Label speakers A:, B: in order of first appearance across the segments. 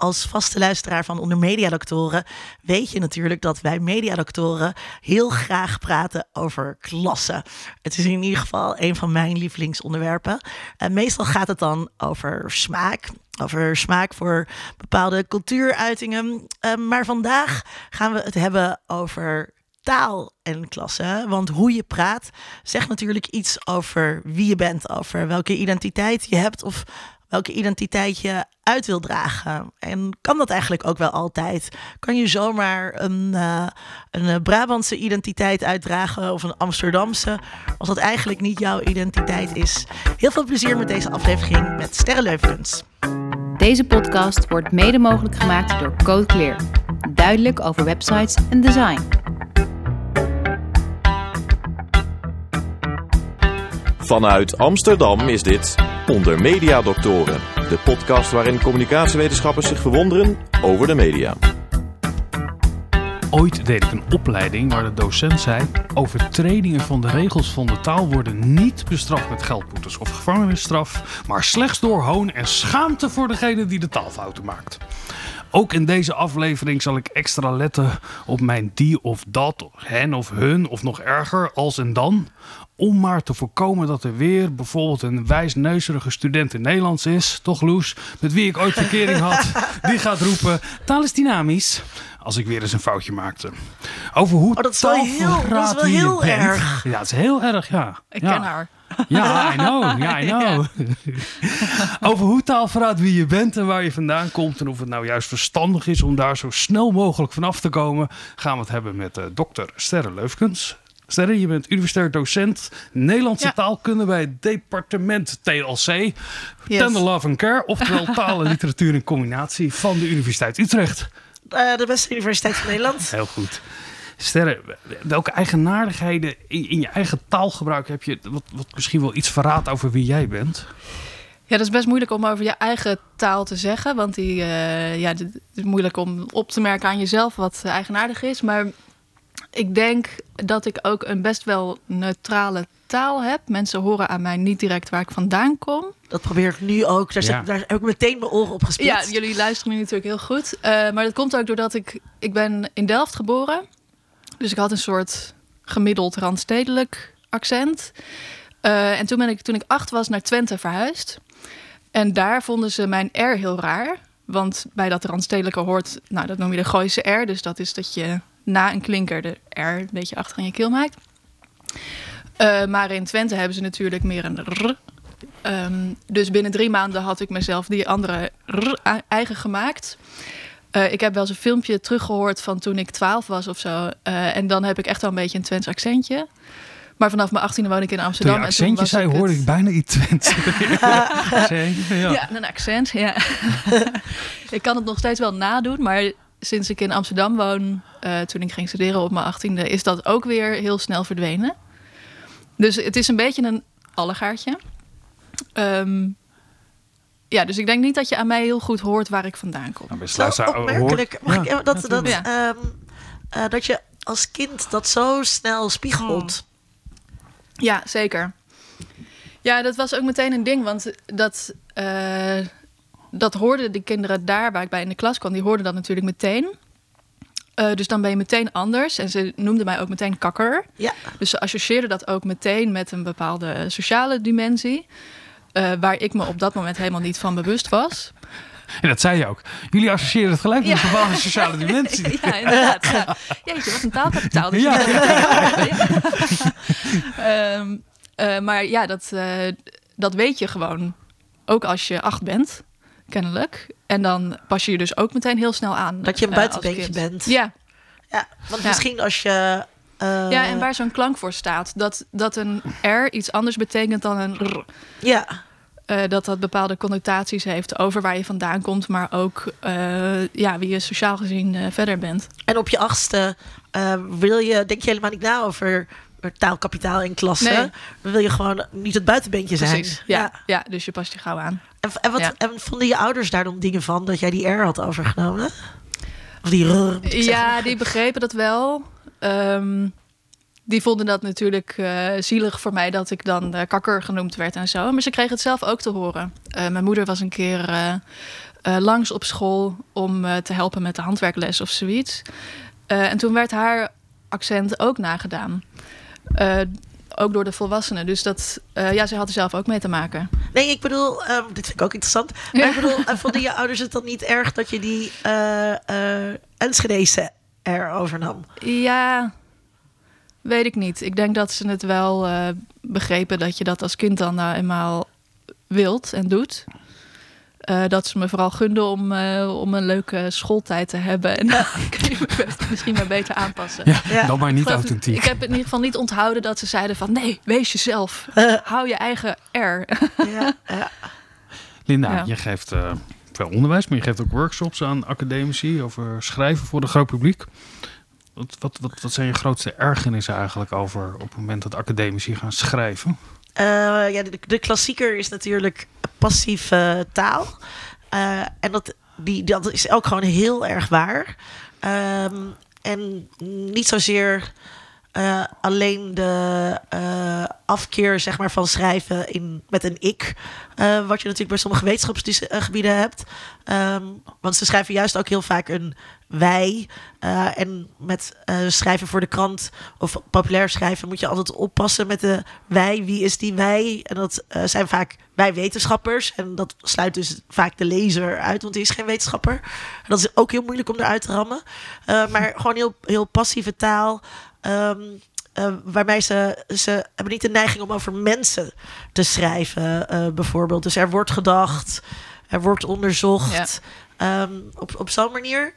A: als vaste luisteraar van Onder Mediadoktoren weet je natuurlijk dat wij mediadoktoren heel graag praten over klassen. Het is in ieder geval een van mijn lievelingsonderwerpen. En meestal gaat het dan over smaak. Over smaak voor bepaalde cultuuruitingen. Uh, maar vandaag gaan we het hebben over taal en klasse. Want hoe je praat zegt natuurlijk iets over wie je bent, over welke identiteit je hebt of welke identiteit je uit wil dragen. En kan dat eigenlijk ook wel altijd? Kan je zomaar een, uh, een Brabantse identiteit uitdragen of een Amsterdamse, als dat eigenlijk niet jouw identiteit is? Heel veel plezier met deze aflevering met Sterrenleuvens.
B: Deze podcast wordt mede mogelijk gemaakt door Code Clear. Duidelijk over websites en design.
C: Vanuit Amsterdam is dit Onder Media Doctoren, de podcast waarin communicatiewetenschappers zich verwonderen over de media.
D: Ooit deed ik een opleiding waar de docent zei: overtredingen van de regels van de taal worden niet bestraft met geldboetes of gevangenisstraf, maar slechts door hoon en schaamte voor degene die de taalfouten maakt. Ook in deze aflevering zal ik extra letten op mijn die of dat, hen of hun of nog erger als en dan. Om maar te voorkomen dat er weer bijvoorbeeld een wijsneuzerige student in Nederlands is, toch Loes, met wie ik ooit verkering had, die gaat roepen: taal is dynamisch. Als ik weer eens een foutje maakte. Over hoe
A: oh, dat is wel heel, dat is wel heel erg.
D: Ja, het is heel erg, ja.
E: Ik
D: ja.
E: ken haar.
D: Ja, I know. Ja, I know. Over hoe taal verraadt wie je bent en waar je vandaan komt. En of het nou juist verstandig is om daar zo snel mogelijk vanaf te komen. Gaan we het hebben met uh, dokter Sterre Leufkens. Sterre, je bent universitair docent Nederlandse ja. taalkunde bij het departement TLC. Yes. Tender Love and Care, oftewel taal en literatuur in combinatie van de Universiteit Utrecht.
A: Uh, de beste universiteit van Nederland.
D: Heel goed. Sterre, welke eigenaardigheden in, in, je eigen taalgebruik heb je, wat, wat misschien wel iets verraadt over wie jij bent?
E: Ja, dat is best moeilijk om over je eigen taal te zeggen. Want die, uh, ja, het is moeilijk om op te merken aan jezelf wat eigenaardig is. Maar ik denk dat ik ook een best wel neutrale taal heb. Mensen horen aan mij niet direct waar ik vandaan kom.
A: Dat probeer ik nu ook. Daar, ja. daar heb ik meteen mijn oren op gespeeld.
E: Ja, jullie luisteren nu natuurlijk heel goed. Uh, maar dat komt ook doordat ik... Ik ben in Delft geboren. Dus ik had een soort gemiddeld randstedelijk accent. Uh, en toen ben ik, toen ik acht was, naar Twente verhuisd. En daar vonden ze mijn R heel raar. Want bij dat randstedelijke hoort, nou, dat noem je de Gooise R. Dus dat is dat je na een klinker de R een beetje achter in je keel maakt. Uh, maar in Twente hebben ze natuurlijk meer een R. Um, dus binnen drie maanden had ik mezelf die andere R eigen gemaakt. Uh, ik heb wel eens een filmpje teruggehoord van toen ik 12 was of zo. Uh, en dan heb ik echt wel een beetje een Twents accentje. Maar vanaf mijn 18e woon ik in Amsterdam.
D: Toen je accentje zei, ik hoorde het... ik bijna iets Twents.
E: ja. ja, een accent, ja. ik kan het nog steeds wel nadoen, maar sinds ik in Amsterdam woon, uh, toen ik ging studeren op mijn 18e, is dat ook weer heel snel verdwenen. Dus het is een beetje een allegaartje. Um, ja, dus ik denk niet dat je aan mij heel goed hoort waar ik vandaan kom.
A: Nou, zo opmerkelijk. Mag ja, ik, dat, dat, ja. um, uh, dat je als kind dat zo snel spiegelt.
E: Ja, zeker. Ja, dat was ook meteen een ding, want dat, uh, dat hoorden de kinderen daar waar ik bij in de klas kwam, die hoorden dat natuurlijk meteen. Uh, dus dan ben je meteen anders. En ze noemden mij ook meteen kakker.
A: Ja.
E: Dus ze associeerden dat ook meteen met een bepaalde sociale dimensie. Uh, waar ik me op dat moment helemaal niet van bewust was.
D: En dat zei je ook. Jullie associëren het gelijk met ja. een bepaalde sociale dimensie.
E: ja, inderdaad. Ja. Jeetje, wat een taalkapitaal. Dus ja. um, uh, maar ja, dat, uh, dat weet je gewoon. Ook als je acht bent, kennelijk. En dan pas je je dus ook meteen heel snel aan.
A: Dat je een buitenbeentje bent.
E: Ja.
A: Ja, want misschien als je
E: uh, ja, en waar zo'n klank voor staat. Dat, dat een R iets anders betekent dan een R.
A: Ja.
E: Uh, dat dat bepaalde connotaties heeft over waar je vandaan komt, maar ook uh, ja, wie je sociaal gezien verder bent.
A: En op je achtste wil je, denk je helemaal niet na over taalkapitaal in. Nee. Dan wil je gewoon niet het buitenbeentje zijn.
E: Ja, ja. ja, dus je past je gauw aan.
A: En, en, wat,
E: ja.
A: en vonden je ouders daar dan dingen van dat jij die R had overgenomen? Of die R?
E: Ja, die begrepen dat wel. Um, die vonden dat natuurlijk uh, zielig voor mij dat ik dan uh, kakker genoemd werd en zo. Maar ze kregen het zelf ook te horen. Uh, mijn moeder was een keer eh, langs op school om eh, te helpen met de handwerkles of zoiets. Eh, en toen werd haar accent ook nagedaan. Eh, ook door de volwassenen. Dus dat, eh, ja, ze had er zelf ook mee te maken.
A: Nee, ik bedoel, ehm, dit vind ik ook interessant. Maar
E: Ja.
A: ik bedoel, eh, vonden je ouders het dan niet erg dat je die eh eh Enschedese er overnam?
E: Ja, weet ik niet. Ik denk dat ze het wel eh, begrepen dat je dat als kind dan nou eenmaal wilt en doet. Eh, dat ze me vooral gunden om, eh, om een leuke schooltijd te hebben. En dan kun je me misschien maar beter aanpassen.
D: Ja,
A: Ja.
D: dan maar niet
E: Ik
D: authentiek.
E: Ik heb in ieder geval niet onthouden dat ze zeiden van... nee, wees jezelf. Hou je eigen R.
A: Ja, ja.
D: Linda,
E: Ja.
D: je geeft eh, onderwijs, maar je geeft ook workshops aan academici over schrijven voor het groot publiek. Wat, wat, wat, zijn je grootste ergernissen eigenlijk over op het moment dat academici gaan schrijven?
A: Eh, ja, de, de klassieker is natuurlijk passieve taal. Eh, en dat, die, dat is ook gewoon heel erg waar. Ehm, en niet zozeer eh, alleen de eh, afkeer zeg maar, van schrijven in, met een ik. eh, wat je natuurlijk bij sommige wetenschapsgebieden hebt. Ehm, want ze schrijven juist ook heel vaak een wij. En met schrijven voor de krant of populair schrijven moet je altijd oppassen met de wij. Wie is die wij? En dat zijn vaak wij wetenschappers. En dat sluit dus vaak de lezer uit, want die is geen wetenschapper. En dat is ook heel moeilijk om eruit te rammen. Maar gewoon heel, heel passieve taal. Eh, waarmee ze, ze hebben niet de neiging om over mensen te schrijven, eh, bijvoorbeeld. Dus er wordt gedacht, er wordt onderzocht. ehm, op, op zo'n manier.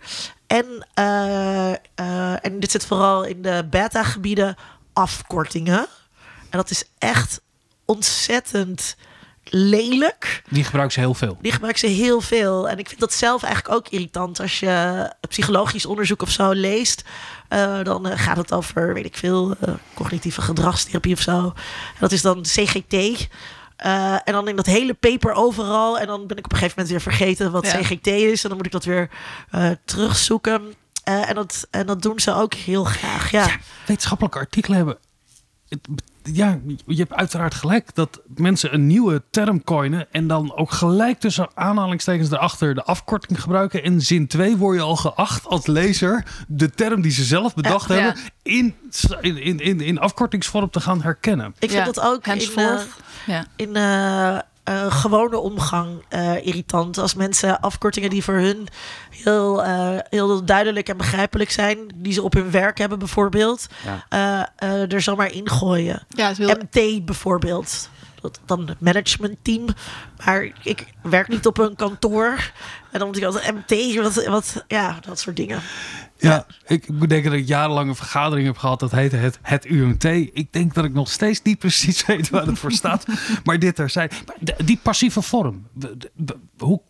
A: En, eh, en dit zit vooral in de beta-gebieden afkortingen. En dat is echt ontzettend lelijk.
D: Die gebruiken ze heel veel.
A: Die gebruiken ze heel veel. En ik vind dat zelf eigenlijk ook irritant. Als je psychologisch onderzoek of zo leest, eh, dan eh, gaat het over, weet ik veel, eh, cognitieve gedragstherapie of zo. En dat is dan CGT. Eh, en dan in dat hele paper overal. En dan ben ik op een gegeven moment weer vergeten wat
E: Ja.
A: CGT is. En dan moet ik dat weer eh, terugzoeken. Eh, en, dat, en dat doen ze ook heel graag. Ja.
D: Wetenschappelijke artikelen hebben. het- ja, je hebt uiteraard gelijk dat mensen een nieuwe term coinen en dan ook gelijk tussen aanhalingstekens erachter de afkorting gebruiken. In zin 2 word je al geacht als lezer de term die ze zelf bedacht
E: Ja.
D: hebben in, in, in, in afkortingsvorm te gaan herkennen.
A: Ik vind
E: Ja,
A: dat ook in, eh,
E: ja.
A: in eh, eh, gewone omgang eh, irritant. Als mensen afkortingen die voor hun heel, eh, heel duidelijk en begrijpelijk zijn, die ze op hun werk hebben bijvoorbeeld,
D: Ja.
A: eh, eh, er zomaar ingooien.
E: ja, heel,
A: MT bijvoorbeeld. Dat, dan het managementteam. Maar ik werk niet op een kantoor. En dan moet ik altijd MT, wat, wat, ja, dat soort dingen.
D: Ja, ik moet denken dat ik jarenlang een vergadering heb gehad. Dat heette het, het UMT. Ik denk dat ik nog steeds niet precies weet waar het voor staat. maar dit er zijn. Die passieve vorm. Hoe,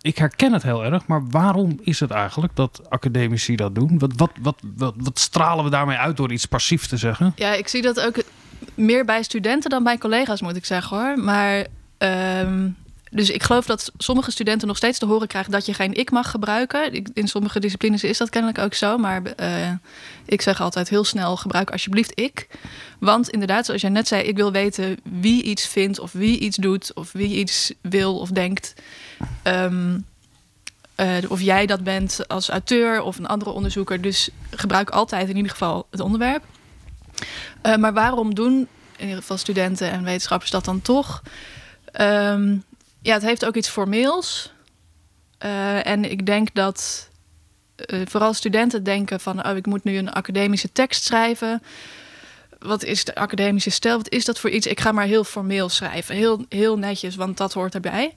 D: ik herken het heel erg. Maar waarom is het eigenlijk dat academici dat doen? Wat, wat, wat, wat, wat stralen we daarmee uit door iets passief te zeggen?
E: Ja, ik zie dat ook meer bij studenten dan bij collega's, moet ik zeggen hoor. Maar ehm, dus ik geloof dat sommige studenten nog steeds te horen krijgen dat je geen ik mag gebruiken. Ik- In sommige disciplines is dat kennelijk ook zo. Maar eh, ik zeg altijd heel snel: gebruik alsjeblieft ik. Want inderdaad, zoals jij net zei, ik wil weten wie iets vindt of wie iets doet of wie iets wil of denkt. Ehm, eh, of jij dat bent als auteur of een andere onderzoeker. Dus gebruik altijd in ieder geval het onderwerp. Eh, maar waarom doen in ieder geval studenten en wetenschappers dat dan toch? Ehm, ja, het heeft ook iets formeels. Eh, en ik denk dat eh, vooral studenten denken van... oh, ik moet nu een academische tekst schrijven. Wat is de academische stijl? Wat is dat voor iets? Ik ga maar heel formeel schrijven. Heel, heel netjes, want dat hoort erbij.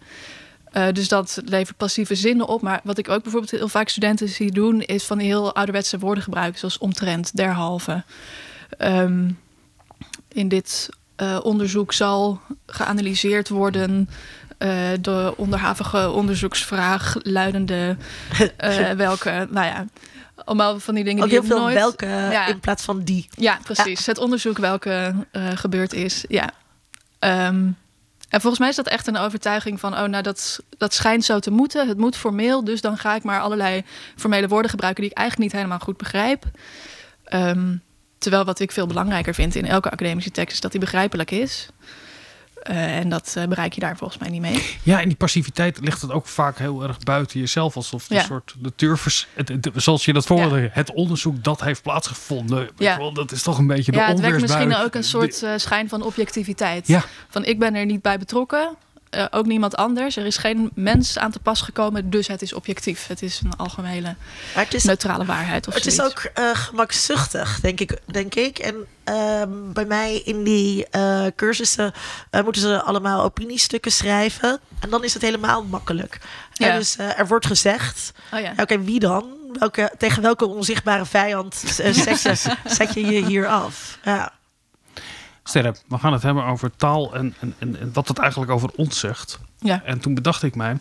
E: Eh, dus dat levert passieve zinnen op. Maar wat ik ook bijvoorbeeld heel vaak studenten zie doen... is van heel ouderwetse woorden gebruiken. Zoals omtrent, derhalve. Ehm, in dit onderzoek zal geanalyseerd worden... eh, de onderhavige onderzoeksvraag luidende... eh, welke, nou ja... Allemaal van die dingen
A: Ook
E: die
A: heel veel
E: nooit...
A: welke
E: Ja.
A: in plaats van die.
E: Ja, precies. Het onderzoek welke eh, gebeurd is. Ja. Ehm, en volgens mij is dat echt een overtuiging van, oh, nou, dat, dat schijnt zo te moeten. Het moet formeel, dus dan ga ik maar allerlei formele woorden gebruiken die ik eigenlijk niet helemaal goed begrijp. Ehm, terwijl wat ik veel belangrijker vind in elke academische tekst is dat die begrijpelijk is. Eh, en dat eh, bereik je daar volgens mij niet mee.
D: Ja, en die passiviteit ligt het ook vaak heel erg buiten jezelf. Alsof
E: Ja.
D: een soort de turvers, het, het- zoals je dat voorbeeld, het onderzoek dat heeft plaatsgevonden.
E: Ja.
D: wel, dat is toch een beetje de
E: ja, het wekt
D: onweersbui.
E: misschien ook een soort eh, schijn van objectiviteit.
D: Ja.
E: Van ik ben er niet bij betrokken. Eh, ook niemand anders. Er is geen mens aan te pas gekomen, dus het is objectief. Het is een algemene
A: is,
E: neutrale waarheid. Of
A: het is ook eh, gemakzuchtig, denk ik. Denk ik. En ehm, bij mij in die eh, cursussen moeten ze allemaal opiniestukken schrijven. En dan is het helemaal makkelijk.
E: Ja.
A: En dus er wordt gezegd,
E: Oh ja.
A: oké, wie dan? Welke, tegen welke onzichtbare vijand zet, je, zet je je hier af? Ja.
D: Sterre, we gaan het hebben over taal en, en, en, en wat het eigenlijk over ons zegt.
E: Ja.
D: En toen bedacht ik mij,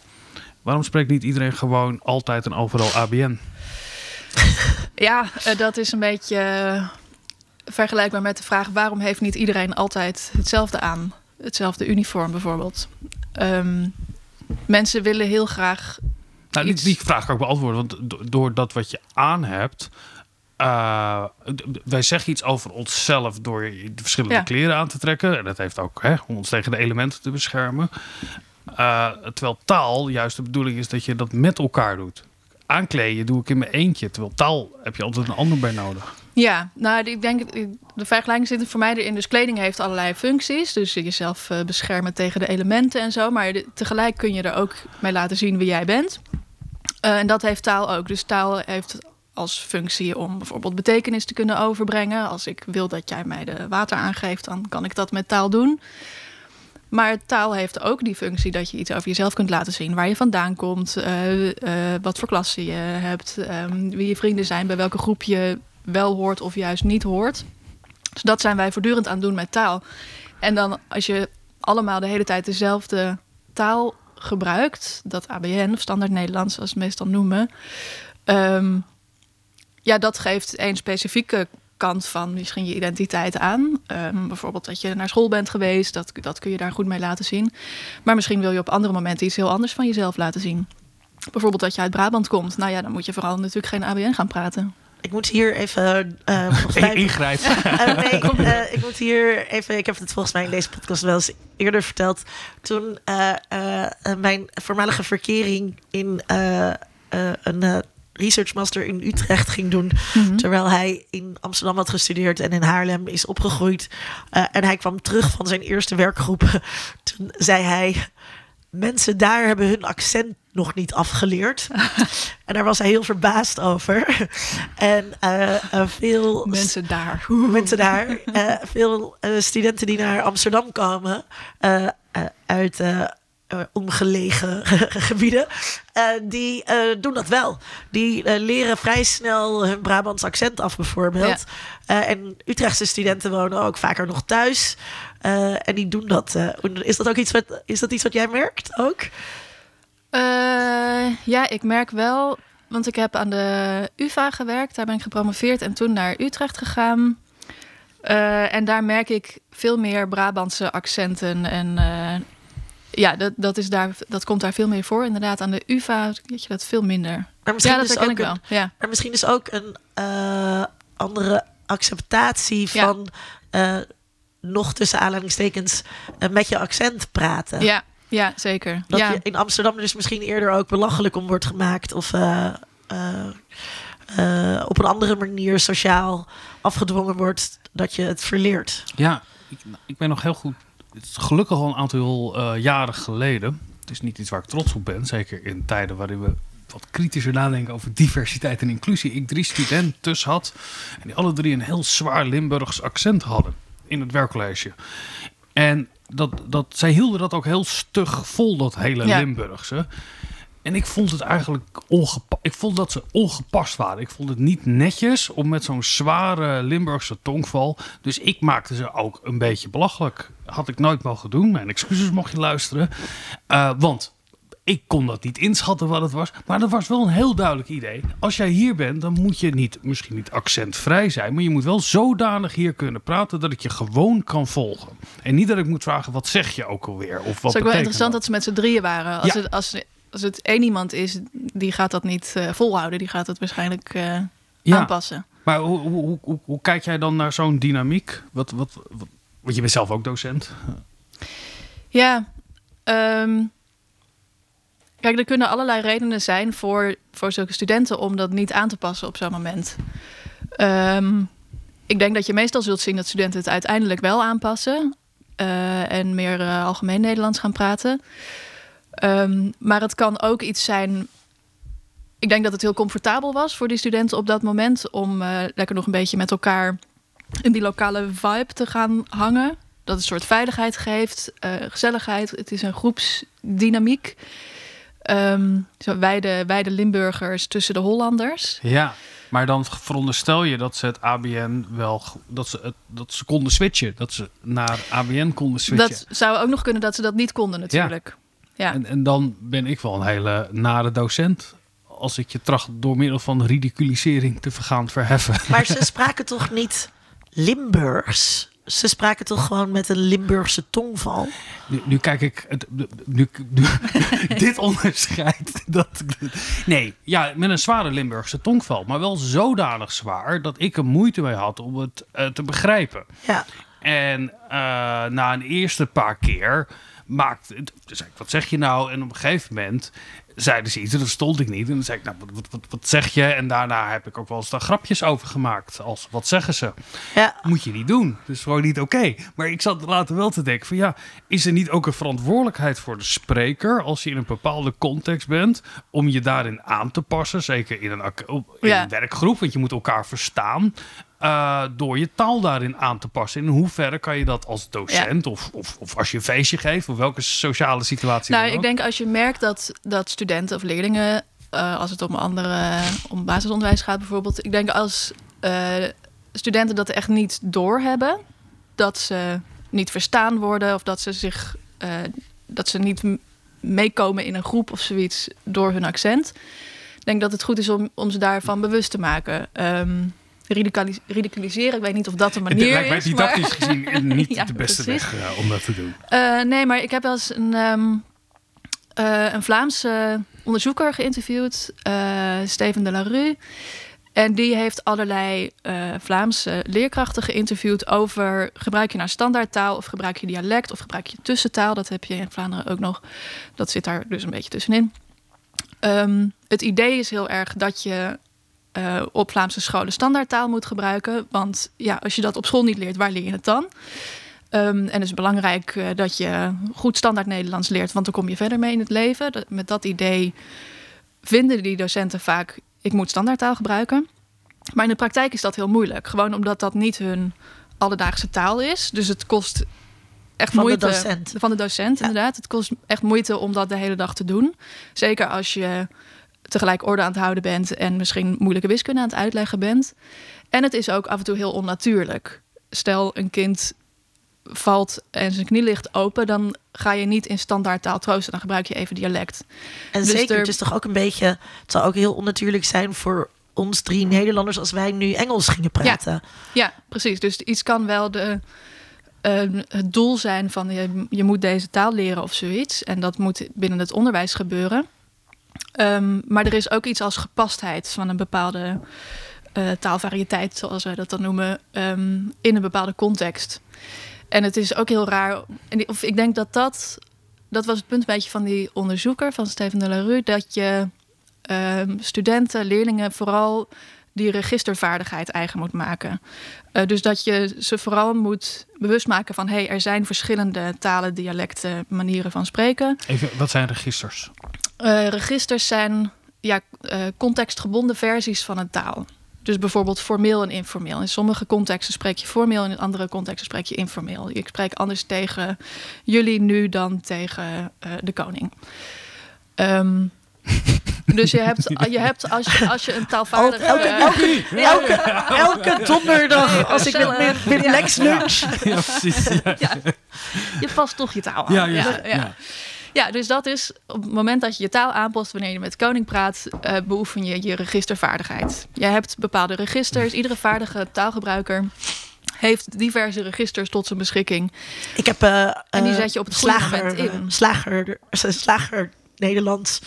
D: waarom spreekt niet iedereen gewoon altijd en overal ABN?
E: Ja, eh, dat is een beetje eh, vergelijkbaar met de vraag: waarom heeft niet iedereen altijd hetzelfde aan? Hetzelfde uniform bijvoorbeeld. Ehm, mensen willen heel graag.
D: Nou, die,
E: Iets-
D: die vraag kan ik beantwoorden, want do- door dat wat je aan hebt... eh, wij zeggen iets over onszelf door de verschillende
E: Ja.
D: kleren aan te trekken. En dat heeft ook hè, om ons tegen de elementen te beschermen. Eh, terwijl taal juist de bedoeling is dat je dat met elkaar doet. Aankleden doe ik in mijn eentje. Terwijl taal heb je altijd een ander bij nodig.
E: Ja, nou, ik denk de vergelijking zit er voor mij erin. Dus kleding heeft allerlei functies. Dus jezelf eh, beschermen tegen de elementen en zo. Maar tegelijk kun je er ook mee laten zien wie jij bent. En dat heeft taal ook. Dus taal heeft als functie om bijvoorbeeld betekenis te kunnen overbrengen. Als ik wil dat jij mij de water aangeeft, dan kan ik dat met taal doen. Maar taal heeft ook die functie dat je iets over jezelf kunt laten zien. Waar je vandaan komt, eh, eh, wat voor klasse je hebt, ehm, wie je vrienden zijn, bij welke groep je wel hoort of juist niet hoort. Dus dat zijn wij voortdurend aan het doen met taal. En dan als je allemaal de hele tijd dezelfde taal gebruikt, dat ABN of standaard Nederlands, zoals we het meestal noemen, ehm, ja, dat geeft een specifieke kant van misschien je identiteit aan. Ehm, bijvoorbeeld dat je naar school bent geweest, dat, dat kun je daar goed mee laten zien. Maar misschien wil je op andere momenten iets heel anders van jezelf laten zien. Bijvoorbeeld dat je uit Brabant komt. Nou ja, dan moet je vooral natuurlijk geen ABN gaan praten.
A: Ik moet hier even. eh, mij-
D: Ingrijpen.
A: Eh, nee, eh, ik moet hier even. Ik heb het volgens mij in deze podcast wel eens eerder verteld. Toen eh, eh, eh, mijn voormalige verkering in eh, eh, een eh, research master in Utrecht ging doen. Terwijl hij in Amsterdam had gestudeerd en in Haarlem is opgegroeid. Eh, en hij kwam terug van zijn eerste werkgroep. Toen zei hij. Mensen daar hebben hun accent nog niet afgeleerd. en daar was hij heel verbaasd over. en eh, eh, veel
E: Mensen daar.
A: mensen daar. veel studenten die naar Amsterdam komen uit eh, omgelegen gebieden, eh, die eh, doen dat wel. Die leren vrij snel hun Brabants accent af, bijvoorbeeld. En Utrechtse studenten wonen ook vaker nog thuis. En die doen dat. is dat ook iets wat, is dat iets wat jij merkt ook?
E: Ja, ik merk wel, want ik heb aan de UvA gewerkt. Daar ben ik gepromoveerd en toen naar Utrecht gegaan. En daar merk ik veel meer Brabantse accenten. En ja, dat, dat, is daar, dat komt daar veel meer voor. Inderdaad, aan de UvA weet je dat veel minder.
A: Maar misschien
E: Ja, dat
A: dus ook
E: ik wel.
A: een-
E: Ja.
A: Maar misschien is ook een eh, andere acceptatie
E: Ja.
A: van eh, nog tussen aanhalingstekens eh, met je accent praten.
E: Ja, ja, zeker.
A: Dat
E: ja.
A: je in Amsterdam dus misschien eerder ook belachelijk om wordt gemaakt of eh, eh, eh, op een andere manier sociaal afgedwongen wordt dat je het verleert.
D: Ja, ik, ik ben nog heel goed. Het is gelukkig al een aantal eh, jaren geleden. Het is niet iets waar ik trots op ben. Zeker in tijden waarin we wat kritischer nadenken over diversiteit en inclusie. Ik drie studenten had. En die alle drie een heel zwaar Limburgs accent hadden. In het werkcollege. En dat, dat, zij hielden dat ook heel stug vol, dat hele
E: Ja.
D: Limburgse. En ik vond het eigenlijk ongepast. Ik vond dat ze ongepast waren. Ik vond het niet netjes om met zo'n zware Limburgse tongval. Dus ik maakte ze ook een beetje belachelijk. Had ik nooit mogen doen. Mijn excuses mocht je luisteren. Eh, want ik kon dat niet inschatten wat het was. Maar dat was wel een heel duidelijk idee. Als jij hier bent, dan moet je niet, misschien niet accentvrij zijn. Maar je moet wel zodanig hier kunnen praten dat ik je gewoon kan volgen. En niet dat ik moet vragen, wat zeg je ook alweer? Of wat
E: Het is ook wel interessant dat ze met z'n drieën waren. Als,
D: Ja.
E: het, als, als het één iemand is, die gaat dat niet eh, volhouden. Die gaat het waarschijnlijk eh,
D: Ja.
E: aanpassen.
D: Maar hoe, hoe, hoe, hoe, kijk jij dan naar zo'n dynamiek? Wat, wat, wat, want je bent zelf ook docent.
E: Ja, ehm, kijk, er kunnen allerlei redenen zijn voor, voor zulke studenten om dat niet aan te passen op zo'n moment. Ehm, ik denk dat je meestal zult zien dat studenten het uiteindelijk wel aanpassen eh, en meer algemeen Nederlands gaan praten. Ehm, maar het kan ook iets zijn. Ik denk dat het heel comfortabel was voor die studenten op dat moment om eh, lekker nog een beetje met elkaar in die lokale vibe te gaan hangen. Dat het een soort veiligheid geeft, eh, gezelligheid. Het is een groepsdynamiek. Ehm, zo wij, de, wij de Limburgers tussen de Hollanders.
D: Ja, maar dan veronderstel je dat ze het ABN wel... Dat ze, het, dat ze konden switchen. Dat ze naar ABN konden switchen.
E: Dat zou ook nog kunnen dat ze dat niet konden natuurlijk. Ja.
D: En, en dan ben ik wel een hele nare docent. Als ik je tracht door middel van ridiculisering te vergaan verheffen.
A: Maar ze spraken toch niet Limburgs? Ze spraken toch gewoon met een Limburgse tongval?
D: Nu, nu kijk ik, het- nu, nu, dit onderscheidt. Dat, nee, ja, met een zware Limburgse tongval. Maar wel zodanig zwaar dat ik er moeite mee had om het eh, te begrijpen.
A: Ja.
D: En eh, na een eerste paar keer maakte het. Dus ik, wat zeg je nou? En op een gegeven moment zeiden ze iets en dat stond ik niet. En dan zei ik, nou, wat, wat, wat, zeg je? En daarna heb ik ook wel eens daar grapjes over gemaakt. Als, wat zeggen ze?
A: Ja.
D: Moet je niet doen. Dus gewoon niet oké. Maar ik zat later wel te denken van ja, is er niet ook een verantwoordelijkheid voor de spreker als je in een bepaalde context bent om je daarin aan te passen, zeker in een, in
E: Ja.
D: een werkgroep, want je moet elkaar verstaan. Eh, door je taal daarin aan te passen. In hoeverre kan je dat als docent of, of, of als je een feestje geeft, of welke sociale situatie
E: Nou, ik denk als je merkt dat, dat studenten of leerlingen, eh, als het om andere, om basisonderwijs gaat bijvoorbeeld, ik denk als eh, studenten dat echt niet doorhebben, dat ze niet verstaan worden of dat ze zich, dat ze niet meekomen in een groep of zoiets door hun accent. Ik denk dat het goed is om, om ze daarvan bewust te maken. Ehm ridiculiseren, ik weet niet of dat de
D: Het
E: manier
D: lijkt mij
E: is. maar-
D: didactisch gezien niet
E: Ja,
D: de beste
E: precies.
D: weg eh, om dat te doen.
E: Eh, nee, maar ik heb wel eens een, ehm, eh, een Vlaamse onderzoeker geïnterviewd, Steven de la Rue. En die heeft allerlei Vlaamse leerkrachten geïnterviewd over gebruik je nou standaardtaal of gebruik je dialect of gebruik je tussentaal. Dat heb je in Vlaanderen ook nog. Dat zit daar dus een beetje tussenin. Ehm, het idee is heel erg dat je eh, op Vlaamse scholen standaardtaal moet gebruiken. Want ja, als je dat op school niet leert, waar leer je het dan? Ehm, en het is belangrijk eh, dat je goed standaard Nederlands leert, want dan kom je verder mee in het leven. Dat- met dat idee vinden die docenten vaak, ik moet standaardtaal gebruiken. Maar in de praktijk is dat heel moeilijk. Gewoon omdat dat niet hun alledaagse taal is. Dus het kost echt
A: Van de
E: moeite.
A: docent.
E: Van de docent,
A: Ja.
E: inderdaad. Het kost echt moeite om dat de hele dag te doen. Zeker als je tegelijk orde aan het houden bent en misschien moeilijke wiskunde aan het uitleggen bent. En het is ook af en toe heel onnatuurlijk. Stel, een kind valt en zijn knie ligt open, dan ga je niet in standaardtaal troosten. Dan gebruik je even dialect.
A: En
E: Dus
A: zeker,
E: er-
A: het is toch ook een beetje... Het zou ook heel onnatuurlijk zijn voor ons drie Nederlanders... als wij nu Engels gingen praten.
E: Ja, precies. Dus iets kan wel de, eh, het doel zijn van je, je moet deze taal leren of zoiets. En dat moet binnen het onderwijs gebeuren. Ehm, maar er is ook iets als gepastheid van een bepaalde eh, taalvariëteit, zoals wij dat dan noemen, ehm, in een bepaalde context. En het is ook heel raar. Of ik denk dat dat. Dat was het punt een beetje van die onderzoeker van Steven de la Rue. Dat je ehm, studenten, leerlingen vooral die registervaardigheid eigen moet maken. Eh, dus dat je ze vooral moet bewust maken van... hé, hey, er zijn verschillende talen, dialecten, manieren van spreken.
D: Even, wat zijn registers?
E: Eh, registers zijn ja, eh, contextgebonden versies van een taal. Dus bijvoorbeeld formeel en informeel. In sommige contexten spreek je formeel... en in andere contexten spreek je informeel. Ik spreek anders tegen jullie nu dan tegen eh, de koning. Ehm, dus je hebt, je hebt als, je, als je een
A: Al-
E: taalvaardige...
A: elke, elke, elke, elke donderdag als ik met
E: gezellig.
A: Wim Lex lunch...
D: Ja, precies. Ja,
E: ja, je past toch je taal aan.
D: ja, ja,
E: ja, dus dat is op het moment dat je je taal aanpast wanneer je met koning praat, eh, beoefen je je registervaardigheid. Je hebt bepaalde registers. Iedere vaardige taalgebruiker heeft diverse registers tot zijn beschikking.
A: Ik heb eh,
E: En die
A: eh,
E: zet je op het
A: slager,
E: moment in.
A: Slager, slager Nederlands.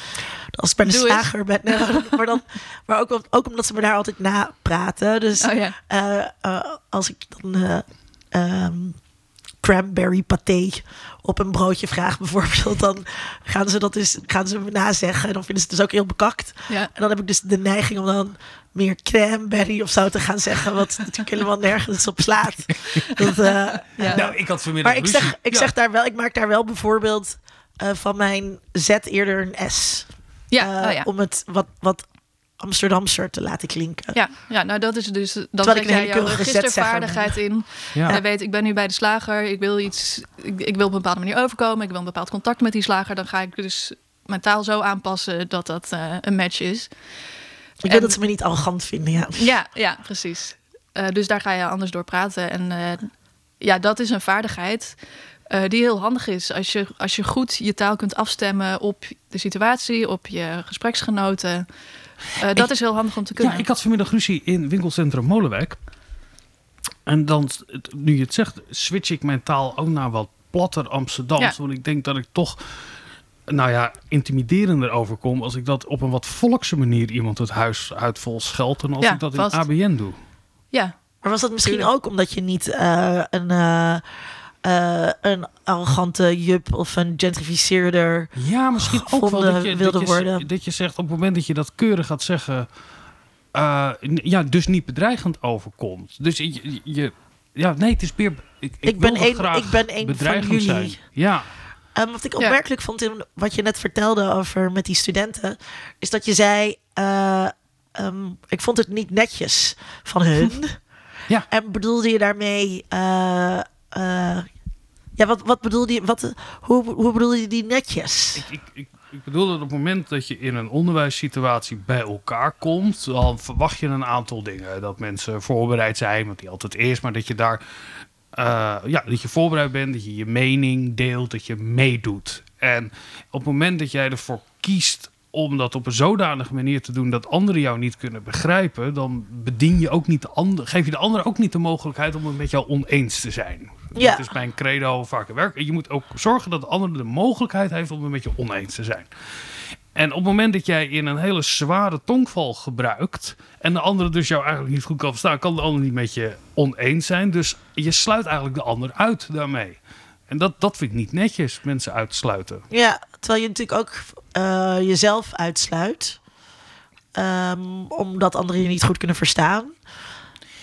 A: Als ik bij de
E: Doe
A: slager ben. maar dan, maar ook, ook omdat ze me daar altijd na praten. Dus
E: Oh ja.
A: als ik dan eh, ehm, cranberry paté op een broodje vraag bijvoorbeeld, dan gaan ze dat dus gaan ze me nazeggen en dan vinden ze het dus ook heel bekakt.
E: Ja.
A: En dan heb ik dus de neiging om dan meer cranberry of zo te gaan zeggen, wat natuurlijk helemaal nergens op slaat. Dat, eh,
E: Ja.
D: Nou, ik had vanmiddag
A: maar ik zeg, ik
D: Ja.
A: zeg daar wel, ik maak daar wel bijvoorbeeld eh, van mijn Z eerder een S.
E: Ja,
A: Eh,
E: oh ja.
A: Om het wat, wat Amsterdamser te laten klinken.
E: Ja, ja, nou dat is dus. Dan
A: Terwijl ik een hele keurige
E: registervaardigheid in.
D: Ja.
E: Jij weet, ik ben nu bij de slager. Ik wil iets. Ik, ik wil op een bepaalde manier overkomen. Ik wil een bepaald contact met die slager. Dan ga ik dus mijn taal zo aanpassen dat dat eh, een match is.
A: Ik wil dat ze me niet arrogant vinden, ja.
E: Ja, ja, precies. Eh, dus daar ga je anders door praten. En eh, ja, dat is een vaardigheid eh, die heel handig is. Als je, als je goed je taal kunt afstemmen op de situatie, op je gespreksgenoten. Eh, dat is heel handig om te kunnen.
D: Ja, ik had vanmiddag ruzie in winkelcentrum Molenwijk. En dan, nu je het zegt, switch ik mijn taal ook naar wat platter Amsterdams.
E: Ja.
D: Want ik denk dat ik toch, nou ja, intimiderender overkom als ik dat op een wat volkse manier iemand het huis uit vol scheld dan als
E: Ja,
D: ik dat
E: vast.
D: in ABN doe.
E: Ja,
A: Maar was dat misschien ook omdat je niet eh, een, eh, eh, een arrogante jup of een gentrificeerder...
D: Ja, misschien ook wel
A: Gevonden
D: dat je,
A: wilde
D: dat, je,
A: worden.
D: dat je zegt op het moment dat je dat keurig gaat zeggen, eh, ja, dus niet bedreigend overkomt. Dus je, ja, nee, het is meer. Ik, ik,
A: Ik ben een-
D: graag
A: ik ben een van jullie.
D: Zijn. Ja,
A: Um, wat ik
E: Ja.
A: opmerkelijk vond in wat je net vertelde over met die studenten, is dat je zei: eh, ehm, Ik vond het niet netjes van hun.
D: Ja.
A: En bedoelde je daarmee. eh, eh, ja, wat, wat bedoelde je? Wat, hoe, hoe bedoelde je die netjes?
D: ik, ik, ik, ik bedoel dat op het moment dat je in een onderwijssituatie bij elkaar komt, dan verwacht je een aantal dingen. Dat mensen voorbereid zijn, want die altijd eerst, maar dat je daar eh, ja, dat je voorbereid bent, dat je je mening deelt, dat je meedoet. En op het moment dat jij ervoor kiest om dat op een zodanige manier te doen dat anderen jou niet kunnen begrijpen, dan bedien je ook niet de ander, geef je de ander ook niet de mogelijkheid om het met jou oneens te zijn.
A: Ja.
D: Dat is mijn credo vaak in werk. Je moet ook zorgen dat de ander de mogelijkheid heeft om het met je oneens te zijn. En op het moment dat jij in een hele zware tongval gebruikt. en de andere dus jou eigenlijk niet goed kan verstaan. kan de ander niet met je oneens zijn. Dus je sluit eigenlijk de ander uit daarmee. En dat, dat vind ik niet netjes, mensen uitsluiten.
A: Ja, terwijl je natuurlijk ook eh, jezelf uitsluit. Ehm, omdat anderen je niet goed kunnen verstaan.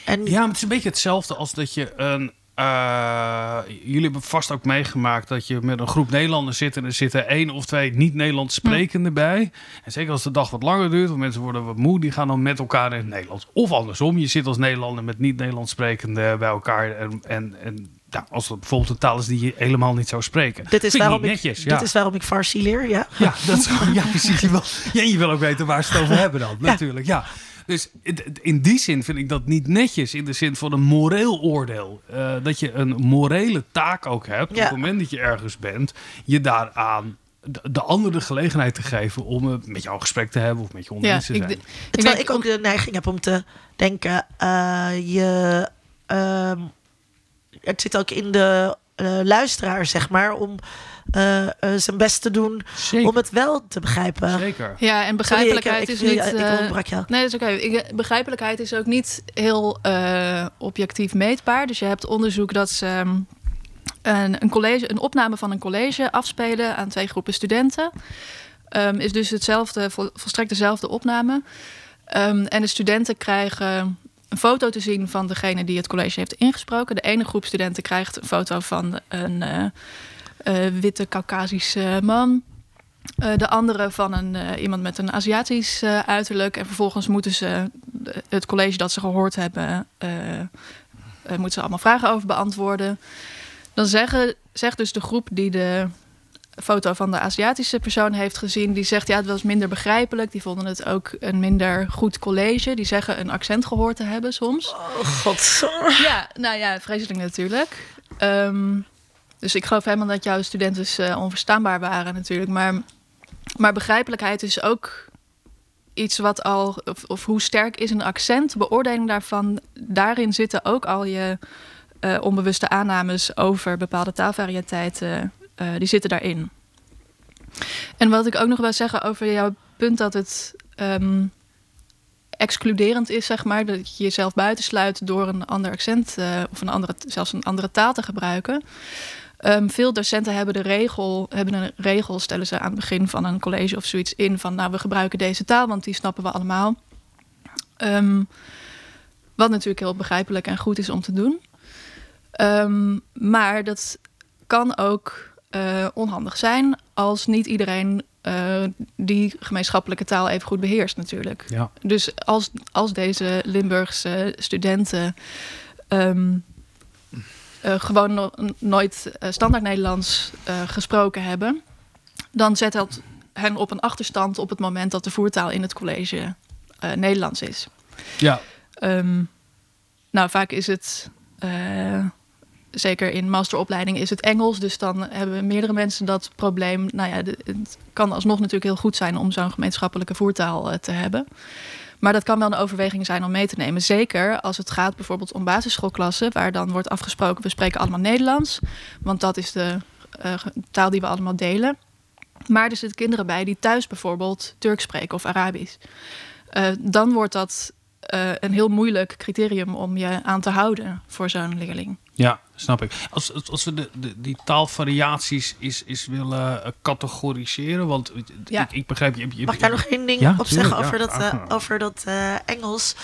A: En
D: Ja, maar het is een beetje hetzelfde als dat je een. Eh, jullie hebben vast ook meegemaakt dat je met een groep Nederlanders zit en er zitten één of twee niet-Nederlands sprekenden bij. En zeker als de dag wat langer duurt, want mensen worden wat moe, die gaan dan met elkaar in het Nederlands. Of andersom, je zit als Nederlander met niet-Nederlands sprekenden bij elkaar. En, en, als dat bijvoorbeeld een taal is die je helemaal niet zou spreken.
A: dit, is
D: Vind
A: waarom ik,
D: netjes.
A: dit
D: ja.
A: is waarom ik Farsi leer, ja.
D: Ja, dat is gewoon, ja, precies. Je wil, ja, je wil ook weten waar ze het over hebben dan,
A: Ja.
D: natuurlijk. Ja. Dus in die zin vind ik dat niet netjes, in de zin van een moreel oordeel. Eh, dat je een morele taak ook hebt, op
A: Ja.
D: het moment dat je ergens bent, je daaraan de, de ander de gelegenheid te geven om met jou een gesprek te hebben of met je oneens te
E: ik,
D: zijn.
E: ik
A: Terwijl ik ook de neiging heb om te denken, eh, je, ehm, het zit ook in de eh, luisteraar, zeg maar, om eh, eh, zijn best te doen
D: Zeker.
A: om het wel te begrijpen.
D: Zeker.
E: Ja, en
A: Sorry, ik,
E: begrijpelijkheid
A: ik,
E: is
A: ik,
E: niet.
A: ik,
E: eh,
A: onderbrak jou.
E: Nee, dat is oké. Begrijpelijkheid is ook niet heel eh, objectief meetbaar. Dus je hebt onderzoek dat ze ehm, een, een, college, een opname van een college afspelen aan twee groepen studenten. Ehm, is dus hetzelfde, vol- volstrekt dezelfde opname. Ehm, en de studenten krijgen een foto te zien van degene die het college heeft ingesproken. De ene groep studenten krijgt een foto van een eh, eh, witte Caucasische man. Eh, de andere van een, eh, iemand met een Aziatisch eh, uiterlijk. En vervolgens moeten ze het college dat ze gehoord hebben, eh, eh, moeten ze allemaal vragen over beantwoorden. Dan zeggen, zegt dus de groep die de foto van de Aziatische persoon heeft gezien, die zegt ja, het was minder begrijpelijk. Die vonden het ook een minder goed college. Die zeggen een accent gehoord te hebben soms.
A: Oh, god.
E: Ja, nou ja, vreselijk natuurlijk. Ehm, dus ik geloof helemaal dat jouw studenten eh, onverstaanbaar waren natuurlijk. Maar, maar begrijpelijkheid is ook iets wat al... Of, of hoe sterk is een accent, beoordeling daarvan... daarin zitten ook al je eh, onbewuste aannames over bepaalde taalvarieteiten. eh, die zitten daarin. En wat ik ook nog wil zeggen over jouw punt dat het... ehm, excluderend is, zeg maar. Dat je jezelf buitensluit door een ander accent of een andere, zelfs een andere taal te gebruiken. Um, veel docenten hebben de regel, hebben een regel, stellen ze aan het begin van een college of zoiets in van nou, we gebruiken deze taal, want die snappen we allemaal. Um, wat natuurlijk heel begrijpelijk en goed is om te doen. Um, maar dat kan ook uh, onhandig zijn als niet iedereen uh, die gemeenschappelijke taal even goed beheerst natuurlijk.
D: Ja.
E: Dus als, als deze Limburgse studenten um, gewoon no nooit standaard Nederlands gesproken hebben, dan zet dat hen op een achterstand op het moment dat de voertaal in het college Nederlands is.
D: Ja.
E: Um, nou, vaak is het zeker in masteropleiding is het Engels. Dus dan hebben meerdere mensen dat probleem. Nou ja, het kan alsnog natuurlijk heel goed zijn om zo'n gemeenschappelijke voertaal te hebben. Maar dat kan wel een overweging zijn om mee te nemen. Zeker als het gaat bijvoorbeeld om basisschoolklassen, waar dan wordt afgesproken: we spreken allemaal Nederlands. Want dat is de uh, taal die we allemaal delen. Maar er zitten kinderen bij die thuis bijvoorbeeld Turks spreken of Arabisch. Uh, dan wordt dat een heel moeilijk criterium om je aan te houden voor zo'n leerling.
D: Ja, snap ik. Als, als we de, de, die taalvariaties is, is willen uh, categoriseren, want
E: ja.
D: ik, ik begrijp... Je, je,
A: Mag ik daar nog één ding
D: ja,
A: op zeggen over dat, uh, over dat uh, Engels?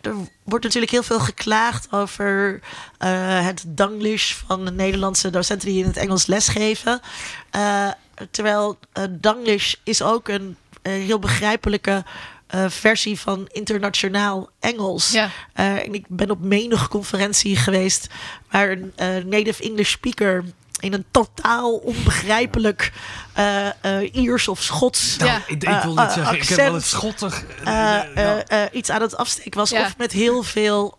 A: er wordt natuurlijk heel veel geklaagd over het Danglish van de Nederlandse docenten die in het Engels lesgeven. terwijl Danglish is ook een heel begrijpelijke uh, versie van internationaal Engels.
E: Ja.
A: Uh, en ik ben op menige conferentie geweest waar een uh, native English speaker in een totaal onbegrijpelijk Iers of Schots.
D: Nou, ja. ik, ik wil niet zeggen,
A: accent,
D: ik heb wel het schottig.
A: iets aan het afsteken was.
E: Ja.
A: Of met heel veel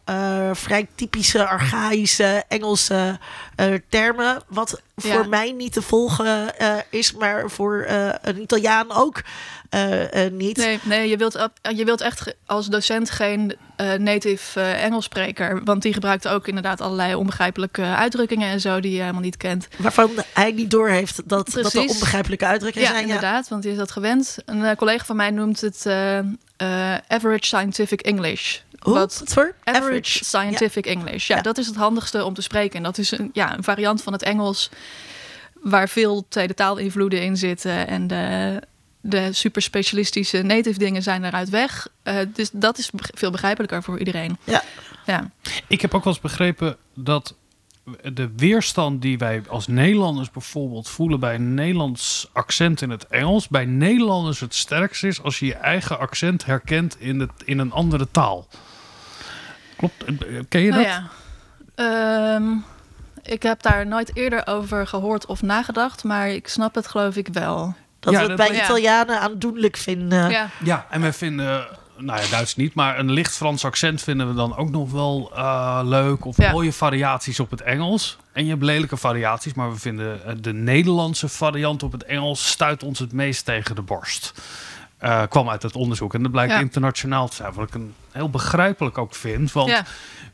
A: vrij typische, archaïsche Engelse termen. Wat voor
E: Ja.
A: mij niet te volgen is, maar voor een Italiaan ook. Uh, uh, niet.
E: Nee, nee je, wilt, je wilt echt als docent geen uh, native Engelspreker. Want die gebruikt ook inderdaad allerlei onbegrijpelijke uitdrukkingen en zo die je helemaal niet kent.
A: Waarvan hij niet doorheeft dat, dat er onbegrijpelijke uitdrukkingen
E: ja,
A: zijn.
E: Inderdaad, want die is dat gewend. Een collega van mij noemt het average scientific English.
A: Hoe?
E: Wat,
A: voor?
E: Average,
A: Average.
E: scientific English. Ja,
A: Ja.
E: dat is het handigste om te spreken. En dat is een, ja, een variant van het Engels waar veel tweede taalinvloeden in zitten. En de, de super specialistische native dingen zijn eruit weg. Uh, dus dat is veel begrijpelijker voor iedereen.
A: Ja.
E: Ja,
D: Ik heb ook wel eens begrepen dat de weerstand die wij als Nederlanders bijvoorbeeld voelen bij een Nederlands accent in het Engels, bij Nederlanders het sterkst is als je je eigen accent herkent in, het, in een andere taal. Klopt? Eh, Ken je
E: nou
D: dat?
E: ja. Ehm, ik heb daar nooit eerder over gehoord of nagedacht, maar ik snap het geloof ik wel.
A: Dat
D: Ja,
A: we
D: dat
A: het bij Italianen aandoenlijk vinden.
E: Ja,
D: Ja, en we vinden, nou ja, Duits niet, maar een licht Frans accent vinden we dan ook nog wel eh, leuk. Of
E: Ja.
D: mooie variaties op het Engels. En je hebt lelijke variaties, maar we vinden eh, de Nederlandse variant op het Engels stuit ons het meest tegen de borst. Eh, kwam uit het onderzoek. En dat blijkt
E: Ja.
D: internationaal te zijn. Wat ik een heel begrijpelijk ook vind. Want
E: ja.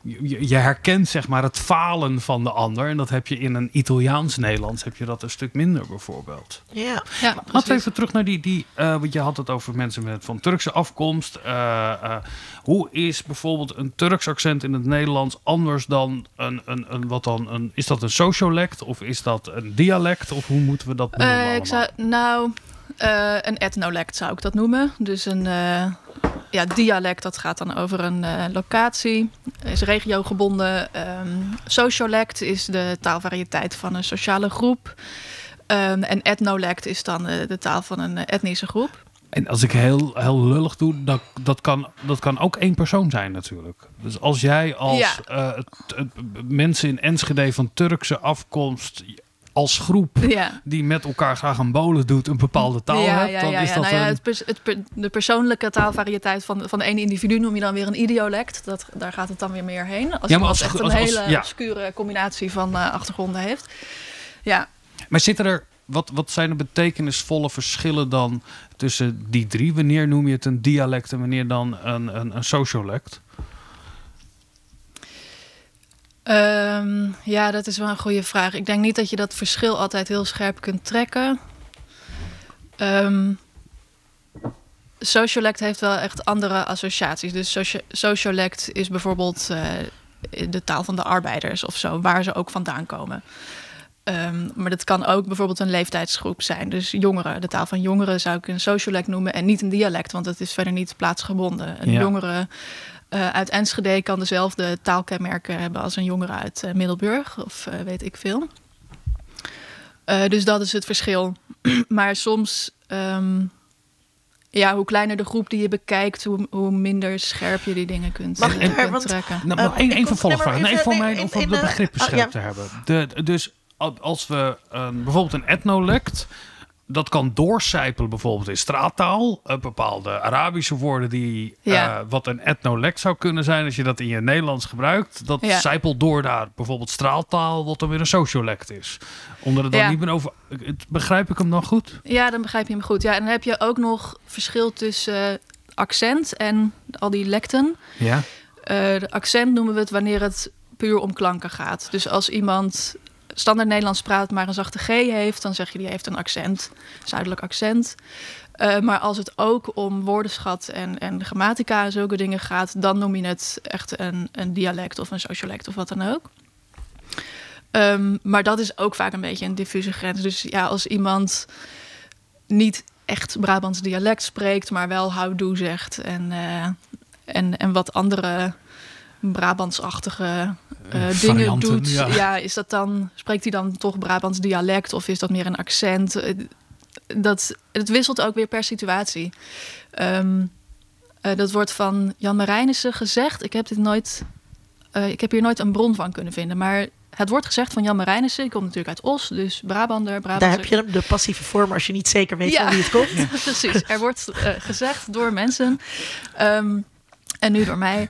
D: je, je herkent zeg maar het falen van de ander. En dat heb je in een Italiaans-Nederlands heb je dat een stuk minder bijvoorbeeld.
A: Ja.
E: ja
D: Laten we
E: precies.
D: even terug naar die, die eh, want je had het over mensen met van Turkse afkomst. Eh, eh, hoe is bijvoorbeeld een Turks accent in het Nederlands anders dan een, een, een wat dan een, is dat een sociolect of is dat een dialect of hoe moeten we dat noemen?
E: Eh, ik zou, nou, eh, een etnolect zou ik dat noemen. Dus een eh, ja, dialect, dat gaat dan over een eh, locatie, is regiogebonden. Ehm sociolect is de taalvariëteit van een sociale groep. Ehm, en etnolect is dan de taal van een etnische groep.
D: En als ik heel, heel lullig doe, dat, dat, kan, dat kan ook één persoon zijn natuurlijk. Dus als jij als
E: Ja.
D: mensen in Enschede van Turkse afkomst als groep
E: Ja.
D: die met elkaar graag een bolen doet een bepaalde taal
E: ja,
D: hebt, dan
E: ja,
D: is dat
E: Nou ja,
D: een...
E: het pers- het per- de persoonlijke taalvariëteit van, van de ene individu noem je dan weer een idiolect. Dat, daar gaat het dan weer meer heen. Als
D: Ja, maar
E: iemand
D: als-
E: echt een
D: als-
E: hele obscure combinatie van eh, achtergronden heeft. Ja,
D: Maar zitten er, wat, wat zijn de betekenisvolle verschillen dan tussen die drie? Wanneer noem je het een dialect en wanneer dan een, een, een sociolect?
E: Ehm, ja, dat is wel een goede vraag. Ik denk niet dat je dat verschil altijd heel scherp kunt trekken. Ehm, sociolect heeft wel echt andere associaties. Dus socia sociolect is bijvoorbeeld uh, de taal van de arbeiders of zo, waar ze ook vandaan komen. Um, maar dat kan ook bijvoorbeeld een leeftijdsgroep zijn. Dus jongeren, de taal van jongeren zou ik een sociolect noemen en niet een dialect, want het is verder niet plaatsgebonden. Een ja. jongere uh, uit Enschede kan dezelfde taalkenmerken hebben als een jongere uit uh, Middelburg of uh, weet ik veel. dus dat is het verschil. maar soms um, ja, hoe kleiner de groep die je bekijkt, hoe, hoe minder scherp je die dingen kunt,
A: Mag
E: uh,
A: er, want,
E: trekken.
D: Nou, uh, één, één vervolgvraag. Nee, voor mij om de begrippen
A: oh,
D: scherp
A: ja.
D: te hebben. De, dus als we bijvoorbeeld een etnolect, dat kan doorcijpelen bijvoorbeeld in straattaal. Uh, bepaalde Arabische woorden die
E: Ja.
D: uh, wat een etnolect zou kunnen zijn. Als je dat in je Nederlands gebruikt, dat
E: Ja.
D: zijpelt door naar bijvoorbeeld straaltaal, wat dan weer een sociolect is. Omdat het dan
E: Ja.
D: niet meer over... Begrijp ik hem dan goed?
E: Ja, dan begrijp je hem goed. Ja, en dan heb je ook nog verschil tussen eh, accent en al die lecten.
D: Ja.
E: Eh, accent noemen we het wanneer het puur om klanken gaat. Dus als iemand standaard Nederlands praat, maar een zachte G heeft, dan zeg je die heeft een accent, zuidelijk accent. Eh, maar als het ook om woordenschat en, en grammatica en zulke dingen gaat, dan noem je het echt een, een dialect of een sociolect of wat dan ook. Ehm, maar dat is ook vaak een beetje een diffuse grens. Dus ja, als iemand niet echt Brabants dialect spreekt, maar wel houdoe zegt en, eh, en, en wat andere Brabantsachtige eh, dingen doet.
D: ja.
E: Ja. is dat dan, spreekt hij dan toch Brabants dialect of is dat meer een accent? Eh, Dat, het wisselt ook weer per situatie. Ehm, eh, dat wordt van Jan Marijnissen gezegd. Ik heb dit nooit, eh, ik heb hier nooit een bron van kunnen vinden, maar het wordt gezegd van Jan Marijnissen. Ik kom natuurlijk uit Os, dus Brabander. Brabantse.
A: Daar heb je de passieve vorm, als je niet zeker weet van wie het komt.
E: Precies, er wordt eh, gezegd door mensen ehm, en nu door mij.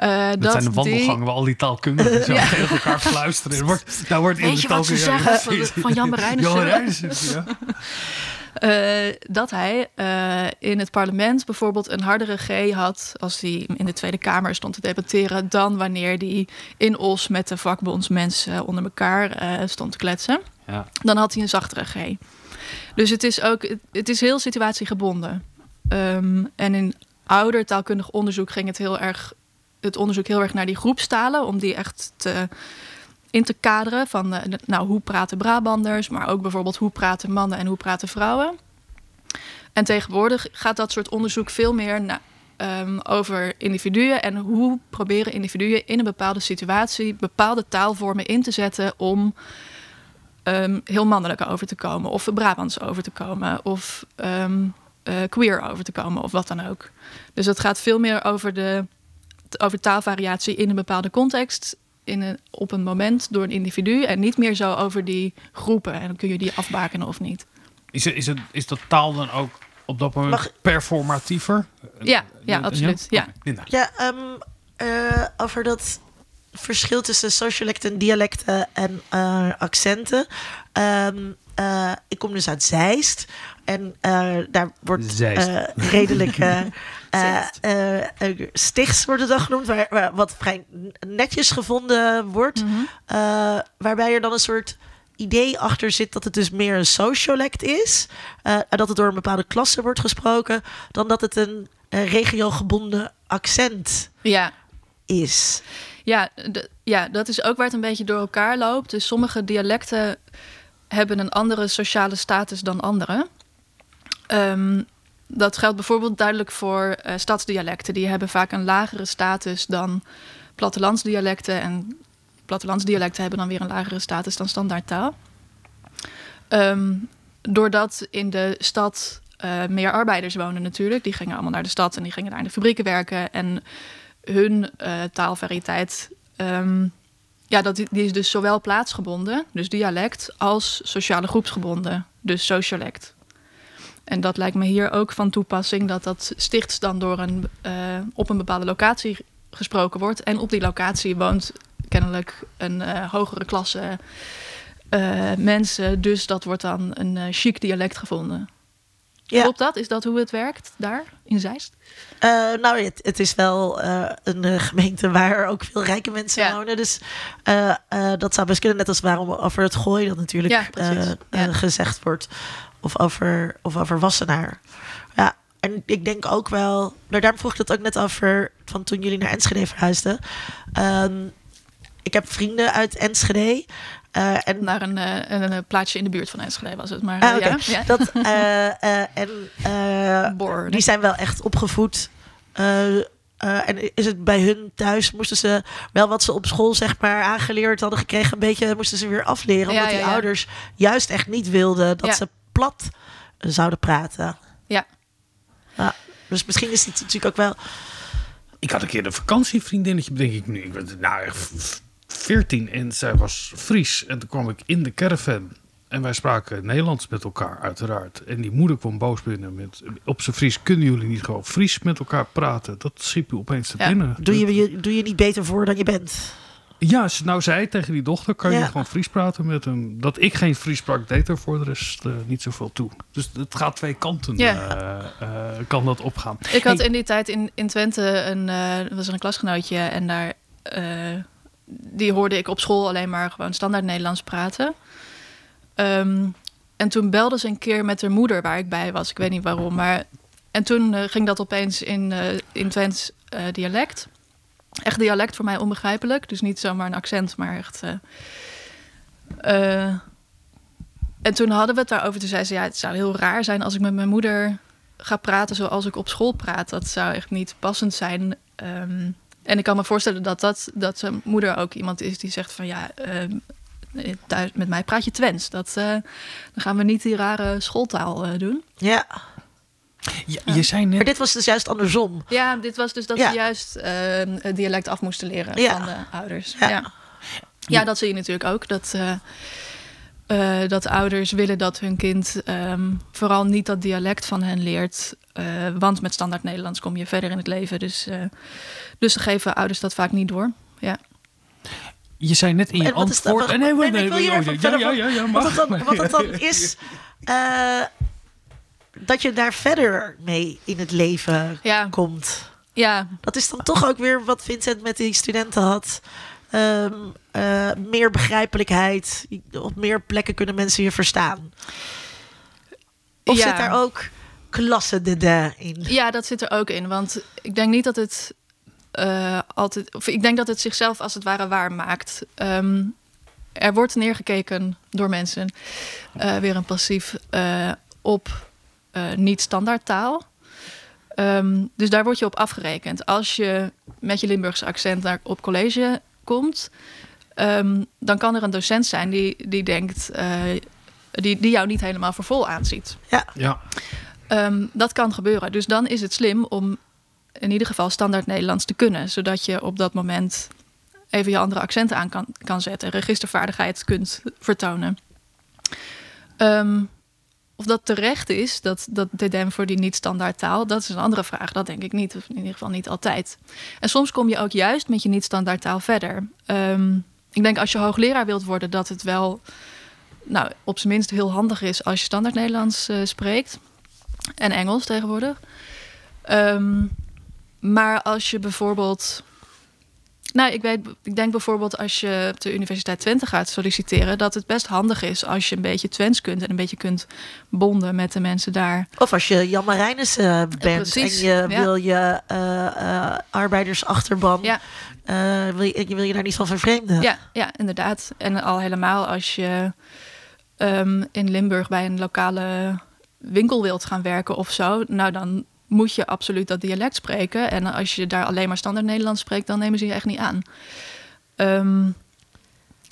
E: Eh,
D: Dat,
E: dat
D: zijn de wandelgangen
E: die-
D: waar al die taalkundigen zo
E: Ja.
D: tegen elkaar fluisteren. Er wordt, daar wordt in de
E: wat ze zeggen van, van Jan Marijnissen?
D: Ja.
E: Eh, dat hij eh, in het parlement bijvoorbeeld een hardere G had als hij in de Tweede Kamer stond te debatteren dan wanneer hij in Os met de vakbondsmensen onder elkaar stond te kletsen.
D: Ja.
E: Dan had hij een zachtere G. Dus het is ook, het, het is heel situatiegebonden. Ehm, en in ouder taalkundig onderzoek ging het heel erg, het onderzoek heel erg naar die groepstalen om die echt te in te kaderen van eh, nou, hoe praten Brabanders, maar ook bijvoorbeeld hoe praten mannen en hoe praten vrouwen. En tegenwoordig gaat dat soort onderzoek veel meer na- ehm, over individuen en hoe proberen individuen in een bepaalde situatie bepaalde taalvormen in te zetten om ehm, heel mannelijk over te komen, of Brabants over te komen, of ehm, eh, queer over te komen, of wat dan ook. Dus het gaat veel meer over, de, over taalvariatie in een bepaalde context, in een, op een moment door een individu, en niet meer zo over die groepen. En dan kun je die afbakenen of niet.
D: Is, het, is, het, is dat taal dan ook op dat moment
A: Mag-
D: performatiever?
E: Ja, ja, absoluut. Ja.
D: Linda.
A: Ja, ehm, eh, over dat verschil tussen sociolecten, dialecten en eh, accenten. Ehm, eh, ik kom dus uit Zeist. En eh, daar wordt eh, redelijk... eh, eh, eh, eh, stichts wordt het dan genoemd, waar, waar- wat vrij netjes gevonden wordt.
E: Mhm.
A: Eh, waarbij er dan een soort idee achter zit dat het dus meer een sociolect is. eh, en dat het door een bepaalde klasse wordt gesproken. Dan dat het een, een regiogebonden accent
E: ja.
A: is.
E: Ja, ja, dat is ook waar het een beetje door elkaar loopt. Dus sommige dialecten hebben een andere sociale status dan andere. Ehm, dat geldt bijvoorbeeld duidelijk voor eh, stadsdialecten. Die hebben vaak een lagere status dan plattelandsdialecten. En plattelandsdialecten hebben dan weer een lagere status dan standaardtaal. Ehm, doordat in de stad eh, meer arbeiders wonen natuurlijk. Die gingen allemaal naar de stad en die gingen daar in de fabrieken werken. En hun eh, taalvariëteit, ehm, ja, dat, die is dus zowel plaatsgebonden, dus dialect, als sociale groepsgebonden, dus sociolect. En dat lijkt me hier ook van toepassing, dat dat stichts dan door een, eh, op een bepaalde locatie gesproken wordt. En op die locatie woont kennelijk een eh, hogere klasse eh, mensen, dus dat wordt dan een chic dialect gevonden.
A: Ja.
E: Klopt dat? Is dat hoe het werkt daar in Zeist?
A: Nou, het, het is wel een gemeente waar ook veel rijke mensen
E: Ja.
A: wonen. Dus dat zou best kunnen. Net als waarom over het gooien dat natuurlijk
E: Ja,
A: gezegd wordt. Of over, of over Wassenaar. Ja, en ik denk ook wel, nou, daarom vroeg ik dat ook net over van toen jullie naar Enschede verhuisden. Ehm, ik heb vrienden uit Enschede. eh, en
E: Naar een, eh, een, een plaatsje in de buurt van Enschede was het. Maar
A: Ah,
E: eh, ja.
A: Dat, en
E: Borden.
A: die zijn wel echt opgevoed. en is het bij hun thuis, moesten ze wel wat ze op school zeg maar aangeleerd hadden gekregen, een beetje moesten ze weer afleren. Omdat
E: Ja, ja,
A: die ouders juist echt niet wilden dat ze plat zouden praten.
E: Ja.
A: Ja, dus misschien is het natuurlijk ook wel.
D: Ik had een keer een vakantievriendinnetje, denk ik nu. Ik was nou echt v- 14 en zij was Fries. En toen kwam ik in de caravan. En wij spraken Nederlands met elkaar, uiteraard. En die moeder kwam boos binnen met... Op zijn Fries kunnen jullie niet gewoon Fries met elkaar praten? Dat schiep je opeens te
E: Ja.
D: binnen.
A: Doe je, je, doe je niet beter voor dan je bent?
D: Ja, nou zei tegen die dochter, kan je gewoon Fries praten met hem. Dat ik geen Fries sprak, deed er voor de rest eh, niet zoveel toe. Dus het gaat twee kanten,
E: Ja.
D: eh, eh, kan dat opgaan.
E: Ik had
D: Hey,
E: in die tijd in, in Twente een, was er een klasgenootje en daar, die hoorde ik op school alleen maar gewoon standaard Nederlands praten. Ehm, en toen belde ze een keer met haar moeder waar ik bij was. Ik weet niet waarom, maar en toen ging dat opeens in, in Twents dialect. Echt dialect voor mij onbegrijpelijk, dus niet zomaar een accent, maar echt. eh, eh, en toen hadden we het daarover. Toen zei ze: Ja, het zou heel raar zijn als ik met mijn moeder ga praten zoals ik op school praat. Dat zou echt niet passend zijn. Ehm, en ik kan me voorstellen dat, dat, dat zijn moeder ook iemand is die zegt van ja, ehm, met mij praat je Twents. Dat, eh, dan gaan we niet die rare schooltaal doen.
A: Ja,
D: je, je zei
A: maar
D: net,
A: dit was dus juist andersom.
E: Ja, dit was dus dat
A: Ja.
E: ze juist ehm, het dialect af moesten leren
A: Ja.
E: van de ouders.
A: Ja.
E: Ja. Ja. dat zie je natuurlijk ook. Dat, eh, eh, dat ouders willen dat hun kind ehm, vooral niet dat dialect van hen leert. eh, want met standaard Nederlands kom je verder in het leven. Dus, eh, dus ze geven ouders dat vaak niet door. Ja.
D: je zei net in je antwoord... Nee,
A: nee,
D: nee,
A: ik wil hier
D: oh,
A: even
D: ja,
A: verder
D: ja,
A: van-
D: ja, ja,
A: Wat
D: mag.
A: het dan, wat het dan is, eh, dat je daar verder mee in het leven
E: Ja.
A: komt.
E: ja,
A: Dat is dan toch ook weer wat Vincent met die studenten had. Ehm, eh, meer begrijpelijkheid. Op meer plekken kunnen mensen je verstaan. Of
E: Ja.
A: zit daar ook klasse de in?
E: Ja, dat zit er ook in. Want ik denk niet dat het eh, altijd. Of ik denk dat het zichzelf als het ware waar maakt. Ehm, er wordt neergekeken door mensen, eh, weer een passief, op eh, niet-standaard taal. Ehm, dus daar word je op afgerekend. Als je met je Limburgse accent naar, op college komt, ehm, dan kan er een docent zijn die, die denkt. eh, die, die jou niet helemaal voor vol aanziet.
D: Ja,
E: Ehm, dat kan gebeuren. Dus dan is het slim om in ieder geval standaard Nederlands te kunnen. Zodat je op dat moment even je andere accenten aan kan, kan zetten. Registervaardigheid kunt vertonen. Of dat terecht is, dat, dat DDM voor die niet-standaard taal, dat is een andere vraag. Dat denk ik niet, of in ieder geval niet altijd. En soms kom je ook juist met je niet-standaard taal verder. Ehm, ik denk als je hoogleraar wilt worden, dat het wel nou, op zijn minst heel handig is als je standaard Nederlands eh, spreekt. En Engels tegenwoordig. Ehm, maar als je bijvoorbeeld. Nou, ik, weet, ik denk bijvoorbeeld als je op de Universiteit Twente gaat solliciteren, dat het best handig is als je een beetje Twents kunt en een beetje kunt bonden met de mensen daar.
A: Of als je Jan Marijnis eh, bent
E: precies,
A: en je
E: ja.
A: wil je eh, eh, arbeidersachterban,
E: Ja.
A: eh, wil, je, wil je daar niet van vervreemden?
E: Ja, ja, inderdaad. En al helemaal als je ehm, in Limburg bij een lokale winkel wilt gaan werken of zo, nou dan moet je absoluut dat dialect spreken. En als je daar alleen maar standaard Nederlands spreekt, dan nemen ze je echt niet aan. Ehm,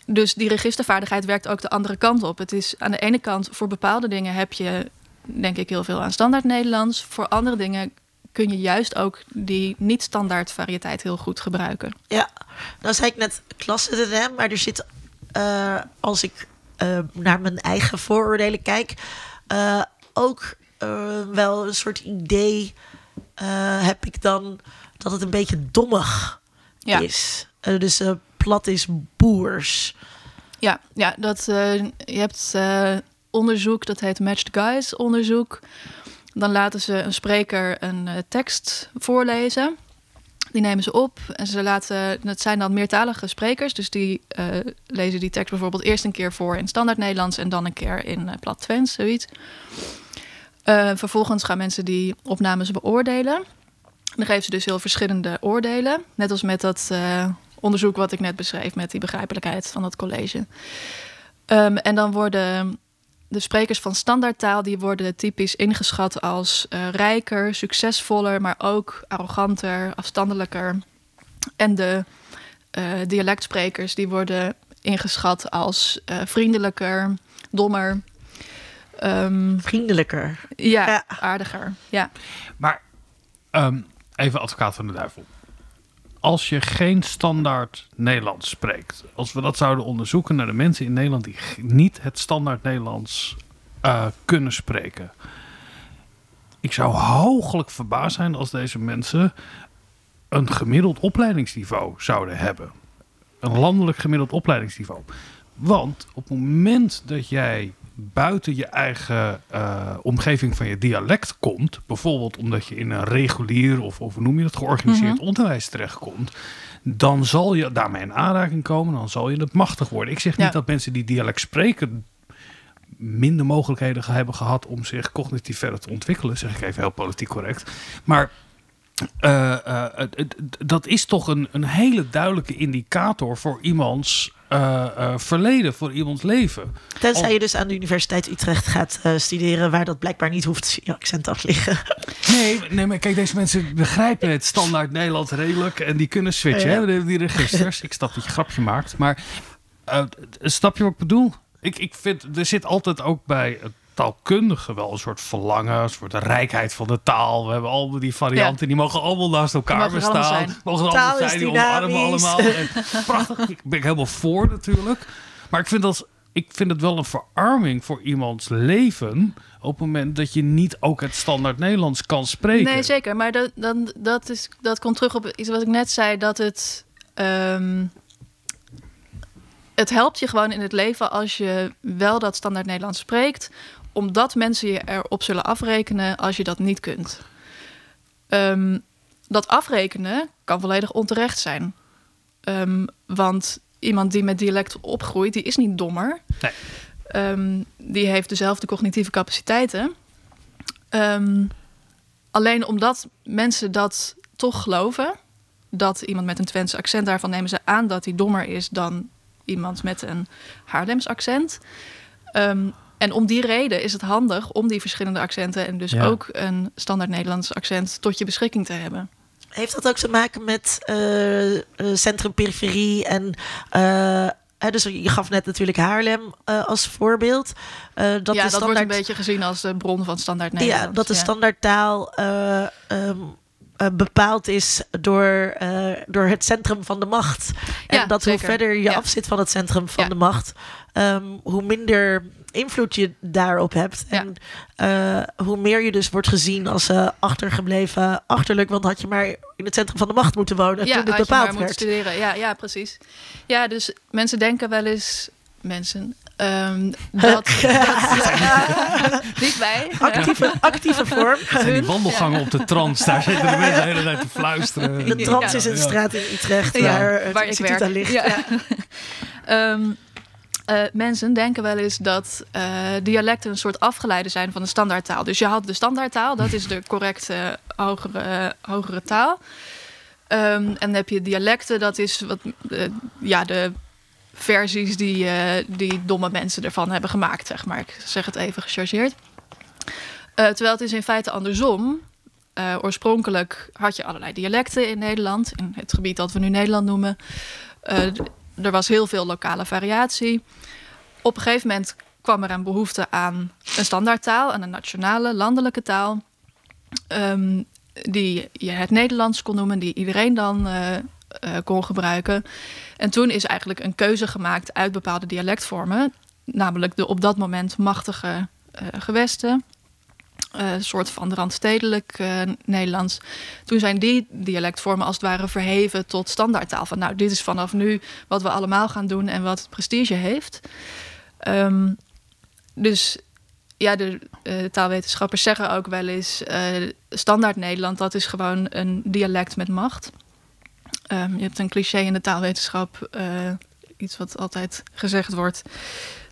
E: dus die registervaardigheid werkt ook de andere kant op. Het is aan de ene kant voor bepaalde dingen heb je denk ik heel veel aan standaard Nederlands. Voor andere dingen kun je juist ook die niet-standaard variëteit heel goed gebruiken.
A: Ja, nou zei ik net klasse de maar er zit, eh, als ik eh, naar mijn eigen vooroordelen kijk, eh, ook eh, wel een soort idee eh, heb ik dan dat het een beetje dommig
E: Ja.
A: is. Eh, dus plat is boers.
E: Ja, ja dat, je hebt onderzoek, dat heet Matched Guys onderzoek. Dan laten ze een spreker een tekst voorlezen. Die nemen ze op en ze laten, het zijn dan meertalige sprekers, dus die lezen die tekst bijvoorbeeld eerst een keer voor in standaard Nederlands en dan een keer in plat Twents, zoiets. Eh, vervolgens gaan mensen die opnames beoordelen. Dan geven ze dus heel verschillende oordelen. Net als met dat eh, onderzoek wat ik net beschreef, met die begrijpelijkheid van dat college. Ehm, en dan worden de sprekers van standaardtaal, die worden typisch ingeschat als eh, rijker, succesvoller, maar ook arroganter, afstandelijker. En de eh, dialectsprekers, die worden ingeschat als vriendelijker, dommer. Ehm,
A: Vriendelijker.
E: ja,
A: Ja.
E: aardiger. Ja.
D: Maar ehm, even advocaat van de duivel. Als je geen standaard Nederlands spreekt, als we dat zouden onderzoeken naar de mensen in Nederland die niet het standaard Nederlands eh, kunnen spreken. Ik zou hooglijk verbaasd zijn als deze mensen een gemiddeld opleidingsniveau zouden hebben. Een landelijk gemiddeld opleidingsniveau. Want op het moment dat jij buiten je eigen eh, omgeving van je dialect komt, bijvoorbeeld omdat je in een regulier of, of hoe noem je dat, georganiseerd onderwijs terechtkomt, dan zal je daarmee in aanraking komen, dan zal je het machtig worden. Ik zeg niet dat mensen die dialect spreken minder mogelijkheden ge- hebben gehad om zich cognitief verder te ontwikkelen, zeg ik even heel politiek correct. Maar eh, eh, dat is toch een, een hele duidelijke indicator voor iemands eh, eh, verleden, voor iemands leven.
A: Tenzij
D: Oh.
A: je dus aan de Universiteit Utrecht gaat eh, studeren, waar dat blijkbaar niet hoeft je accent af liggen.
D: Nee, nee, maar kijk, deze mensen begrijpen het standaard Nederlands redelijk en die kunnen switchen,
A: Ja.
D: hè, die, die registers. ik snap dat je grapje maakt, maar snap je wat ik bedoel? Ik, ik vind, er zit altijd ook bij taalkundige wel een soort verlangen, een soort rijkheid van de taal. We hebben al die varianten, die mogen allemaal naast elkaar
E: mogen allemaal
D: bestaan.
E: zijn.
D: Mogen
A: Taal
D: allemaal zijn, die omarmen allemaal. En prachtig, ik ben ik helemaal voor natuurlijk. Maar ik vind, dat, ik vind het wel een verarming voor iemands leven op het moment dat je niet ook het standaard Nederlands kan spreken.
E: Nee, zeker. Maar dat, dan, dat, is, dat komt terug op iets wat ik net zei. Dat het... ehm, het helpt je gewoon in het leven als je wel dat standaard Nederlands spreekt. Omdat mensen je erop zullen afrekenen als je dat niet kunt. Ehm, dat afrekenen kan volledig onterecht zijn. Ehm, want iemand die met dialect opgroeit, die is niet dommer.
D: Nee.
E: Ehm, die heeft dezelfde cognitieve capaciteiten. Alleen omdat mensen dat toch geloven, dat iemand met een Twents accent, daarvan nemen ze aan dat hij dommer is dan iemand met een Haarlems accent. En om die reden is het handig om die verschillende accenten en dus
D: Ja.
E: ook een standaard Nederlands accent tot je beschikking te hebben.
A: Heeft dat ook te maken met eh, eh, centrum, periferie en... eh, hè, dus je gaf net natuurlijk Haarlem eh, als voorbeeld. Eh, dat
E: ja,
A: de
E: dat wordt een beetje gezien als de bron van standaard Nederlands.
A: ja, dat de
E: ja.
A: standaardtaal eh, ehm, eh, bepaald is door, eh, door het centrum van de macht. En dat
E: zeker.
A: hoe verder je
E: Ja.
A: afzit van het centrum van
E: Ja.
A: de macht, ehm, hoe minder invloed je daarop hebt.
E: Ja.
A: En eh, hoe meer je dus wordt gezien als eh, achtergebleven achterlijk. Want had je maar in het centrum van de macht moeten wonen
E: ja,
A: toen het bepaald werd.
E: studeren. Ja, ja, precies. Ja, dus mensen denken wel eens... Mensen... ehm, dat, dat, niet wij.
A: Actieve, actieve vorm.
D: En die wandelgangen op de trans, daar zitten de mensen de hele tijd te fluisteren.
A: De trans
E: Ja.
A: is een straat in Utrecht
E: Ja,
A: waar
E: waar ik werk.
A: aan ligt.
E: Ja. Eh, mensen denken wel eens dat eh, dialecten een soort afgeleide zijn van de standaardtaal. Dus je had de standaardtaal, dat is de correcte hogere, hogere taal. Ehm, en dan heb je dialecten, dat is wat, eh, ja, de versies die, eh, die domme mensen ervan hebben gemaakt, zeg maar. Ik zeg het even gechargeerd. Eh, terwijl het is in feite andersom. Eh, oorspronkelijk had je allerlei dialecten in Nederland, in het gebied dat we nu Nederland noemen. Eh, er was heel veel lokale variatie. Op een gegeven moment kwam er een behoefte aan een standaardtaal, aan een nationale, landelijke taal. ehm, die je het Nederlands kon noemen, die iedereen dan eh, eh, kon gebruiken. En toen is eigenlijk een keuze gemaakt uit bepaalde dialectvormen, namelijk de op dat moment machtige eh, gewesten. Eh, een soort van randstedelijk eh, Nederlands. Toen zijn die dialectvormen als het ware verheven tot standaardtaal. Van nou, dit is vanaf nu wat we allemaal gaan doen en wat prestige heeft. Ehm, dus ja, de eh, taalwetenschappers zeggen ook wel eens... eh, standaard Nederland, dat is gewoon een dialect met macht. Ehm, je hebt een cliché in de taalwetenschap, eh, iets wat altijd gezegd wordt.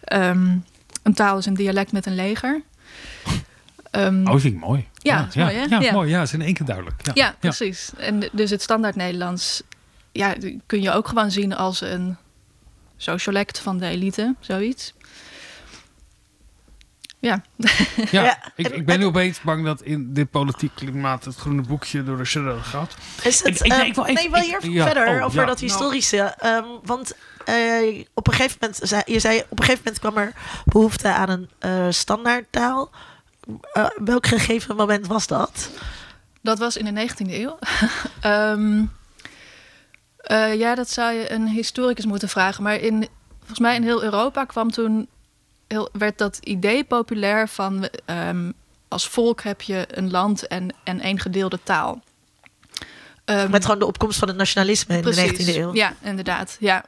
E: Ehm, een taal is een dialect met een leger. Ehm,
D: Oh, vind ik mooi.
E: Ja, dat is
D: ja,
E: mooi, hè?
D: Ja,
E: Ja.
D: mooi. Ja, is in één keer duidelijk. Ja,
E: Ja, precies. En dus het standaard Nederlands ja, kun je ook gewoon zien als een sociolect van de elite, zoiets. Ja,
D: Ja,
A: Ja,
D: ik, ik ben nu opeens bang dat in dit politiek klimaat het groene boekje door de shredder gaat.
A: Is het,
D: Ik- ik-
A: eh,
D: ik wil even-
A: nee, wel
D: ik-
A: hier
D: ja,
A: verder
D: oh,
A: over
D: ja,
A: dat
D: nou.
A: historische. ehm, want eh, op een gegeven moment, zei, je zei, op een gegeven moment kwam er behoefte aan een eh standaardtaal. Eh, welk gegeven moment was dat?
E: dat was in de 19e eeuw. Ehm, eh, ja, dat zou je een historicus moeten vragen. Maar in, volgens mij in heel Europa kwam toen heel, werd dat idee populair van ehm, als volk heb je een land en, en één gedeelde taal. Ehm,
A: Met gewoon de opkomst van het nationalisme in de 19e eeuw.
E: Ja, inderdaad. Ja.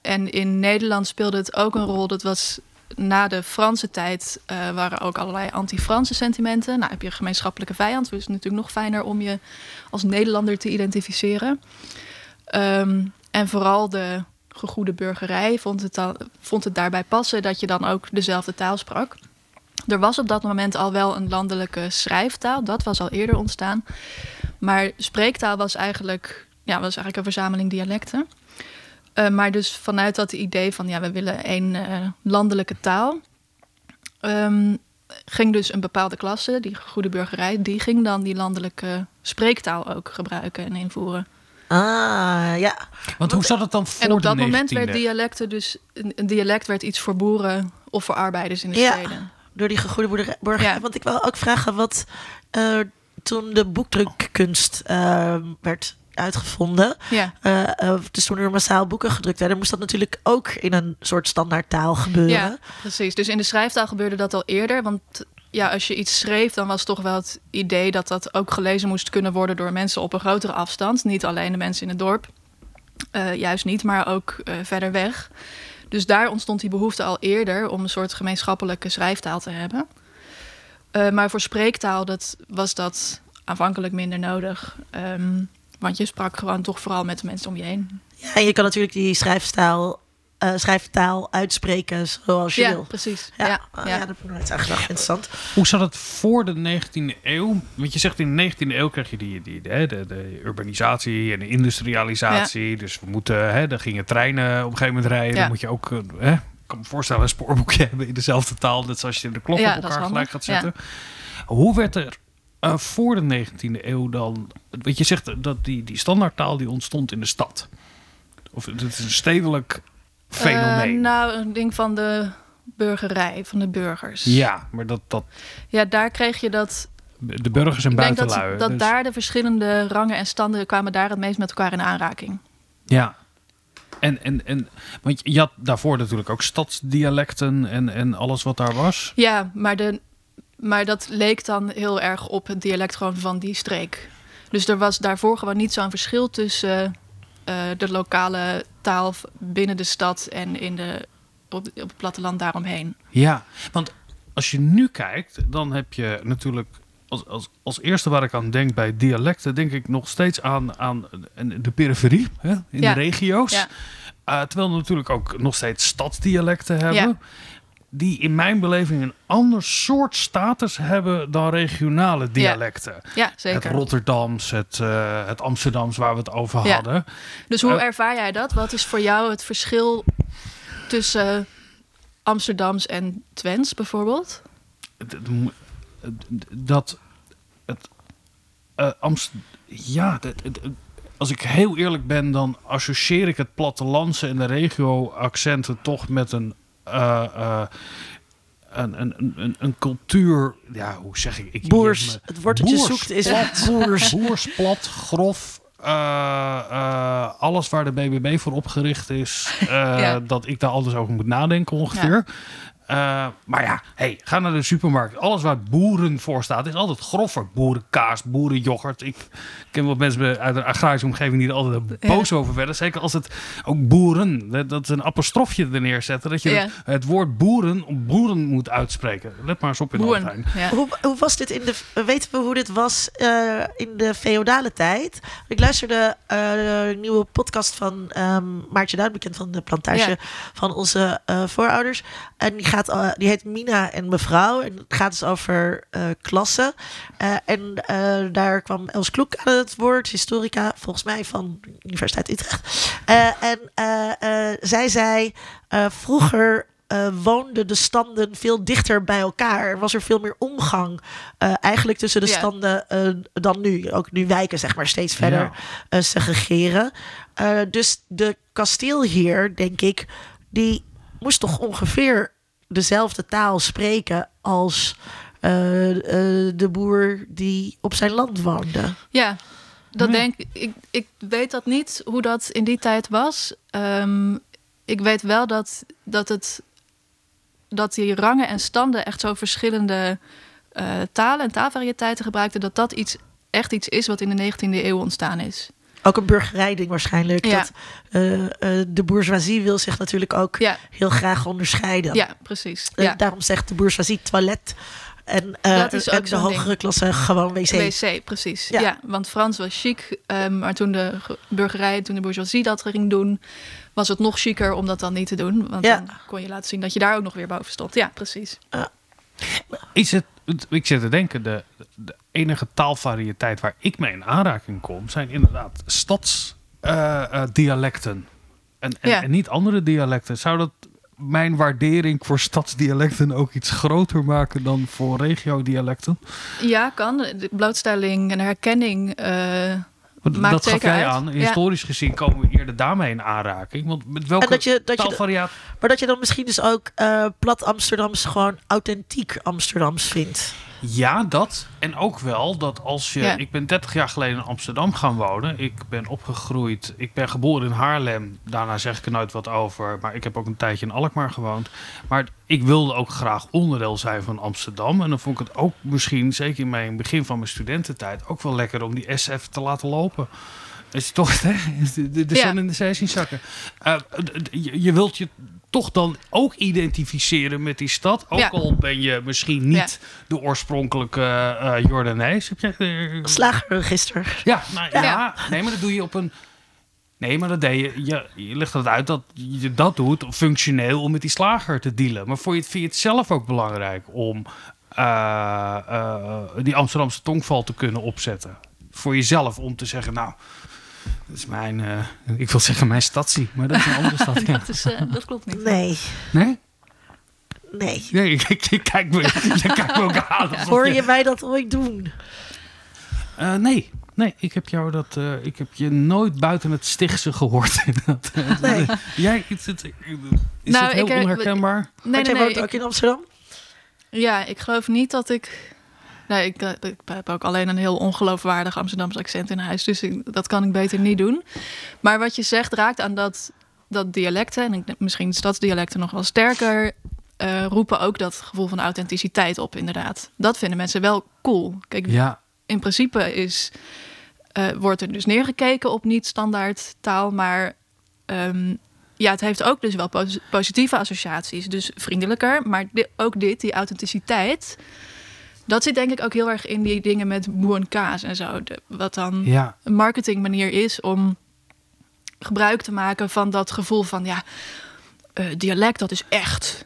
E: En in Nederland speelde het ook een rol. Dat was na de Franse tijd eh, waren ook allerlei anti-Franse sentimenten. Nou, heb je een gemeenschappelijke vijand. Dus het is natuurlijk nog fijner om je als Nederlander te identificeren. Ehm, en vooral de gegoede burgerij vond het, vond het daarbij passen dat je dan ook dezelfde taal sprak. Er was op dat moment al wel een landelijke schrijftaal. Dat was al eerder ontstaan. Maar spreektaal was eigenlijk, ja, was eigenlijk een verzameling dialecten. Eh, maar dus vanuit dat idee van ja, we willen één eh, landelijke taal. ehm, ging dus een bepaalde klasse, die goede burgerij, die ging dan die landelijke spreektaal ook gebruiken en invoeren.
A: Ah, ja.
D: Want hoe zat het dan voor
E: en op dat moment
D: 19e?
E: werd dialecten dus een, dialect werd iets voor boeren of voor arbeiders in de
A: Ja.
E: steden.
A: Door die gegoede boerderij- burger.
E: Ja.
A: Want ik wil ook vragen wat eh, toen de boekdrukkunst eh, werd uitgevonden.
E: Ja.
A: eh, eh, dus toen er massaal boeken gedrukt werden, moest dat natuurlijk ook in een soort standaardtaal gebeuren.
E: Ja, precies. Dus in de schrijftaal gebeurde dat al eerder. Want ja, als je iets schreef, dan was toch wel het idee dat dat ook gelezen moest kunnen worden door mensen op een grotere afstand. Niet alleen de mensen in het dorp. Eh, juist niet, maar ook verder weg. Dus daar ontstond die behoefte al eerder om een soort gemeenschappelijke schrijftaal te hebben. Maar voor spreektaal dat, was dat aanvankelijk minder nodig. Ehm, want je sprak gewoon toch vooral met de mensen om je heen.
A: Ja, en je kan natuurlijk die schrijfstaal, eh, schrijftaal uitspreken zoals je
E: Ja,
A: wil.
E: precies.
A: Ja,
E: Ja,
A: oh,
E: ja.
A: ja. daar heb ik gedacht. Interessant.
D: Hoe zat het voor de 19e eeuw? Want je zegt in de 19e eeuw krijg je die, die, de, de, de urbanisatie en de industrialisatie. Dus we moeten, hè, dan gingen treinen op een gegeven moment rijden.
E: Ja.
D: Dan moet je ook, eh, hè, ik kan me voorstellen, een spoorboekje hebben in dezelfde taal. Net zoals je de klok
E: Ja,
D: op
E: dat
D: elkaar gelijk gaat zetten. Hoe werd er eh, voor de 19e eeuw dan... Weet je zegt dat die, die standaardtaal die ontstond in de stad. Of het is een stedelijk fenomeen.
E: Eh, nou, een ding van de burgerij, van de burgers.
D: ja, maar dat, dat
E: Ja, daar kreeg je dat.
D: de burgers en
E: Ik denk dat,
D: buitenlui.
E: dat
D: dus-
E: daar de verschillende rangen en standen kwamen daar het meest met elkaar in aanraking.
D: Ja. En, en, en, want je had daarvoor natuurlijk ook stadsdialecten en, en alles wat daar was.
E: Ja, maar, de, maar dat leek dan heel erg op het dialect gewoon van die streek. Dus er was daarvoor gewoon niet zo'n verschil tussen eh, de lokale taal binnen de stad en in de, op, op het platteland daaromheen.
D: Ja, want als je nu kijkt, dan heb je natuurlijk als, als, als eerste waar ik aan denk bij dialecten, denk ik nog steeds aan, aan de periferie hè, in
E: Ja.
D: de regio's.
E: Ja.
D: Eh, terwijl we natuurlijk ook nog steeds stadsdialecten hebben.
E: Ja.
D: Die in mijn beleving een ander soort status hebben dan regionale dialecten.
E: Ja,
D: Het
E: zeker.
D: Rotterdams, het, eh, het Amsterdams waar we het over
E: Ja.
D: hadden.
E: Dus hoe
D: Eh,
E: ervaar jij dat? Wat is voor jou het verschil tussen Amsterdams en Twents bijvoorbeeld?
D: dat het Amst ja, dat- het- het- als ik heel eerlijk ben, dan associeer ik het plattelandse en de regio-accenten toch met een, een, een, een, een, een cultuur. Ja, hoe zeg ik? ik
A: Boers.
D: me-
A: Het woord dat je zoekt is
D: plat,
A: boers.
D: Boers, plat, grof. eh, eh, alles waar de BBB voor opgericht is, eh,
E: Ja.
D: dat ik daar alles over moet nadenken ongeveer. Eh, maar ja, hey, ga naar de supermarkt. Alles waar boeren voor staat is altijd groffer. Boerenkaas, boerenjoghurt. Ik ken wat mensen uit een agrarische omgeving die er altijd boos over werden. Zeker als het ook boeren, dat, dat is een apostrofje er neerzetten. Dat je
E: Ja.
D: het, het woord boeren op boeren moet uitspreken. Let maar eens op in de
E: Boeren. Ja.
A: Hoe, hoe was dit in de. Weten we hoe dit was eh, in de feodale tijd? Ik luisterde eh, een nieuwe podcast van ehm Maartje Duin, bekend van de plantage
E: Ja.
A: van onze eh, voorouders. En die gaat, eh, die heet Mina en mevrouw. En het gaat dus over eh klassen. Eh, en eh, daar kwam Els Kloek aan het woord, historica, volgens mij van Universiteit Utrecht. Eh, en eh, eh, zij zei, eh, vroeger eh, woonden de standen veel dichter bij elkaar. Was er veel meer omgang eh, eigenlijk tussen de
E: Ja.
A: standen eh, dan nu. Ook nu wijken zeg maar steeds verder
D: Ja.
A: eh, segregeren. Eh, dus de kasteelheer, denk ik, die moest toch ongeveer dezelfde taal spreken als eh, eh, de boer die op zijn land woonde.
E: Ja, dat
D: Ja.
E: denk ik. ik. Ik weet dat niet hoe dat in die tijd was. Ehm, ik weet wel dat, dat, het, dat die rangen en standen echt zo verschillende eh, talen en taalvarieteiten gebruikten. Dat dat iets, echt iets is wat in de 19e eeuw ontstaan is.
A: Ook een burgerrijding waarschijnlijk.
E: Ja.
A: Dat, eh, eh, de bourgeoisie wil zich natuurlijk ook
E: Ja,
A: heel graag onderscheiden.
E: ja precies.
A: Eh,
E: Ja.
A: Daarom zegt de bourgeoisie toilet. En, eh,
E: Dat is ook
A: en de hogere
E: ding.
A: klasse gewoon wc.
E: WC, precies.
A: Ja.
E: Ja. want Frans was chic. ehm, maar toen de ge- burgerij, toen de bourgeoisie dat ging doen, was het nog chiquer om dat dan niet te doen. Want
A: Ja.
E: dan kon je laten zien dat je daar ook nog weer boven stond. Ja, precies.
D: Is het, ik zit te denken, de, de enige taalvariëteit waar ik mee in aanraking kom, zijn inderdaad stadsdialecten. en, en,
E: Ja.
D: en niet andere dialecten. Zou dat mijn waardering voor stadsdialecten ook iets groter maken dan voor regiodialecten?
E: Ja, kan. De blootstelling en herkenning. eh,
D: Want
E: Maakt
D: dat gaf
E: zeker
D: jij
E: uit.
D: aan.
E: Ja.
D: Historisch gezien komen we eerder daarmee in aanraking. Want met welke
A: En dat je, dat je,
D: taalvariatie...
A: maar dat je dan misschien dus ook eh, plat Amsterdams gewoon authentiek Amsterdams vindt.
D: Ja, dat. En ook wel dat als je.
E: Ja.
D: Ik ben 30 jaar geleden in Amsterdam gaan wonen. Ik ben opgegroeid. Ik ben geboren in Haarlem. Daarna zeg ik er nooit wat over. Maar ik heb ook een tijdje in Alkmaar gewoond. Maar ik wilde ook graag onderdeel zijn van Amsterdam. En dan vond ik het ook misschien, zeker in mijn begin van mijn studententijd, ook wel lekker om die SF te laten lopen. Is toch hè? de, de, de
E: Ja.
D: zon in de zee zien zakken. Eh, je wilt je toch dan ook identificeren met die stad. Ook
E: Ja.
D: al ben je misschien niet de oorspronkelijke eh Jordanees. Heb je, eh,
A: Slagerregister.
D: ja, nou, ja.
E: Ja.
D: nee, maar dat doe je op een. Nee, maar dat deed je. Je, je legt het uit dat je dat doet functioneel om met die slager te dealen. Maar voor je, vind je het zelf ook belangrijk om eh, eh, die Amsterdamse tongval te kunnen opzetten? Voor jezelf om te zeggen, nou, dat is mijn. eh, ik wil zeggen mijn stadsie, maar dat is een andere stad. Ja.
E: dat, is, eh, dat klopt niet.
A: Nee,
D: Nee?
A: nee.
D: Nee, ik, ik, ik kijk me, je kijkt me ook aan. alsof
A: Hoor je mij dat ooit doen?
D: Eh, nee. Nee, ik heb jou dat. eh, ik heb je nooit buiten het Stichtse gehoord. Dat, eh,
A: Nee.
D: Jij, is het, is
E: Nou,
D: het heel
E: ik,
D: onherkenbaar?
E: Nee,
A: Want
E: nee,
A: jij
E: nee.
A: woont
E: ik-
A: ook in Amsterdam?
E: Ja, ik geloof niet dat ik. Nee, ik, eh, ik heb ook alleen een heel ongeloofwaardig Amsterdamse accent in huis. Dus ik- dat kan ik beter niet doen. Maar wat je zegt raakt aan dat, dat dialecten, en ik, misschien stadsdialecten nog wel sterker, eh, roepen ook dat gevoel van authenticiteit op, inderdaad. Dat vinden mensen wel cool. Kijk,
D: Ja,
E: in principe is, eh, wordt er dus neergekeken op niet-standaard taal, maar ehm, ja, het heeft ook dus wel pos- positieve associaties. Dus vriendelijker, maar ook dit, die authenticiteit, dat zit denk ik ook heel erg in die dingen met boer en kaas en zo. De- wat dan
D: ja.
E: een marketingmanier is om gebruik te maken van dat gevoel van ja, eh, dialect dat is echt.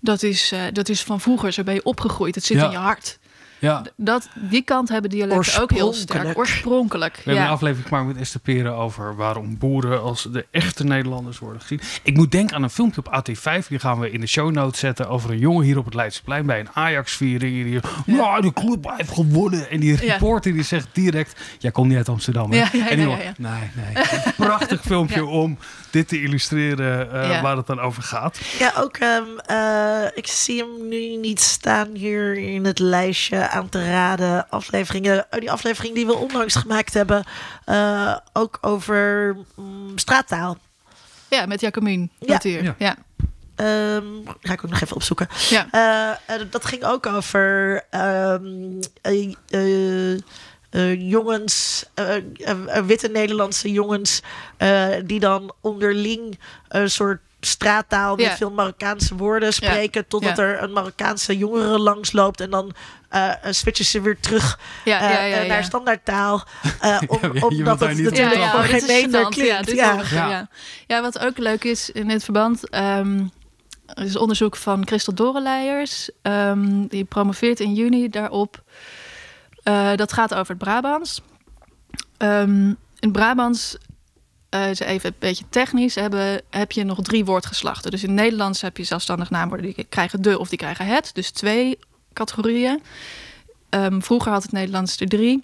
E: Dat is, eh, dat is van vroeger, zo ben je opgegroeid. Het zit
D: Ja.
E: in je hart.
D: Ja.
E: Dat, die kant hebben dialecten ook heel sterk.
A: Oorspronkelijk.
D: We hebben een aflevering gemaakt met Esther Peren over waarom boeren als de echte Nederlanders worden gezien. Ik moet denken aan een filmpje op AT5, die gaan we in de show notes zetten, over een jongen hier op het Leidseplein bij een Ajax-viering. Die, ja, de club heeft gewonnen. En die
E: Ja.
D: reporter die zegt direct, jij komt niet uit Amsterdam. Hè?
E: Ja, ja,
D: en die
E: ja,
D: jongen,
E: ja,
D: nee, nee. Een prachtig filmpje
E: Ja.
D: om dit te illustreren eh,
E: Ja.
D: waar het dan over gaat.
A: Ja, ook. ehm, eh, ik zie hem nu niet staan hier in het lijstje aan te raden. Afleveringen. Oh, die aflevering die we onlangs gemaakt hebben. eh, ook over mm, straattaal.
E: ja, met Jacomien.
A: Ja.
E: Ja. Hier.
D: Ja.
A: Ehm, ga ik ook nog even opzoeken.
E: Ja.
A: Eh, eh, dat ging ook over ehm, eh, eh, eh, jongens, eh, eh, eh, witte Nederlandse jongens, eh, die dan onderling een soort straattaal met
E: Ja.
A: veel Marokkaanse woorden spreken, totdat
E: Ja.
A: er een Marokkaanse jongere langsloopt en dan eh, eh, switchen ze weer terug
E: Ja,
A: eh,
E: ja, ja,
A: naar
E: ja.
A: standaardtaal. eh, om,
D: Ja, je wilt
A: omdat
D: daar
A: het natuurlijk
E: ja,
A: voor geen meter klinkt.
E: Ja,
A: Ja.
E: wat ook leuk is in dit verband. ehm, is onderzoek van Christel Dorenleijers. Ehm, die promoveert in juni daarop. Uh, dat gaat over het Brabants. Um, in Brabants uh, even een beetje technisch, hebben, heb je nog drie woordgeslachten. Dus in het Nederlands heb je zelfstandig naamwoorden die krijgen de of die krijgen het. Dus twee categorieën. Um, vroeger had het Nederlands er drie.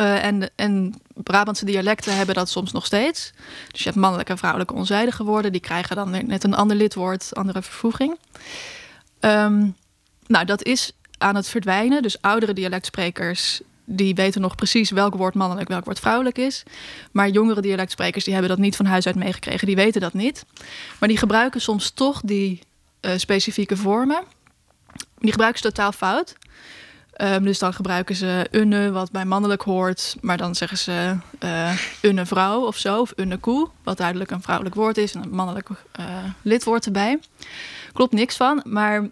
E: Uh, en, en Brabantse dialecten hebben dat soms nog steeds. Dus je hebt mannelijke en vrouwelijke onzijdige woorden. Die krijgen dan net een ander lidwoord, andere vervoeging. Um, nou, dat is aan het verdwijnen. Dus oudere dialectsprekers die weten nog precies welk woord mannelijk, welk woord vrouwelijk is. Maar jongere dialectsprekers die hebben dat niet van huis uit meegekregen. Die weten dat niet. Maar die gebruiken soms toch die uh, specifieke vormen. Die gebruiken ze totaal fout. Um, dus dan gebruiken ze unne, wat bij mannelijk hoort. Maar dan zeggen ze uh, unne vrouw of zo. Of unne koe, wat duidelijk een vrouwelijk woord is. En een mannelijk uh, lidwoord erbij. Klopt niks van. Maar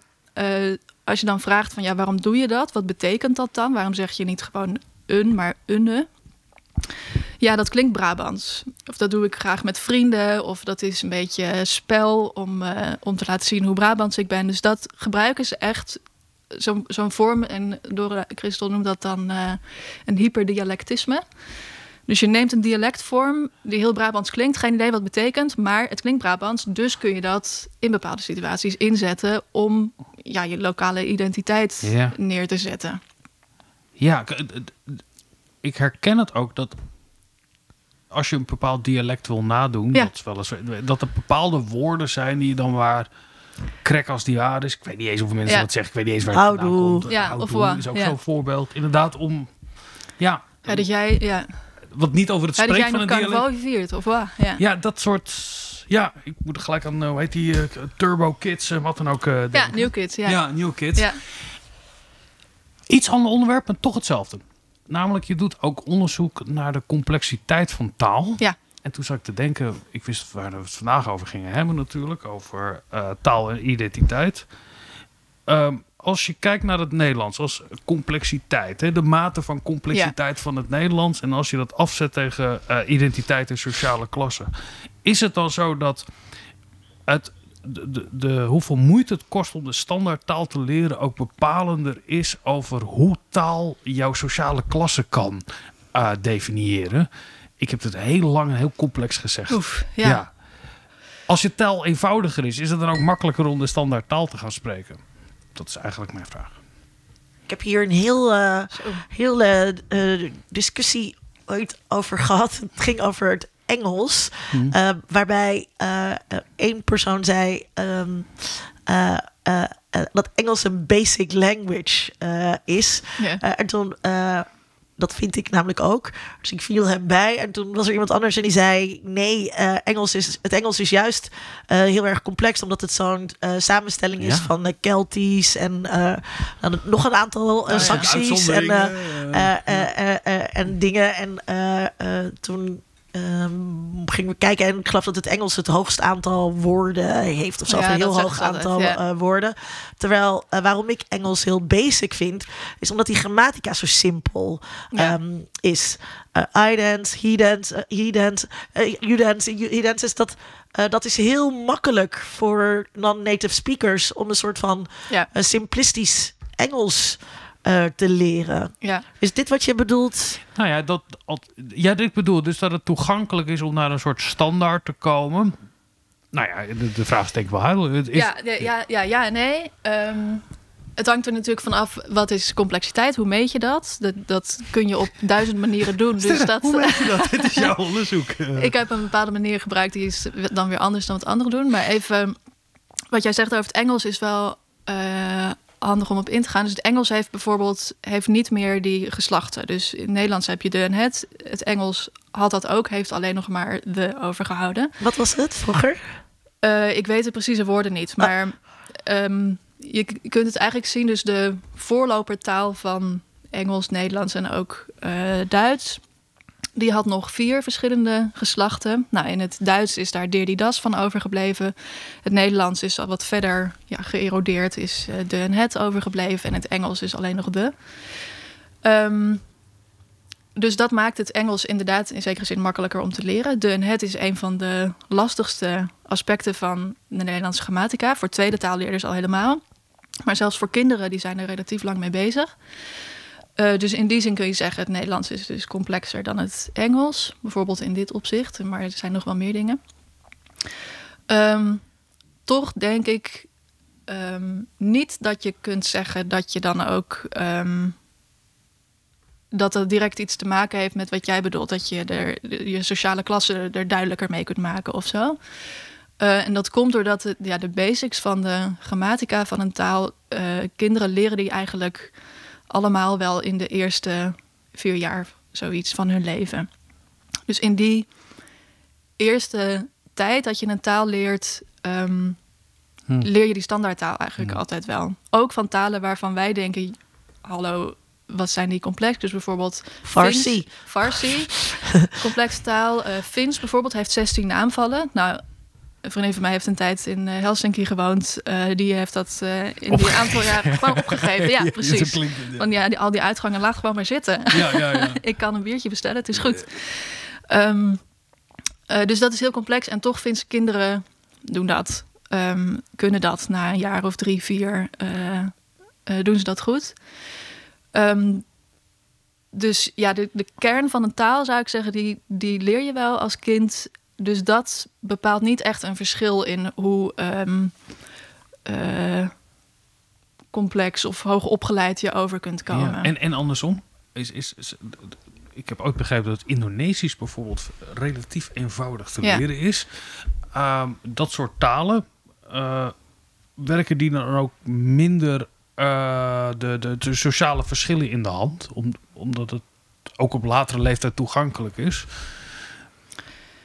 E: als je dan vraagt van ja, waarom doe je dat? Wat betekent dat dan? Waarom zeg je niet gewoon een, maar unne? Ja, dat klinkt Brabants. Of dat doe ik graag met vrienden. Of dat is een beetje spel om, uh, om te laten zien hoe Brabants ik ben. Dus dat gebruiken ze echt zo'n vorm. En door Christel noemt dat dan uh, een hyperdialectisme. Dus je neemt een dialectvorm die heel Brabants klinkt, geen idee wat het betekent, maar het klinkt Brabants, dus kun je dat in bepaalde situaties inzetten om ja, je lokale identiteit ja. neer te zetten.
D: Ja, ik herken het ook dat als je een bepaald dialect wil nadoen, ja. dat, wel eens, dat er bepaalde woorden zijn die je dan waar krek als die waar is. Ik weet niet eens hoeveel mensen ja. dat zeggen. Ik weet niet eens waar het vandaan komt.
E: Ja, Houdoe
D: of is ook zo'n voorbeeld. Inderdaad om... Ja,
E: ja, dat jij... Ja
D: wat niet over het spreken
E: ja,
D: van een
E: dialect. viert, of wat? Ja.
D: ja, dat soort... Ja, ik moet er gelijk aan, hoe heet die, uh, Turbo Kids, uh, wat dan ook. Uh,
E: ja, New Kids, ja.
D: Ja, New Kids. Ja. Iets ander onderwerp, maar toch hetzelfde. Namelijk, je doet ook onderzoek naar de complexiteit van taal.
E: Ja.
D: En toen zat ik te denken, ik wist waar we het vandaag over gingen hebben natuurlijk, over taal en identiteit. Um, als je kijkt naar het Nederlands als complexiteit, hè, de mate van complexiteit van het Nederlands, en als je dat afzet tegen uh, identiteit en sociale klasse, is het dan zo dat het, de, de, de, hoeveel moeite het kost om de standaard taal te leren ook bepalender is over hoe taal jouw sociale klasse kan uh, definiëren? Ik heb het heel lang en heel complex gezegd.
E: Oef, ja. ja.
D: Als je taal eenvoudiger is, is het dan ook makkelijker om de standaard taal te gaan spreken? Dat is eigenlijk mijn vraag.
A: Ik heb hier een heel, uh, heel uh, discussie ooit over gehad. Het ging over het Engels. Hmm. Uh, waarbij één persoon zei um, dat Engels een basic language is. Yeah. en toen dat vind ik namelijk ook. Dus ik viel hem bij. En toen was er iemand anders en die zei: Nee, uh, Engels is, het Engels is juist uh, heel erg complex, omdat het zo'n uh, samenstelling is ja. van Keltisch en nog een aantal
D: nou,
A: sancties
D: ja,
A: en, en dingen. En toen Um, gingen we kijken en ik geloof dat het Engels het hoogst aantal woorden heeft of zo, ja, een heel hoog aantal het, ja. uh, woorden. Terwijl uh, waarom ik Engels heel basic vind, is omdat die grammatica zo simpel ja. um, is. Uh, I dance, he dance, he dance, you dance, he dance is dat. dat is heel makkelijk voor non-native speakers om een soort van simplistisch Engels uh, te leren.
E: Ja.
A: Is dit wat je bedoelt?
D: Nou ja, dat, ja, ik bedoel dus dat het toegankelijk is om naar een soort standaard te komen. Nou ja, de, de vraag is denk ik wel. Is...
E: Ja, ja, ja, ja, nee. Um, het hangt er natuurlijk vanaf wat is complexiteit, hoe meet je dat? Dat, dat kun je op duizend manieren doen. Dus dat,
D: hoe meet je dat? Dit is jouw onderzoek.
E: ik heb een bepaalde manier gebruikt, die is dan weer anders dan wat anderen doen. Maar even, wat jij zegt over het Engels is wel uh, handig om op in te gaan. Dus het Engels heeft bijvoorbeeld heeft niet meer die geslachten. Dus in het Nederlands heb je de en het. Het Engels had dat ook, heeft alleen nog maar de overgehouden.
A: Wat was het vroeger?
E: Uh, ik weet de precieze woorden niet, maar ah. um, je kunt het eigenlijk zien. Dus de voorlopertaal van Engels, Nederlands en ook uh, Duits die had nog vier verschillende geslachten. Nou, in het Duits is daar Dir die das van overgebleven. Het Nederlands is al wat verder ja, geërodeerd, is uh, de en het overgebleven. En het Engels is alleen nog de. Um, dus dat maakt het Engels inderdaad in zekere zin makkelijker om te leren. De en het is een van de lastigste aspecten van de Nederlandse grammatica. Voor tweede taalleerders al helemaal. Maar zelfs voor kinderen, die zijn er relatief lang mee bezig. Uh, dus in die zin kun je zeggen, het Nederlands is dus complexer dan het Engels. Bijvoorbeeld in dit opzicht, maar er zijn nog wel meer dingen. Um, toch denk ik um, niet dat je kunt zeggen dat je dan ook... Um, dat dat direct iets te maken heeft met wat jij bedoelt. Dat je je sociale klasse er duidelijker mee kunt maken of zo. Uh, en dat komt doordat de, ja, de basics van de grammatica van een taal... Uh, kinderen leren die eigenlijk allemaal wel in de eerste vier jaar zoiets van hun leven. Dus in die eerste tijd dat je een taal leert, um, hm. leer je die standaardtaal eigenlijk hm. altijd wel. Ook van talen waarvan wij denken, hallo, wat zijn die complex? Dus bijvoorbeeld
A: Farsi.
E: Farsi, complexe taal. Uh, Fins bijvoorbeeld heeft 16 naamvallen. Nou, een vriendin van mij heeft een tijd in eh, Helsinki gewoond. Uh, die heeft dat uh, in die aantal jaren gewoon opgegeven. Ja, precies. Ja, Want ja, die, al die uitgangen laat gewoon maar zitten. Ja, ja, ja. ik kan een biertje bestellen, het is goed. Um, dus dat is heel complex. En toch vinden kinderen doen dat. Um, kunnen dat na een jaar of drie, vier. doen ze dat goed. Um, dus ja, de, de kern van een taal zou ik zeggen, die, die leer je wel als kind dus dat bepaalt niet echt een verschil in hoe um, uh, complex of hoog opgeleid je over kunt komen. Ja,
D: en, en andersom? Is, is, is, ik heb ook begrepen dat Indonesisch bijvoorbeeld relatief eenvoudig te leren is. Uh, dat soort talen, uh, werken die dan ook minder uh, de, de, de, sociale verschillen in de hand? Om, omdat het ook op latere leeftijd toegankelijk is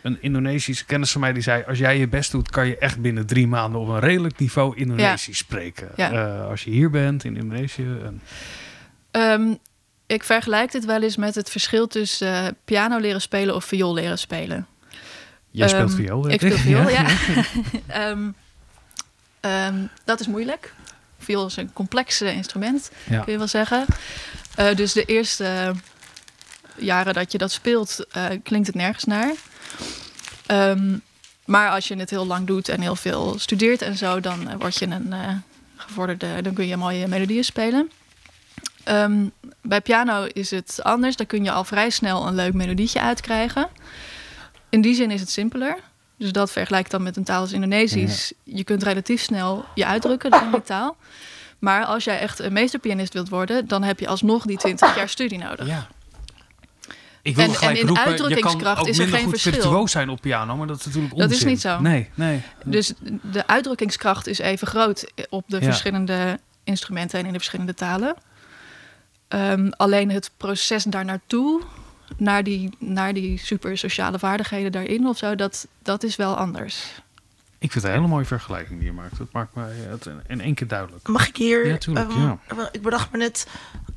D: een Indonesische kennis van mij die zei: Als jij je best doet, kan je echt binnen drie maanden op een redelijk niveau Indonesisch spreken. Uh, als je hier bent in Indonesië. En...
E: Um, ik vergelijk dit wel eens met het verschil tussen uh, piano leren spelen of viool leren spelen.
D: Jij speelt um, viool,
E: Ik speel viool, ja. um, dat is moeilijk. Viool is een complex instrument, kun je wel zeggen. Uh, dus de eerste jaren dat je dat speelt, klinkt het nergens naar. Um, maar als je het heel lang doet en heel veel studeert en zo, dan uh, word je een uh, gevorderde, dan kun je mooie melodieën spelen. Um, bij piano is het anders. Dan kun je al vrij snel een leuk melodietje uitkrijgen. In die zin is het simpeler. Dus dat vergelijkt dan met een taal als Indonesisch. Je kunt relatief snel je uitdrukken in die taal. Maar als jij echt een meesterpianist wilt worden, dan heb je alsnog die 20 jaar studie nodig. Ja.
D: Ik wil en, gelijk en in roepen, uitdrukkingskracht is er geen goed verschil. virtuoos zijn op piano, maar dat is natuurlijk onzin.
E: Dat is niet zo.
D: Nee, nee.
E: Dus de uitdrukkingskracht is even groot op de verschillende instrumenten en in de verschillende talen. Um, alleen het proces daar naartoe, naar die, naar die super sociale vaardigheden daarin of zo, dat, dat is wel anders.
D: Ik vind het een hele mooie vergelijking die je maakt. Dat maakt mij het in één keer duidelijk.
A: Mag ik hier? Ja, tuurlijk, um, ja. Ik bedacht me net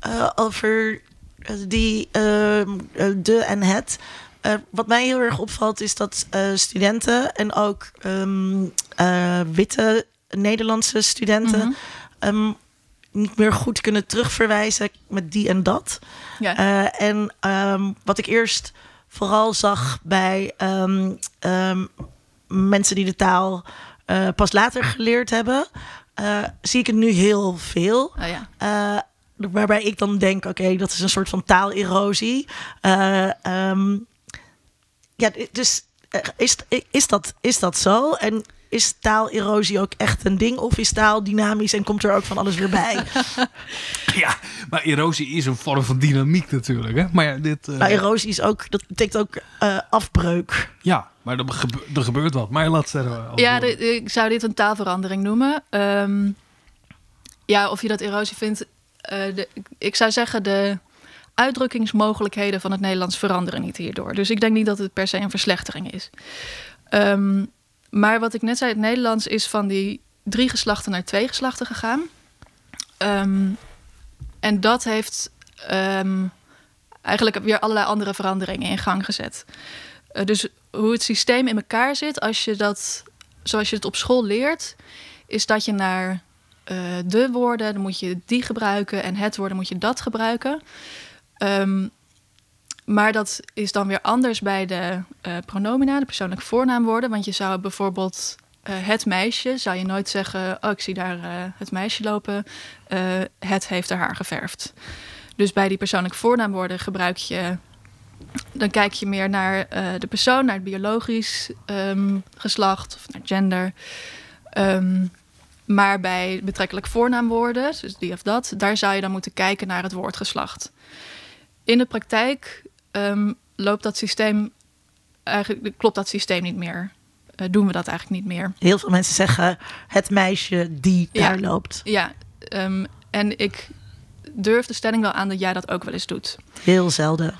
A: uh, over eh, die ehm, eh, de en het. Uh, wat mij heel erg opvalt is dat uh, studenten en ook um, witte Nederlandse studenten mm -hmm. um, niet meer goed kunnen terugverwijzen met die en dat. Ja. en wat ik eerst vooral zag bij mensen die de taal pas later geleerd hebben, zie ik het nu heel veel. Oh ja waarbij ik dan denk, oké, dat is een soort van taalerosie. Uh, um, ja, dus eh, is, is, dat, is dat zo? En is taalerosie ook echt een ding? Of is taal dynamisch en komt er ook van alles weer bij?
D: ja, maar erosie is een vorm van dynamiek natuurlijk. Hè? Maar, ja, dit,
A: uh... maar erosie is ook, dat betekent ook uh, afbreuk.
D: Ja, maar er, gebe er gebeurt wat. Maar laat zeggen.
E: Ja, de, ik zou dit een taalverandering noemen. Um, ja, of je dat erosie vindt, de, ik zou zeggen, de uitdrukkingsmogelijkheden van het Nederlands veranderen niet hierdoor. Dus ik denk niet dat het per se een verslechtering is. Um, maar wat ik net zei, het Nederlands is van die drie geslachten naar twee geslachten gegaan. Um, en dat heeft um, eigenlijk weer allerlei andere veranderingen in gang gezet. Uh, dus hoe het systeem in elkaar zit, als je dat, zoals je het op school leert, is dat je naar uh, de woorden, dan moet je die gebruiken. En het woorden moet je dat gebruiken. Um, maar dat is dan weer anders bij de eh, pronomina, de persoonlijke voornaamwoorden. Want je zou bijvoorbeeld eh, het meisje, zou je nooit zeggen... oh, ik zie daar eh, het meisje lopen, eh, het heeft haar haar geverfd. Dus bij die persoonlijke voornaamwoorden gebruik je... dan kijk je meer naar eh, de persoon, naar het biologisch ehm, geslacht of naar gender... Ehm, maar bij betrekkelijk voornaamwoorden, dus die of dat, daar zou je dan moeten kijken naar het woordgeslacht. In de praktijk ehm, loopt dat systeem eigenlijk klopt dat systeem niet meer. Eh, doen we dat eigenlijk niet meer?
A: Heel veel mensen zeggen het meisje die
E: Ja.
A: daar loopt.
E: Ja, ehm, en ik durf de stelling wel aan dat jij dat ook wel eens doet.
A: Heel zelden.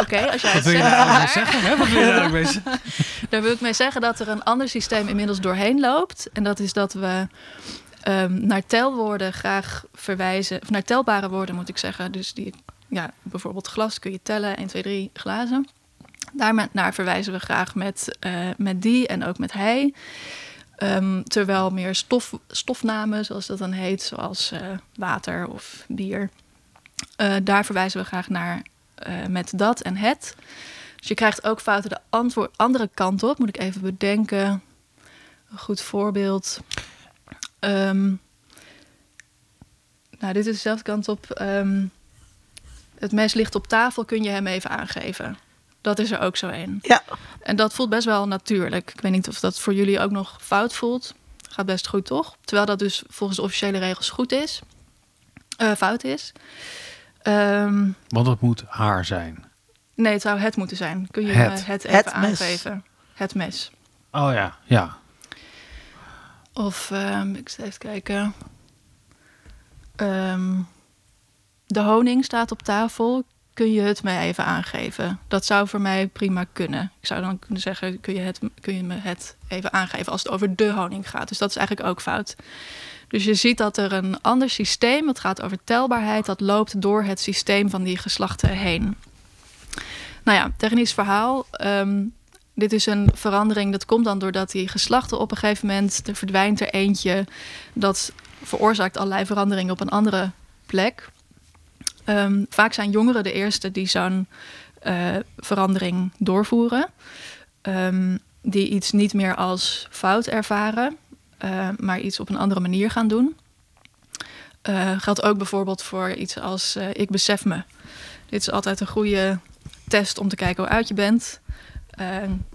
E: Oké, als jij
D: Wat
E: het
D: wil je
E: zegt,
D: daar nou zeggen? Hè? Wat wil je daar mee?
E: Daar wil ik mee zeggen dat er een ander systeem inmiddels doorheen loopt. En dat is dat we ehm, naar telwoorden graag verwijzen. Of naar telbare woorden moet ik zeggen. Dus die, ja, bijvoorbeeld glas kun je tellen. 1, 2, 3 glazen. Daar naar verwijzen we graag met, eh, met die en ook met hij. Ehm, terwijl meer stof, stofnamen, zoals dat dan heet, zoals eh, water of bier. eh, daar verwijzen we graag naar eh, met dat en het. Dus je krijgt ook fouten de antwoord, andere kant op. Moet ik even bedenken. Een goed voorbeeld. Ehm, nou, dit is dezelfde kant op. Ehm, het mes ligt op tafel, kun je hem even aangeven. Dat is er ook zo een.
A: Ja,
E: En dat voelt best wel natuurlijk. Ik weet niet of dat voor jullie ook nog fout voelt. Gaat best goed, toch? Terwijl dat dus volgens de officiële regels goed is. Eh, fout is. Ehm,
D: Want het moet haar zijn.
E: nee, het zou het moeten zijn. Kun je
D: Het.
E: het, even
A: Het mes.
E: aangeven? Het mes.
D: Oh ja, ja.
E: Of, ehm, ik zal even kijken. Ehm, de honing staat op tafel. Kun je het mij even aangeven? Dat zou voor mij prima kunnen. Ik zou dan kunnen zeggen, kun je, het, kun je me het even aangeven als het over de honing gaat. Dus dat is eigenlijk ook fout. Dus je ziet dat er een ander systeem, dat gaat over telbaarheid, dat loopt door het systeem van die geslachten heen. Nou ja, technisch verhaal. Ehm, dit is een verandering, dat komt dan doordat die geslachten op een gegeven moment, er verdwijnt er eentje, dat veroorzaakt allerlei veranderingen op een andere plek. Ehm, vaak zijn jongeren de eerste die zo'n eh, verandering doorvoeren. Ehm, die iets niet meer als fout ervaren, eh, maar iets op een andere manier gaan doen. Eh, geldt ook bijvoorbeeld voor iets als eh, ik besef me. Dit is altijd een goede test om te kijken hoe oud je bent.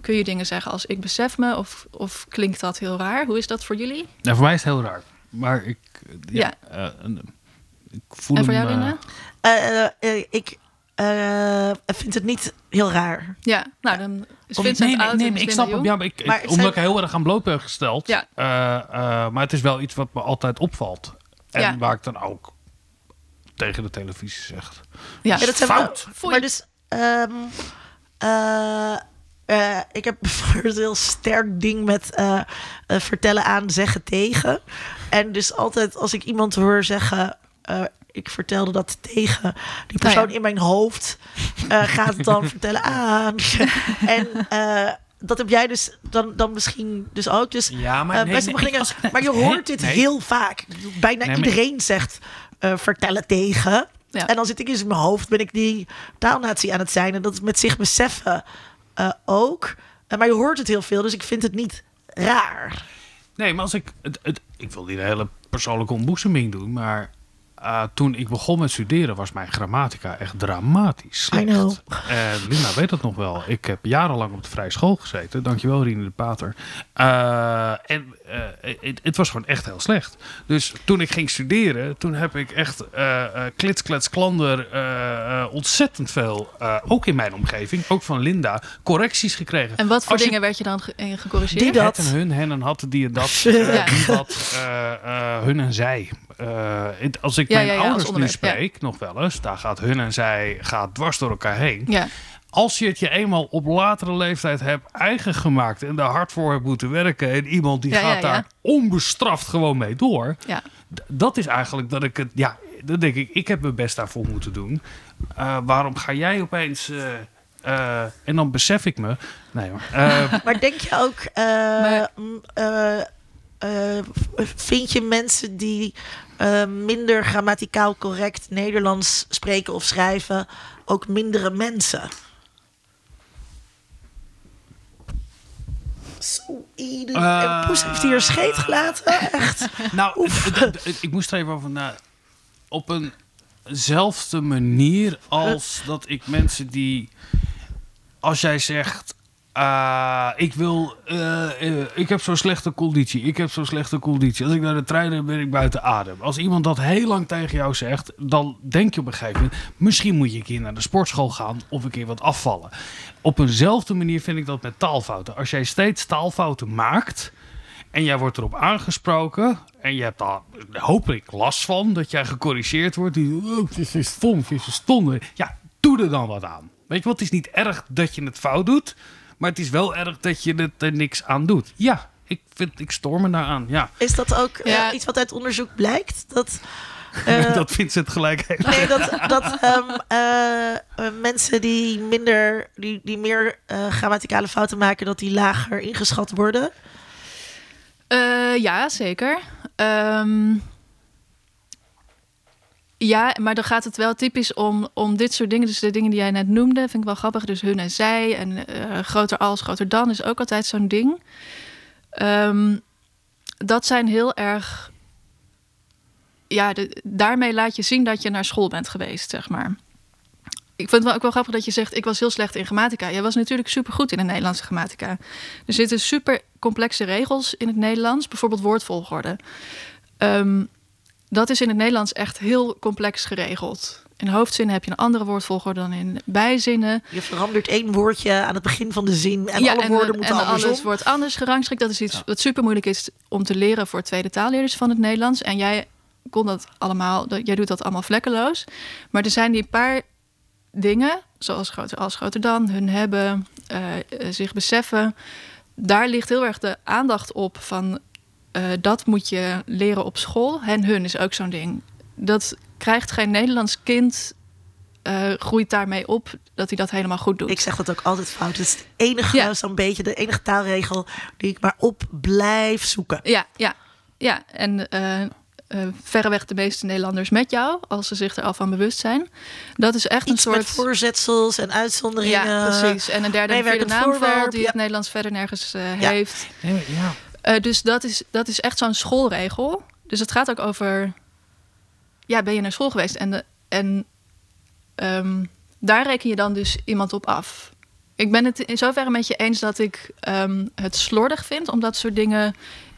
E: Kun je dingen zeggen als ik besef me of, of klinkt dat heel raar? Hoe is dat voor jullie?
D: Nou, voor mij is het heel raar. Maar ik, ja, eh, ik voel
E: en voor
D: hem,
E: jou, Linda?
A: Eh, eh, ik eh, vind het niet heel raar.
E: Ja, nou dan is Vincent
D: nee, nee,
E: oud
D: nee,
E: is
D: ik snap hem. Ja, maar ik,
A: Maar
D: ik-
A: het
D: omdat
A: zijn-
D: ik heel erg aan bloot ben gesteld.
E: Ja.
D: Eh, eh, maar het is wel iets wat me altijd opvalt. En
E: Ja.
D: waar ik dan ook tegen de televisie zeg.
E: Ja,
A: Ja, dat zijn
D: fout.
A: wel- Maar dus, ehm, eh, eh, ik heb bijvoorbeeld een heel sterk ding met vertellen aan, zeggen tegen. En dus altijd als ik iemand hoor zeggen, eh, ik vertelde dat tegen die persoon
E: Nou ja.
A: in mijn hoofd, eh, gaat het dan vertellen aan. en eh, dat heb jij dus dan, dan misschien dus ook. Dus
D: Ja,
A: bij sommige dingen- maar je hoort dit heel vaak. Bijna
D: Nee, maar-
A: iedereen zegt eh, vertellen tegen.
E: Ja.
A: En dan zit ik eens in mijn hoofd, ben ik die taalnatie aan het zijn. En dat is met zich beseffen eh, ook. Maar je hoort het heel veel, dus ik vind het niet raar.
D: Nee, maar als ik... Het, het, ik wil niet een hele persoonlijke ontboezeming doen, maar... eh, toen ik begon met studeren was mijn grammatica echt dramatisch slecht.
A: I know.
D: En Linda weet dat nog wel. Ik heb jarenlang op de vrije school gezeten. Dankjewel, Rine de Pater. Eh, en het, het was gewoon echt heel slecht. Dus toen ik ging studeren, toen heb ik echt eh eh, klits, klets, klander eh, eh, ontzettend veel, eh, ook in mijn omgeving, ook van Linda, correcties gekregen.
E: En wat voor
D: Als je-
E: dingen werd je dan ge- gecorrigeerd?
A: Die dat.
D: Het en hun, hen en had, die en dat, eh,
E: Ja.
D: die eh, eh, hun en zij. Eh, het- als ik
E: Ja,
D: mijn
E: ja, ja, als
D: ouders nu spreek, nog wel eens, daar gaat hun en zij gaat dwars door elkaar heen. Als je het je eenmaal op latere leeftijd hebt eigen gemaakt en daar hard voor hebt moeten werken en iemand die
E: Ja,
D: gaat
E: ja, ja.
D: daar onbestraft gewoon mee door, dat is eigenlijk dat ik het, ja, dan denk ik, ik heb mijn best daarvoor moeten doen. Eh, waarom ga jij opeens, eh, eh, en dan besef ik me, nee hoor, Eh,
A: Maar denk je ook, eh,
E: Maar-
A: mm, eh, eh, vind je mensen die eh, minder grammaticaal correct Nederlands spreken of schrijven ook mindere mensen? Zo, ieder...
D: Eh,
A: en Poes heeft hier scheet gelaten. Echt.
D: Nou, het- het- het- ik moest er even over na. Op eenzelfde manier als dat ik mensen die. Als jij zegt. ah, ik wil. eh, ik heb zo'n slechte conditie. Ik heb zo'n slechte conditie. Als ik naar de trein ben, ben ik buiten adem. Als iemand dat heel lang tegen jou zegt, dan denk je op een gegeven moment. Misschien moet je een keer naar de sportschool gaan of een keer wat afvallen. Op eenzelfde manier vind ik dat met taalfouten. Als jij steeds taalfouten maakt. En jij wordt erop aangesproken. En je hebt daar hopelijk last van dat jij gecorrigeerd wordt. Die, oh, het is stom, het is stom. Ja, doe er dan wat aan. Weet je wat? Het is niet erg dat je het fout doet. Maar het is wel erg dat je het er niks aan doet. Ja, ik, vind, ik stoor me daaraan. Ja,
A: Is dat ook eh,
E: Ja.
A: iets wat uit onderzoek blijkt? Dat, eh,
D: dat vindt ze het gelijk heeft.
A: Nee, dat, dat ehm, eh, eh, mensen die minder, die, die meer eh, grammaticale fouten maken, dat die lager ingeschat worden.
E: Eh, ja, zeker. Ehm, ja, maar dan gaat het wel typisch om, om dit soort dingen. Dus de dingen die jij net noemde, vind ik wel grappig. Dus hun en zij en eh, groter als, groter dan is ook altijd zo'n ding. Ehm, dat zijn heel erg... Ja, de- daarmee laat je zien dat je naar school bent geweest, zeg maar. Ik vind het wel ook wel grappig dat je zegt... ik was heel slecht in grammatica. Jij was natuurlijk supergoed in de Nederlandse grammatica. Er zitten super complexe regels in het Nederlands. Bijvoorbeeld woordvolgorde. Ehm, dat is in het Nederlands echt heel complex geregeld. In hoofdzinnen heb je een andere woordvolgorde dan in bijzinnen.
A: Je verandert één woordje aan het begin van de zin en alle
E: en,
A: woorden moeten
E: en
A: andersom.
E: alles wordt anders gerangschikt. Dat is iets wat super moeilijk is om te leren voor tweede taalleerders van het Nederlands. En jij kon dat allemaal, dat- jij doet dat allemaal vlekkeloos. Maar er zijn die paar dingen, zoals groter als groter dan, hun hebben, eh, eh, zich beseffen. Daar ligt heel erg de aandacht op van eh, dat moet je leren op school. En hun is ook zo'n ding. Dat krijgt geen Nederlands kind, groeit daarmee op dat hij dat helemaal goed doet.
A: Ik zeg dat ook altijd fout. Het is het enige,
E: Ja.
A: zo'n beetje de enige taalregel die ik maar op blijf zoeken.
E: Ja, ja, ja. En eh, verreweg de meeste Nederlanders met jou, als ze zich er al van bewust zijn. Dat is echt
A: Iets
E: een
A: met
E: soort.
A: voorzetsels en uitzonderingen.
E: Ja, precies. En een derde en vierde naamval
A: voorwerp,
E: die
A: ja.
E: het Nederlands verder nergens eh,
A: Ja.
E: heeft.
D: Ja.
E: Eh, dus dat is, dat is echt zo'n schoolregel. Dus het gaat ook over... Ja, ben je naar school geweest? En, de, en ehm, daar reken je dan dus iemand op af. Ik ben het in zoverre met je eens dat ik ehm, het slordig vind... om dat soort dingen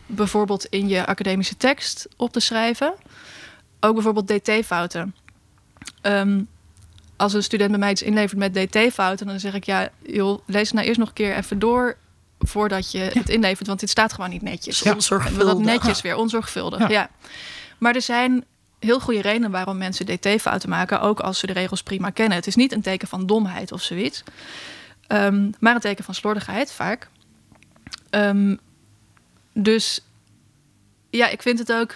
E: bijvoorbeeld in je academische tekst op te schrijven. Ook bijvoorbeeld dt-fouten. Ehm, als een student bij mij iets inlevert met dt-fouten... dan zeg ik, ja, joh, lees het nou eerst nog een keer even door... voordat je het inlevert, want dit staat gewoon niet netjes.
A: Ja. Onzorgvuldig.
E: Dat netjes weer, onzorgvuldig.
D: Ja.
E: Ja. Maar er zijn heel goede redenen waarom mensen dt-fouten maken... ook als ze de regels prima kennen. Het is niet een teken van domheid of zoiets... Ehm, maar een teken van slordigheid vaak. Ehm, dus ja, ik vind het ook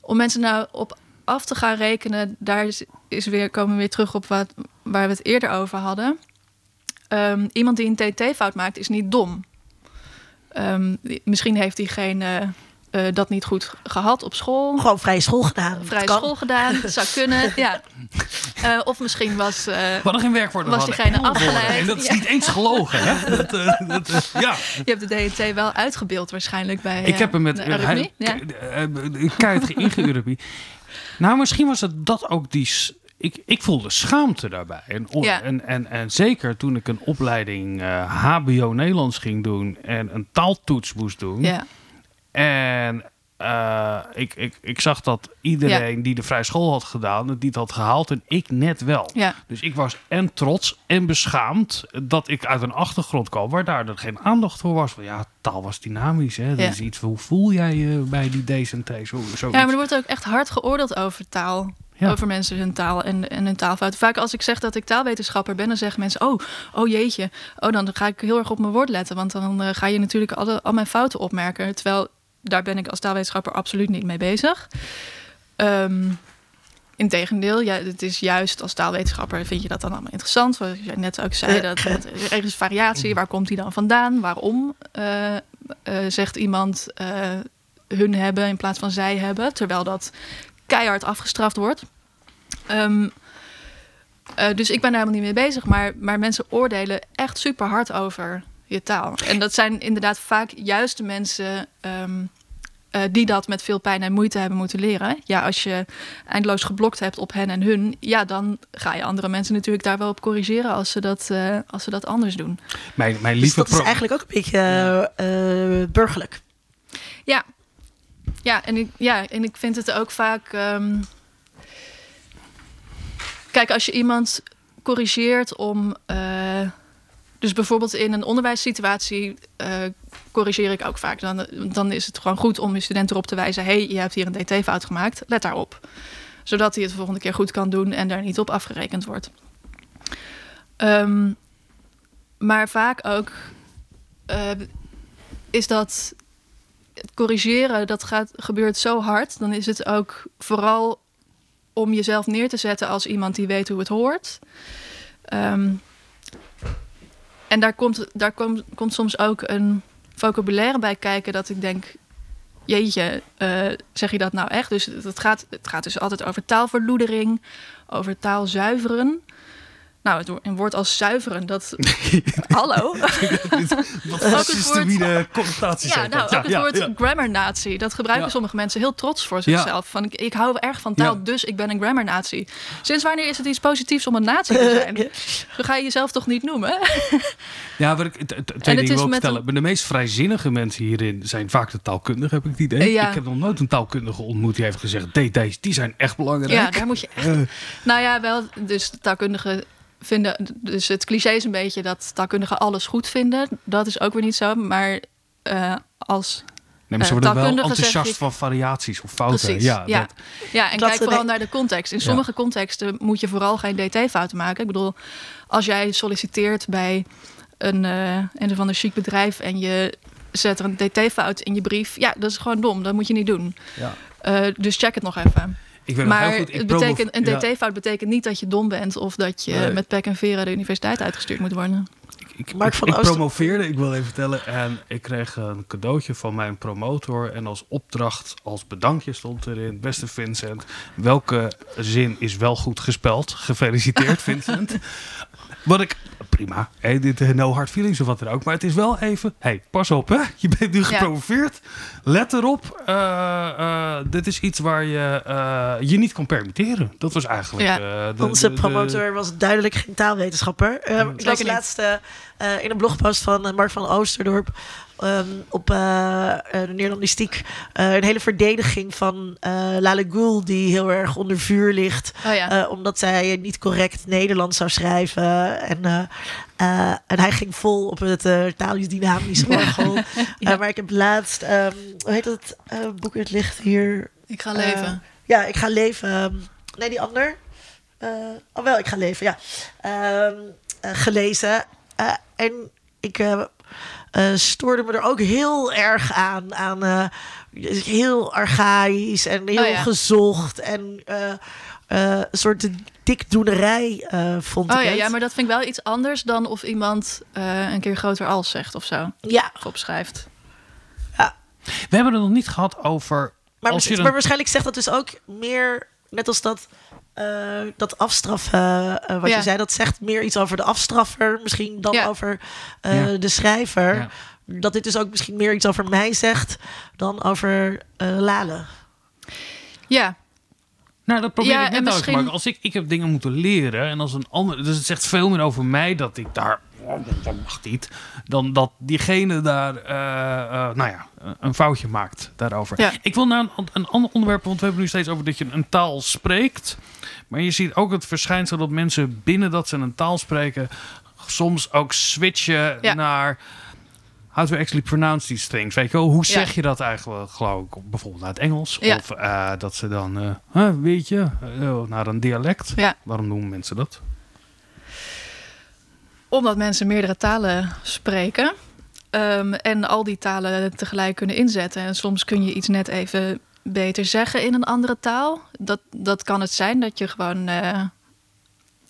E: om mensen nou op af te gaan rekenen, daar is, weer, komen we weer terug op wat, waar we het eerder over hadden. Ehm, iemand die een TT-fout maakt, is niet dom. Ehm, misschien heeft diegene eh, dat niet goed gehad op school.
A: Gewoon vrije school gedaan.
E: Vrije
A: kan.
E: school gedaan, zou kunnen, ja. Eh, of misschien was... eh,
D: We hadden geen werkwoorden.
E: Was diegene afgeleid?
D: En dat is
E: Ja.
D: niet eens gelogen, hè? Dat, eh, dat, ja.
E: je hebt de DNT wel uitgebeeld waarschijnlijk bij
D: Ik heb hem met
E: eurythmie. Ja.
D: Nou, misschien was het dat ook die... Ik, ik voelde schaamte daarbij. En,
E: Ja.
D: en, en, en zeker toen ik een opleiding eh, HBO Nederlands ging doen... en een taaltoets moest doen...
E: Ja.
D: En eh, ik, ik, ik zag dat iedereen die de vrije school had gedaan, het niet had gehaald en ik net wel.
E: Ja.
D: Dus ik was en trots en beschaamd dat ik uit een achtergrond kwam waar daar er geen aandacht voor was. Van ja, taal was dynamisch. Hè? Dat
E: Ja.
D: is iets, hoe voel jij je bij die T's? Zo, zoiets.
E: ja, maar er wordt ook echt hard geoordeeld over taal.
D: Ja.
E: Over mensen hun taal en, en hun taalfouten. Vaak als ik zeg dat ik taalwetenschapper ben, dan zeggen mensen: Oh, oh jeetje. Oh, dan ga ik heel erg op mijn woord letten. Want dan eh, ga je natuurlijk alle, al mijn fouten opmerken. Terwijl daar ben ik als taalwetenschapper absoluut niet mee bezig. Ehm Integendeel, ja, het is juist als taalwetenschapper vind je dat dan allemaal interessant. Zoals jij net ook zei, dat, dat er is variatie. Waar komt die dan vandaan? Waarom eh, eh, zegt iemand eh, hun hebben in plaats van zij hebben. Terwijl dat keihard afgestraft wordt. Ehm, eh, dus ik ben daar helemaal niet mee bezig. Maar, maar mensen oordelen echt super hard over je taal. En dat zijn inderdaad vaak juist de mensen ehm, eh, die dat met veel pijn en moeite hebben moeten leren. Ja, als je eindeloos geblokt hebt op hen en hun, ja, dan ga je andere mensen natuurlijk daar wel op corrigeren als ze dat, eh, als ze dat anders doen.
D: Mijn, mijn
A: Dus
D: lieve
A: dat is eigenlijk ook een beetje eh, eh, burgerlijk.
E: Ja, ja, en ik, ja, en ik vind het ook vaak. ehm, Kijk, als je iemand corrigeert om. Dus bijvoorbeeld in een onderwijssituatie eh, corrigeer ik ook vaak. Dan, dan is het gewoon goed om je student erop te wijzen: hey, je hebt hier een DT-fout gemaakt, let daarop. Zodat hij het de volgende keer goed kan doen en daar niet op afgerekend wordt. Ehm, maar vaak ook eh, is dat het corrigeren, dat gaat, gebeurt zo hard. Dan is het ook vooral om jezelf neer te zetten als iemand die weet hoe het hoort. Ehm, en daar, komt, daar komt, komt soms ook een vocabulaire bij kijken dat ik denk... Jeetje, eh, zeg je dat nou echt? Dus het gaat, het gaat dus altijd over taalverloedering, over taal zuiveren. Nou, het een woord als zuiveren, dat... Hallo?
D: Wat voor connotaties
E: Ja, nou, ook het woord
D: ja.
E: grammar nazi. Dat gebruiken
D: Ja.
E: sommige mensen heel trots voor zichzelf. Van, ik, ik hou erg van taal, dus ik ben een grammar nazi. Sinds wanneer is het iets positiefs om een nazi te zijn? Zo ga je jezelf toch niet noemen?
D: Ja, wat ik, twee
E: het
D: dingen wil vertellen.
E: een-
D: de meest vrijzinnige mensen hierin zijn vaak de taalkundigen, heb ik het idee. Ik heb nog nooit een taalkundige ontmoet die heeft gezegd... DT's, die zijn echt belangrijk.
E: ja, daar moet je echt...
D: Eh,
E: Nou ja, wel, dus taalkundigen vinden... Dus het cliché is een beetje dat taalkundigen alles goed vinden. Dat is ook weer niet zo, maar... eh, als
D: nee, maar ze
E: Eh,
D: worden wel enthousiast
E: ik-
D: van variaties of fouten.
E: Precies,
D: Ja,
E: ja.
D: dat-
E: Ja, en
A: Dat
E: kijk vooral
A: de-
E: naar de context. In
D: Ja.
E: sommige contexten moet je vooral geen dt-fouten maken. Ik bedoel, als jij solliciteert bij een, eh een of ander chic bedrijf... en je zet er een dt-fout in je brief... ja, dat is gewoon dom. Dat moet je niet doen.
D: ja.
E: Eh, dus check het nog even.
D: Ik
E: Maar
D: heel goed, ik
E: het
D: promo-
E: betekent, een
D: ja,
E: dt-fout betekent niet dat je dom bent... of dat je
D: Nee.
E: met pek en veren de universiteit uitgestuurd moet worden.
D: ik, ik-
A: van
D: ik
A: Ooster-
D: promoveerde, ik wil even vertellen. En ik kreeg een cadeautje van mijn promotor. En als opdracht, als bedankje stond erin... Beste Vincent, welke zin is wel goed gespeld? Gefeliciteerd, Vincent. Wat ik... Prima, hè, dit eh, no hard feelings of wat dan ook. Maar het is wel even... hey, pas op hè. Je bent nu gepromoveerd. Let erop. eh, eh, dit is iets waar je eh, je niet kan permitteren. Dat was eigenlijk...
E: Ja.
D: eh, de-
A: Onze
D: de- de-
A: promotor was duidelijk geen taalwetenschapper. Eh, ik las
E: Zeker niet.
A: laatst eh, eh, in een blogpost van Mark van Oosterdorp ehm, op eh, eh, de Nederlandistiek eh, een hele verdediging van Lale Gül die heel erg onder vuur ligt.
E: Oh ja.
A: omdat zij niet correct Nederlands zou schrijven. En, en hij ging vol op het uh, taalisch dynamisch orgel. Eh, maar ik heb laatst, ehm, hoe heet dat eh, boek? Het ligt hier.
E: ik ga leven.
A: Ja, ik ga leven. ehm, nee, die ander. Oh, wel, ik ga leven, ja. Gelezen. En ik eh, eh, stoorde me er ook heel erg aan. aan eh, heel archaïs en heel
E: Oh ja.
A: gezocht. En eh, eh, een soort dikdoenerij eh, vond
E: Oh
A: ik
E: ja,
A: het.
E: ja, maar dat vind ik wel iets anders dan of iemand eh, een keer groter als zegt of zo.
A: Ja,
E: Of opschrijft.
D: We hebben het nog niet gehad over...
A: maar,
D: als je
A: maar
D: een-
A: waarschijnlijk zegt dat dus ook meer, net als dat, eh, dat afstraffen, eh, wat
E: Ja.
A: je zei, dat zegt meer iets over de afstraffer, misschien dan
E: Ja.
A: over eh,
D: Ja.
A: de schrijver.
D: Ja.
A: Dat dit dus ook misschien meer iets over mij zegt dan over eh, Lale.
E: Ja,
D: Nou, dat probeer
E: Ja,
D: ik net uit te maken. Als ik, ik heb dingen moeten leren en als een ander... Dus het zegt veel meer over mij dat ik daar... oh, Dat mag niet. Dan dat diegene daar, eh, eh, nou ja, een foutje maakt daarover.
E: Ja.
D: Ik wil naar een, een ander onderwerp, want we hebben nu steeds over dat je een taal spreekt. Maar je ziet ook het verschijnsel dat mensen binnen dat ze een taal spreken... soms ook switchen
E: Ja.
D: naar... How to actually pronounce these things. Weet je wel, hoe
E: Ja.
D: zeg je dat eigenlijk, geloof ik, bijvoorbeeld naar het Engels?
E: Ja.
D: Of eh, dat ze dan, eh, huh, weet je, eh, naar een dialect.
E: ja.
D: Waarom doen mensen dat?
E: Omdat mensen meerdere talen spreken. ehm, en al die talen tegelijk kunnen inzetten. En soms kun je iets net even beter zeggen in een andere taal. Dat, dat kan het zijn dat je gewoon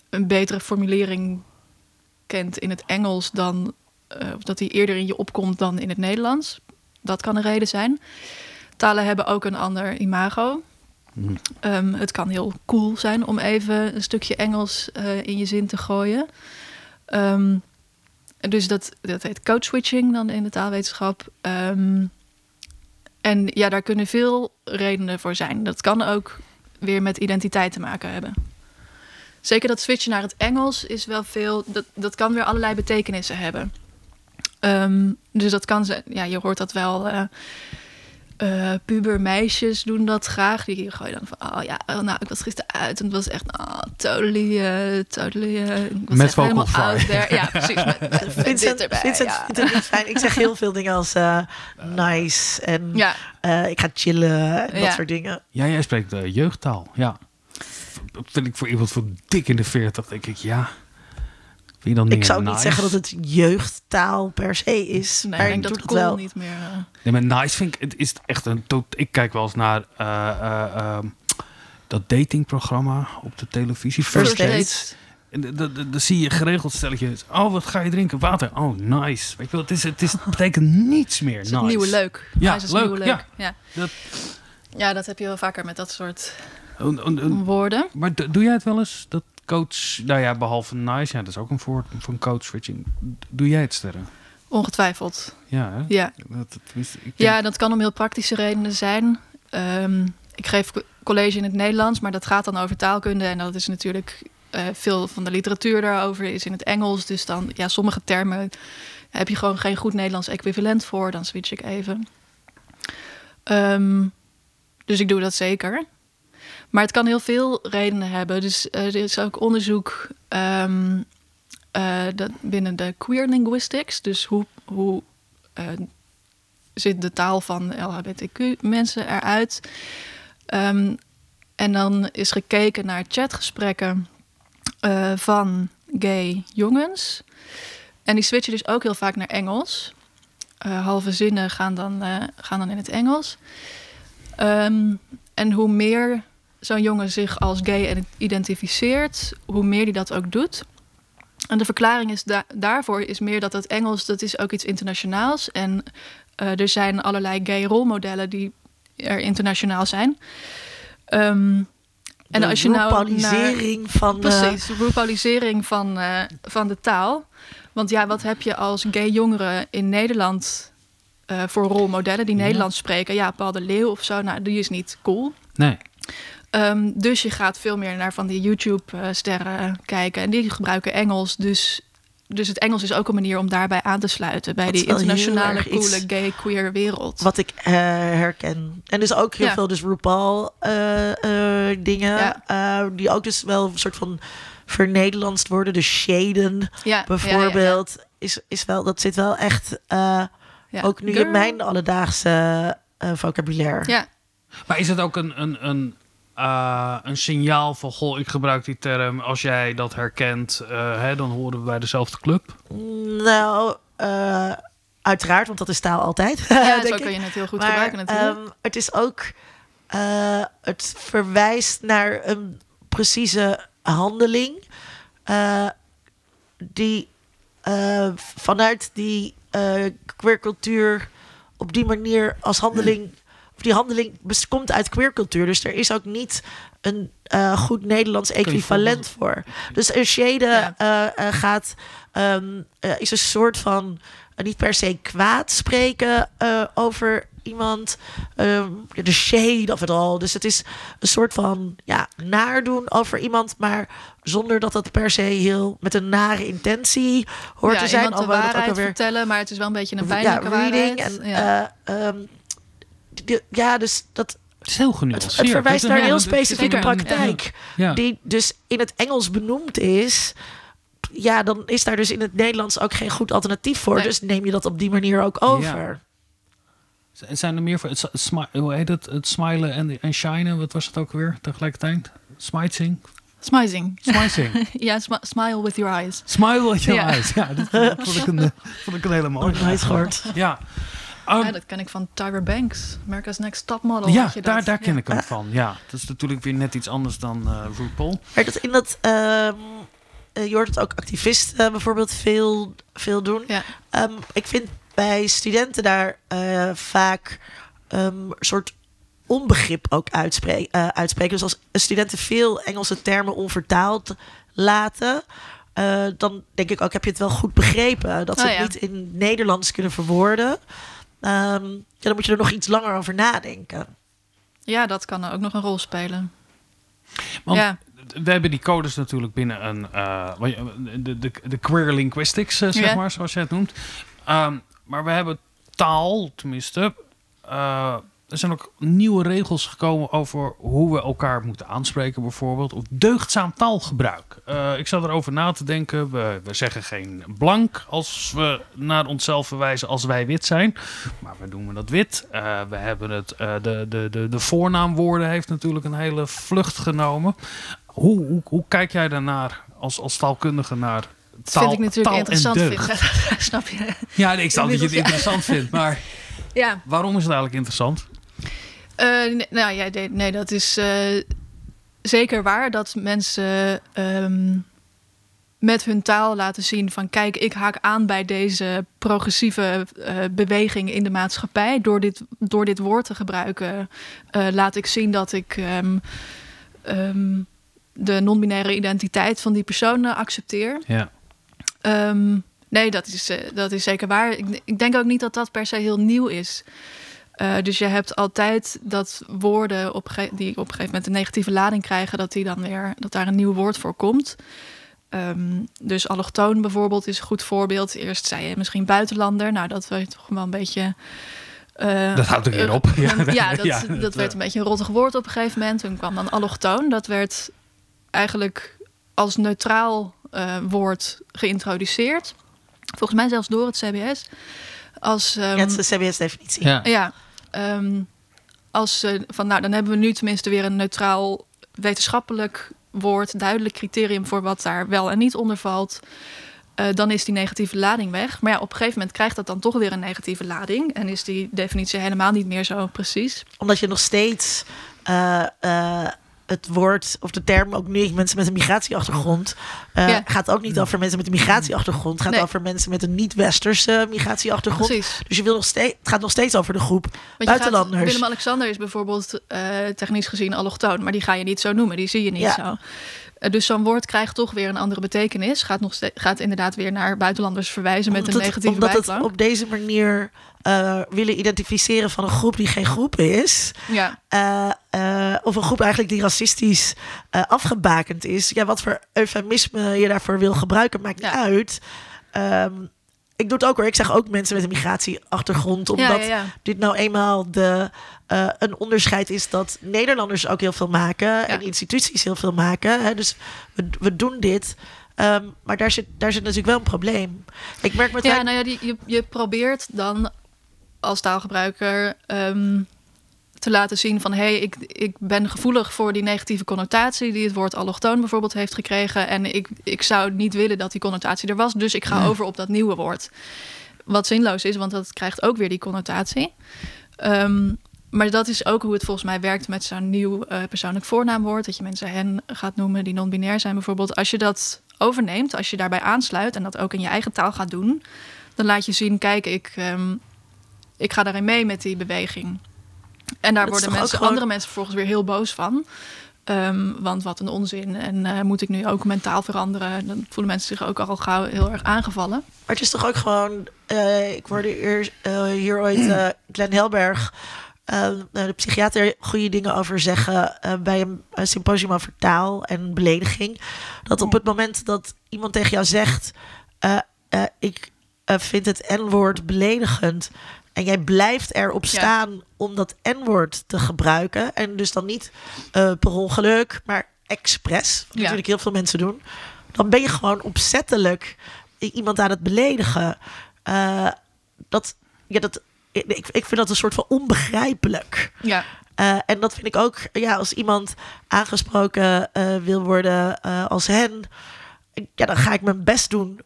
E: een betere formulering kent in het Engels dan. Of dat die eerder in je opkomt dan in het Nederlands. Dat kan een reden zijn. Talen hebben ook een ander imago.
D: Mhm.
E: Ehm, het kan heel cool zijn om even een stukje Engels eh, in je zin te gooien. Ehm, dus dat, dat heet code switching dan in de taalwetenschap. Ehm, en ja, daar kunnen veel redenen voor zijn. Dat kan ook weer met identiteit te maken hebben. Zeker dat switchen naar het Engels is wel veel. Dat, dat kan weer allerlei betekenissen hebben. Ehm, dus dat kan zijn. Ja, je hoort dat wel. eh eh, pubermeisjes doen dat graag. Die gooien dan van, oh ja, oh, nou, ik was gisteren uit en het was echt, oh, totally, eh, totally, eh,
D: Met
E: helemaal out there. Ja, precies. Met, met, met dit
A: Vincent,
E: erbij,
A: Vincent
E: ja.
A: Ik zeg heel veel dingen als eh, nice en
E: Ja,
A: eh, ik ga chillen en dat soort dingen.
D: Ja, jij spreekt de jeugdtaal. Ja. Dat vind ik voor iemand van dik in de 40, denk ik, ja. Vind je dan
A: Ik zou niet zeggen dat het jeugdtaal per se is,
E: nee,
A: maar
E: ik denk dat
A: het
E: cool
A: wel.
E: niet meer. eh,
D: Nee, maar nice vind ik, het is echt een tot. Ik kijk wel eens naar eh, eh, ehm, dat datingprogramma op de televisie. First,
A: First
D: Dates.
E: dates.
D: En dan- zie je geregeld stelletjes. Oh, wat ga je drinken? Water. Oh, nice. Weet je wel, het, is, het, is, het betekent niets meer.
E: Het is
D: nice.
E: het nieuwe leuk.
D: Ja,
E: Nice is
D: leuk,
E: nieuwe leuk.
D: ja.
E: Ja.
D: Dat-
E: ja, dat heb je wel vaker met dat soort
D: Een- een- een-
E: woorden.
D: maar do- doe jij het wel eens? Dat coach, nou ja, behalve nice, ja, dat is ook een woord van coach switching. Doe jij het sterren?
E: Ongetwijfeld.
D: Ja, hè?
E: Ja.
D: Dat, tenminste, ik denk-
E: ja, dat kan om heel praktische redenen zijn. Ehm, ik geef co- college in het Nederlands, maar dat gaat dan over taalkunde. En dat is natuurlijk eh, veel van de literatuur daarover is in het Engels. Dus dan, ja, sommige termen heb je gewoon geen goed Nederlands equivalent voor. Dan switch ik even. Ehm, dus ik doe dat zeker. Maar het kan heel veel redenen hebben. Dus eh, er is ook onderzoek eh, dat binnen de queer linguistics. Dus hoe, hoe eh, zit de taal van LHBTQ-mensen eruit? Ehm, en dan is gekeken naar chatgesprekken van gay jongens. En die switchen dus ook heel vaak naar Engels. Halve zinnen gaan dan, gaan dan in het Engels. Ehm, en hoe meer zo'n jongen zich als gay identificeert, hoe meer hij dat ook doet. En de verklaring is da- daarvoor is meer dat het Engels, dat is ook iets internationaals. En eh, er zijn allerlei gay rolmodellen die er internationaal zijn. Ehm, en
A: de
E: als je nou naar-
A: van... eh,
E: Precies, de van, eh, van de taal. Want ja, wat heb je als gay jongeren in Nederland eh, voor rolmodellen die
D: Ja.
E: Nederlands spreken? Ja, Paul de Leeuw of zo, nou, die is niet cool.
D: Nee.
E: Ehm, dus je gaat veel meer naar van die YouTube-sterren kijken. En die gebruiken Engels. Dus, dus het Engels is ook een manier om daarbij aan te sluiten. Bij
A: Dat
E: die internationale, coole, gay, queer wereld.
A: Wat ik eh, herken. En dus ook heel
E: Ja.
A: veel dus RuPaul eh, eh.
E: Ja.
A: eh, die ook dus wel een soort van vernederlandst worden. De shaden
E: ja, ja, ja,
A: bijvoorbeeld. Is, is wel, dat zit wel echt ook nu
E: Girl.
A: in mijn alledaagse eh vocabulaire.
E: Ja,
D: Maar is het ook een, een, een, eh, een signaal van... Goh, ik gebruik die term. Als jij dat herkent, eh, hè, dan horen we bij dezelfde club.
A: Nou, eh, uiteraard, want dat is taal altijd.
E: ja
A: denk
E: zo
A: ik.
E: kan je het heel goed
A: maar,
E: gebruiken natuurlijk.
A: ehm, het is ook, eh, het verwijst naar een precieze handeling eh, die eh, vanuit die eh queercultuur op die manier als handeling, of die handeling komt uit queercultuur. Dus er is ook niet een eh, goed Nederlands equivalent voor. Dus een shade
E: Ja.
A: eh, eh, gaat, ehm, eh, is een soort van niet per se kwaad spreken eh, over iemand. ehm, de shade of het al. Dus het is een soort van ja, naardoen over iemand, maar zonder dat dat per se heel met een nare intentie hoort
E: ja,
A: te zijn.
E: iemand de waarheid
A: ook alweer
E: vertellen, maar het is wel een beetje een
A: ja,
E: pijnlijke
A: reading
E: waarheid.
A: en
E: ja.
A: eh, ehm, die- ja, dus dat
D: Het is heel
A: het,
D: genuanceerd.
A: het verwijst naar een heel specifieke praktijk
D: Ja.
A: die dus in het Engels benoemd is. Ja, dan is daar dus in het Nederlands ook geen goed alternatief voor.
E: Nee.
A: Dus neem je dat op die manier ook over.
D: Zijn er meer voor het, smi- hoe heet het? Het smilen en, en shinen, wat was het ook weer tegelijkertijd? Smiting?
E: Smizing.
D: Smiting.
E: ja, smi- smile with your eyes.
D: Smile with your
E: Ja.
D: eyes. Ja, dat, vond, ik een, vond ik een hele mooie.
A: Nog nooit gehoord.
D: Ja. Um,
E: ja, dat ken ik van Tyra Banks. America's Next Top Model.
D: ja,
E: je dat?
D: daar, daar ken
E: Ja.
D: ik hem van. Ja, dat is natuurlijk weer net iets anders dan eh RuPaul.
A: Maar dat in dat, ehm, eh, je hoort het ook activisten bijvoorbeeld veel, veel doen.
E: Ja.
A: Ehm, ik vind bij studenten daar eh, vaak ehm, soort onbegrip ook uitspreken, uitspreken. Dus als studenten veel Engelse termen onvertaald laten, eh, dan denk ik ook, heb je het wel goed begrepen? Dat ze
E: Oh, ja.
A: niet in Nederlands kunnen verwoorden. Ehm, ja, dan moet je er nog iets langer over nadenken.
E: Ja, dat kan ook nog een rol spelen.
D: Want
E: ja.
D: we hebben die codes natuurlijk binnen een, eh, de, de, de queer linguistics, eh, zeg
E: Ja.
D: maar, zoals je het noemt. Ehm, maar we hebben taal, tenminste. eh, er zijn ook nieuwe regels gekomen over hoe we elkaar moeten aanspreken, bijvoorbeeld. Of deugdzaam taalgebruik. Eh, ik zat erover na te denken. We, we zeggen geen blank als we naar onszelf verwijzen als wij wit zijn. Maar we doen dat wit. Eh, we hebben het, eh, de, de, de, de voornaamwoorden heeft natuurlijk een hele vlucht genomen. Hoe, hoe, hoe kijk jij daarnaar als, als taalkundige naar
E: Dat
D: taal,
E: vind ik natuurlijk interessant.
D: en deugd?
E: Vind, snap je?
D: Ja, nee, ik snap dat je het
E: ja.
D: interessant vindt, maar
E: Ja.
D: waarom is het eigenlijk interessant?
E: Eh, nee, nou ja, nee, nee, dat is eh, zeker waar dat mensen ehm, met hun taal laten zien van kijk, ik haak aan bij deze progressieve eh, beweging in de maatschappij. Door dit, door dit woord te gebruiken laat ik zien dat ik ehm, ehm, de non-binaire identiteit van die persoon eh, accepteer.
D: Ja.
E: Nee, dat is, dat is zeker waar. Ik, ik denk ook niet dat dat per se heel nieuw is. Eh, dus je hebt altijd dat woorden op, die op een gegeven moment een negatieve lading krijgen, dat, die dan weer, dat daar een nieuw woord voor komt. Ehm, dus allochtoon bijvoorbeeld is een goed voorbeeld. Eerst zei je misschien buitenlander. Nou, dat werd toch wel een beetje. eh,
D: Dat houdt keer op.
E: ja,
D: Ja,
E: dat,
D: ja,
E: dat werd een beetje een rottig woord op een gegeven moment. Toen kwam dan allochtoon. Dat werd eigenlijk als neutraal eh, woord geïntroduceerd. Volgens mij zelfs door het CBS. Als, ehm,
A: ja, het is de CBS-definitie.
D: Ja.
E: ja, ehm, als eh, van nou, dan hebben we nu tenminste weer een neutraal wetenschappelijk woord, duidelijk criterium voor wat daar wel en niet onder valt. Eh, dan is die negatieve lading weg. Maar ja, op een gegeven moment krijgt dat dan toch weer een negatieve lading. En is die definitie helemaal niet meer zo precies.
A: Omdat je nog steeds eh, eh, het woord of de term ook niet mensen met een migratieachtergrond. eh,
E: Ja.
A: gaat ook niet over mensen met een migratieachtergrond. Het gaat
E: Nee.
A: over mensen met een niet-westerse migratieachtergrond.
E: Precies.
A: Dus je wil nog steeds, het gaat nog steeds over de groep
E: Want
A: buitenlanders.
E: Willem-Alexander is bijvoorbeeld eh, technisch gezien allochtoon, maar die ga je niet zo noemen, die zie je niet
A: Ja.
E: zo. Eh, dus zo'n woord krijgt toch weer een andere betekenis. Gaat, nog ste- gaat inderdaad weer naar buitenlanders verwijzen met een
A: het,
E: negatieve
A: omdat het op deze manier eh, willen identificeren van een groep die geen groep is.
E: Ja,
A: eh, of een groep eigenlijk die racistisch afgebakend is. Ja, wat voor eufemisme je daarvoor wil gebruiken, maakt niet
E: Ja.
A: uit. Ehm, ik doe het ook hoor. Ik zeg ook mensen met een migratieachtergrond. Omdat
E: ja, ja.
A: dit nou eenmaal de, eh, een onderscheid is dat Nederlanders ook heel veel maken. En instituties heel veel maken. Hè? Dus we, we doen dit. Ehm, maar daar zit, daar zit natuurlijk wel een probleem. Ik merk met
E: Ja, nou ja, die, je, je probeert dan als taalgebruiker ehm, te laten zien van... hé, hey, ik, ik ben gevoelig voor die negatieve connotatie... die het woord allochtoon bijvoorbeeld heeft gekregen... en ik, ik zou niet willen dat die connotatie er was... dus ik ga over op dat nieuwe woord. Wat zinloos is, want dat krijgt ook weer die connotatie. Ehm, maar dat is ook hoe het volgens mij werkt met zo'n nieuw eh, persoonlijk voornaamwoord. Dat je mensen hen gaat noemen die non-binair zijn bijvoorbeeld. Als je dat overneemt, als je daarbij aansluit en dat ook in je eigen taal gaat doen, dan laat je zien: kijk, ik, ehm, ik ga daarin mee met die beweging. En daar worden mensen,
A: gewoon-
E: andere mensen vervolgens weer heel boos van. Ehm, want wat een onzin. En eh, moet ik nu ook mentaal veranderen? Dan voelen mensen zich ook al gauw heel erg aangevallen.
A: Maar het is toch ook gewoon. eh, ik hoorde eer, eh, hier ooit eh Glenn Helberg, eh, de psychiater, goede dingen over zeggen bij een, een symposium over taal en belediging. Dat op het moment dat iemand tegen jou zegt: Ik vind het N-woord beledigend. En jij blijft erop staan om dat N-woord te gebruiken. En dus dan niet eh, per ongeluk, maar expres. Wat
E: Ja.
A: natuurlijk heel veel mensen doen. Dan ben je gewoon opzettelijk iemand aan het beledigen. Eh, dat, ja, dat, ik, ik vind dat een soort van onbegrijpelijk.
E: Ja,
A: Eh, en dat vind ik ook, ja, als iemand aangesproken wil worden als hen, ja, dan ga ik mijn best doen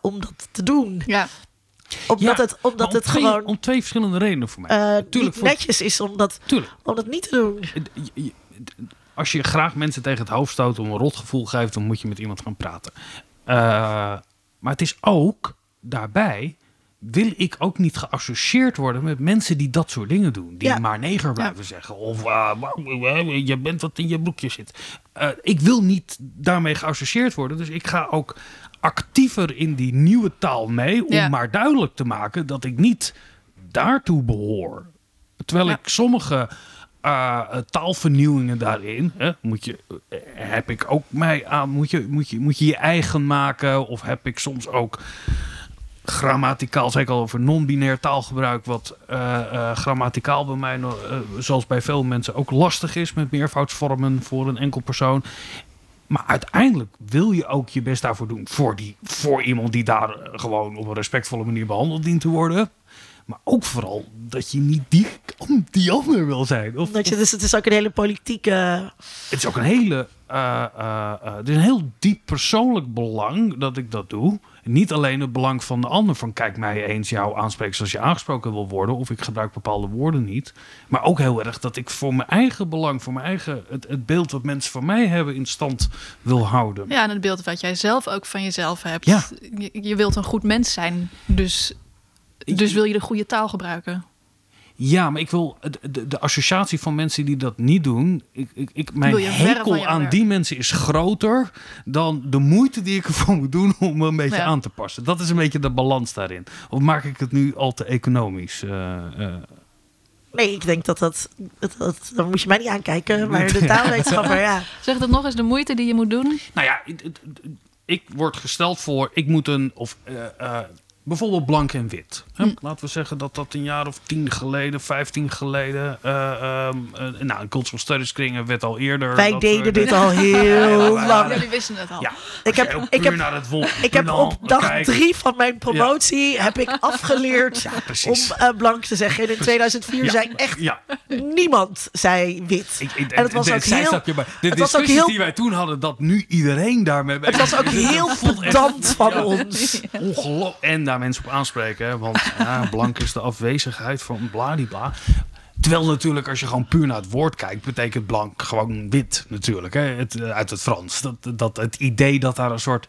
A: om dat te doen.
E: ja.
A: Omdat
D: Ja,
A: het, omdat
D: om
A: het
D: twee,
A: gewoon
D: Om twee verschillende redenen voor mij.
A: eh,
D: Tuurlijk, voor-
A: netjes is om dat, om dat niet te doen.
D: Je- Als je graag mensen tegen het hoofd stoot om een rotgevoel geeft, dan moet je met iemand gaan praten. Eh, maar het is ook daarbij wil ik ook niet geassocieerd worden met mensen die dat soort dingen doen. Die
A: Ja.
D: maar neger blijven zeggen. Of uh, je bent wat in je broekje zit. Uh, ik wil niet daarmee geassocieerd worden. Dus ik ga ook actiever in die nieuwe taal mee. Om
E: Ja.
D: maar duidelijk te maken dat ik niet daartoe behoor. Terwijl
E: Ja.
D: ik sommige uh, taalvernieuwingen daarin, hè, moet je, uh, heb ik ook mij aan, moet je, moet, je, moet je je eigen maken, of heb ik soms ook grammaticaal, ik al over non-binair taalgebruik, wat uh, grammaticaal bij mij, zoals bij veel mensen, ook lastig is met meervoudsvormen voor een enkel persoon. Maar uiteindelijk wil je ook je best daarvoor doen voor, die, voor iemand die daar gewoon op een respectvolle manier behandeld dient te worden. Maar ook vooral dat je niet die, die ander wil zijn. Of,
A: dat je, dus het is ook een hele politieke.
D: Het is ook een hele. Uh, uh, uh, het is een heel diep persoonlijk belang dat ik dat doe. Niet alleen het belang van de ander. Van kijk mij eens jou aanspreken zoals je aangesproken wil worden. Of ik gebruik bepaalde woorden niet. Maar ook heel erg dat ik voor mijn eigen belang. Voor mijn eigen. Het, het beeld wat mensen van mij hebben in stand wil houden.
E: Ja, en het beeld wat jij zelf ook van jezelf hebt.
D: Ja.
E: Je, je wilt een goed mens zijn. Dus dus wil je de goede taal gebruiken?
D: Ja, maar ik wil de, de, de associatie van mensen die dat niet doen. Ik, ik, ik, mijn hekel aan die mensen is groter dan de moeite die ik ervoor moet doen om me een beetje ja. aan te passen. Dat is een beetje de balans daarin. Of maak ik het nu al te economisch? Uh, uh,
A: Nee, ik denk dat dat, dat, dat, Dan moet je mij niet aankijken, maar de taalwetenschapper, ja.
E: Zeg dat nog eens, de moeite die je moet doen?
D: Nou ja, ik word gesteld voor, ik moet een, of uh, bijvoorbeeld blank en wit. Hm. Laten we zeggen dat dat een jaar of tien geleden, vijftien geleden, uh, um, uh, nou, in cultural studies kringen werd al eerder.
A: Wij
D: dat,
A: deden dit al heel
E: ja,
A: lang.
E: Jullie wisten het al.
D: Ja,
A: ik heb, ik heb,
D: naar het
A: ik heb op dag
D: kijken.
A: drie van mijn promotie ja. heb ik afgeleerd
D: ja,
A: om uh, blank te zeggen. En in 2004
D: ja.
A: zei echt
D: ja.
A: niemand zei wit.
D: Ik, ik,
A: en het was
D: de,
A: ook heel...
D: Je bij. De
A: het was
D: discussies
A: ook heel,
D: die wij toen hadden, dat nu iedereen daarmee
A: Het was ook heel pedant van ons.
D: Ongelooflijk. En daar mensen op aanspreken. Hè, want ja, blank is de afwezigheid van bladibla. Terwijl natuurlijk, als je gewoon puur naar het woord kijkt, betekent blank gewoon wit natuurlijk. Hè? Het, uit het Frans. Dat, dat het idee dat daar een soort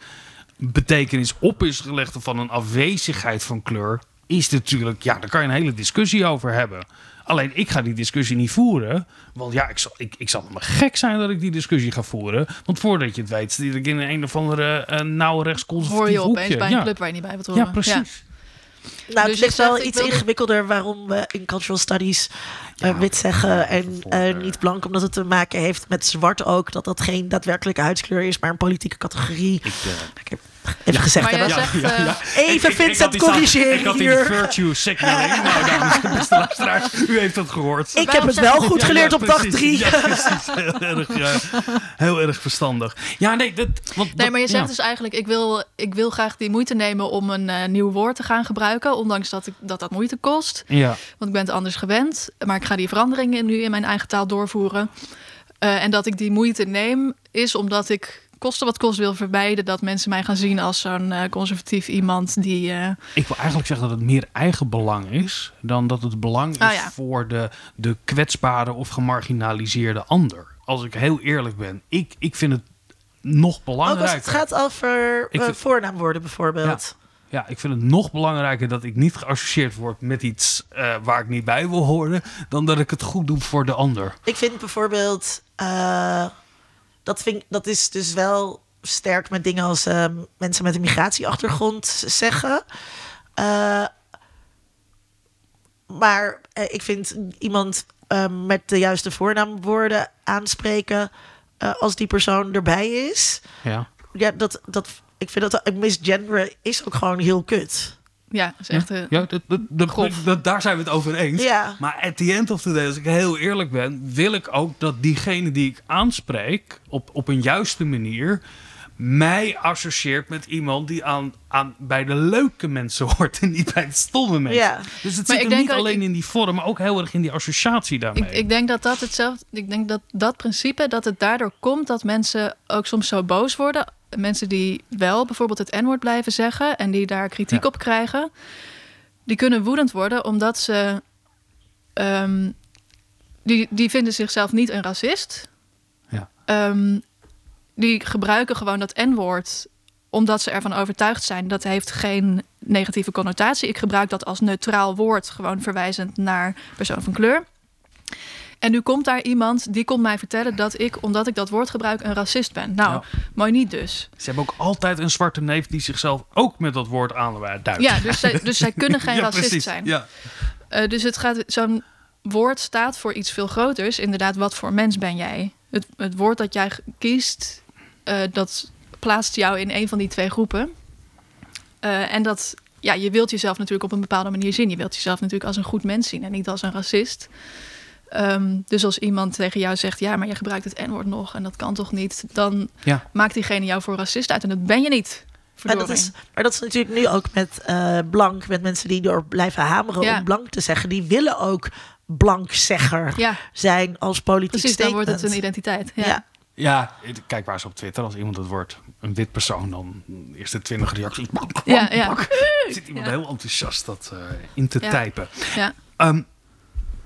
D: betekenis op is gelegd van een afwezigheid van kleur, is natuurlijk, ja, daar kan je een hele discussie over hebben. Alleen ik ga die discussie niet voeren. Want ja, ik zal, ik, ik zal me gek zijn dat ik die discussie ga voeren. Want voordat je het weet, zit ik in een of andere uh, nauw rechtsconservatief
E: Hoor je
D: hoekje.
E: opeens bij een
D: ja.
E: club waar je niet bij wilt horen.
D: Ja, precies.
A: Nou,
E: Dus
A: het ligt wel iets
E: wilde-
A: ingewikkelder waarom we in cultural studies uh, wit zeggen en uh, niet blank. Omdat het te maken heeft met zwart ook. Dat dat geen daadwerkelijke huidskleur is, maar een politieke categorie.
D: Ik, uh,
A: even gezegd hebben.
E: eh,
A: Even Vincent corrigeren
D: Ik had die
A: hier.
D: virtue signaling. nou, dames en beste luisteraars, u heeft het gehoord.
A: Ik heb het wel goed geleerd
D: ja,
A: op dag drie.
D: Ja, precies. Heel erg, ja, heel erg verstandig. Ja, nee, dat, want
E: Nee,
D: dat-
E: maar je zegt
D: ja.
E: dus eigenlijk, ik wil, ik wil graag die moeite nemen om een eh, nieuw woord te gaan gebruiken. Ondanks dat, ik, dat dat moeite kost.
D: Ja,
E: Want ik ben het anders gewend. Maar ik ga die veranderingen nu in mijn eigen taal doorvoeren. Eh, en dat ik die moeite neem, is omdat ik kosten wat kost wil vermijden dat mensen mij gaan zien als zo'n eh, conservatief iemand die. eh,
D: ik wil eigenlijk zeggen dat het meer eigen belang is dan dat het belang is
E: Ah, ja.
D: voor de, de kwetsbare of gemarginaliseerde ander. Als ik heel eerlijk ben, ik, ik vind het nog
A: Ook
D: belangrijker.
A: als het gaat over uh,
D: vind-
A: voornaamwoorden bijvoorbeeld.
D: Ja, ik vind het nog belangrijker dat ik niet geassocieerd word met iets eh, waar ik niet bij wil horen, dan dat ik het goed doe voor de ander.
A: Ik vind bijvoorbeeld, eh, dat, vind, ik- dat is dus wel sterk met dingen als eh, mensen met een migratieachtergrond zeggen. Eh, maar eh, ik vind iemand eh, met de juiste voornaamwoorden aanspreken eh, als die persoon erbij is.
D: Ja.
A: Ja, dat, dat, ik vind dat een misgenderen is ook gewoon heel kut.
E: Ja, is echt. eh,
D: Ja, dat, dat, dat,
E: Grof.
D: dat- daar zijn we het over eens.
A: Ja.
D: Maar at the end of the day, als ik heel eerlijk ben, wil ik ook dat diegene die ik aanspreek op, op een juiste manier mij associeert met iemand die aan, aan bij de leuke mensen hoort en niet bij de stomme mensen.
A: Ja.
D: Dus het
E: Maar
D: zit
E: denk
D: niet alleen
E: ik-
D: in die vorm, maar ook heel erg in die associatie daarmee.
E: Ik, ik denk dat dat hetzelfde. Ik denk dat dat principe dat het daardoor komt dat mensen ook soms zo boos worden. Mensen die wel bijvoorbeeld het N-woord blijven zeggen en die daar kritiek
D: Ja.
E: op krijgen, die kunnen woedend worden omdat ze. ehm, die, die vinden zichzelf niet een racist.
D: Ja.
E: Ehm, die gebruiken gewoon dat N-woord omdat ze ervan overtuigd zijn dat heeft geen negatieve connotatie. Ik gebruik dat als neutraal woord, gewoon verwijzend naar persoon van kleur. En nu komt daar iemand die komt mij vertellen dat ik, omdat ik dat woord gebruik, een racist ben. Nou,
D: Ja.
E: mooi niet dus.
D: Ze hebben ook altijd een zwarte neef die zichzelf ook met dat woord aanduidt.
E: Ja, dus zij, dus zij kunnen geen
D: Ja,
E: racist
D: precies.
E: zijn.
D: Ja.
E: Eh, dus het gaat, zo'n woord staat voor iets veel groters. Inderdaad, wat voor mens ben jij? Het, het woord dat jij kiest, eh, dat plaatst jou in een van die twee groepen. Eh, en dat, ja, je wilt jezelf natuurlijk op een bepaalde manier zien. Je wilt jezelf natuurlijk als een goed mens zien en niet als een racist. Ehm, dus als iemand tegen jou zegt, ja, maar je gebruikt het N-woord nog en dat kan toch niet, dan
D: Ja.
E: maakt diegene jou voor racist uit en dat ben je niet.
A: Maar dat, is, maar dat is natuurlijk nu ook met eh, blank, met mensen die door blijven hameren
E: Ja.
A: om blank te zeggen. Die willen ook blankzegger
E: Ja,
A: zijn als politiek
E: precies, dan wordt het een
A: statement.
E: identiteit. Ja.
A: Ja.
D: Kijk maar eens op Twitter. Als iemand het wordt een wit persoon, dan eerst de twintig reacties. Bak,
E: Ja,
D: bak,
E: ja.
D: bak. Zit iemand
E: Ja.
D: heel enthousiast dat eh, in te
E: Ja.
D: typen.
E: Ja.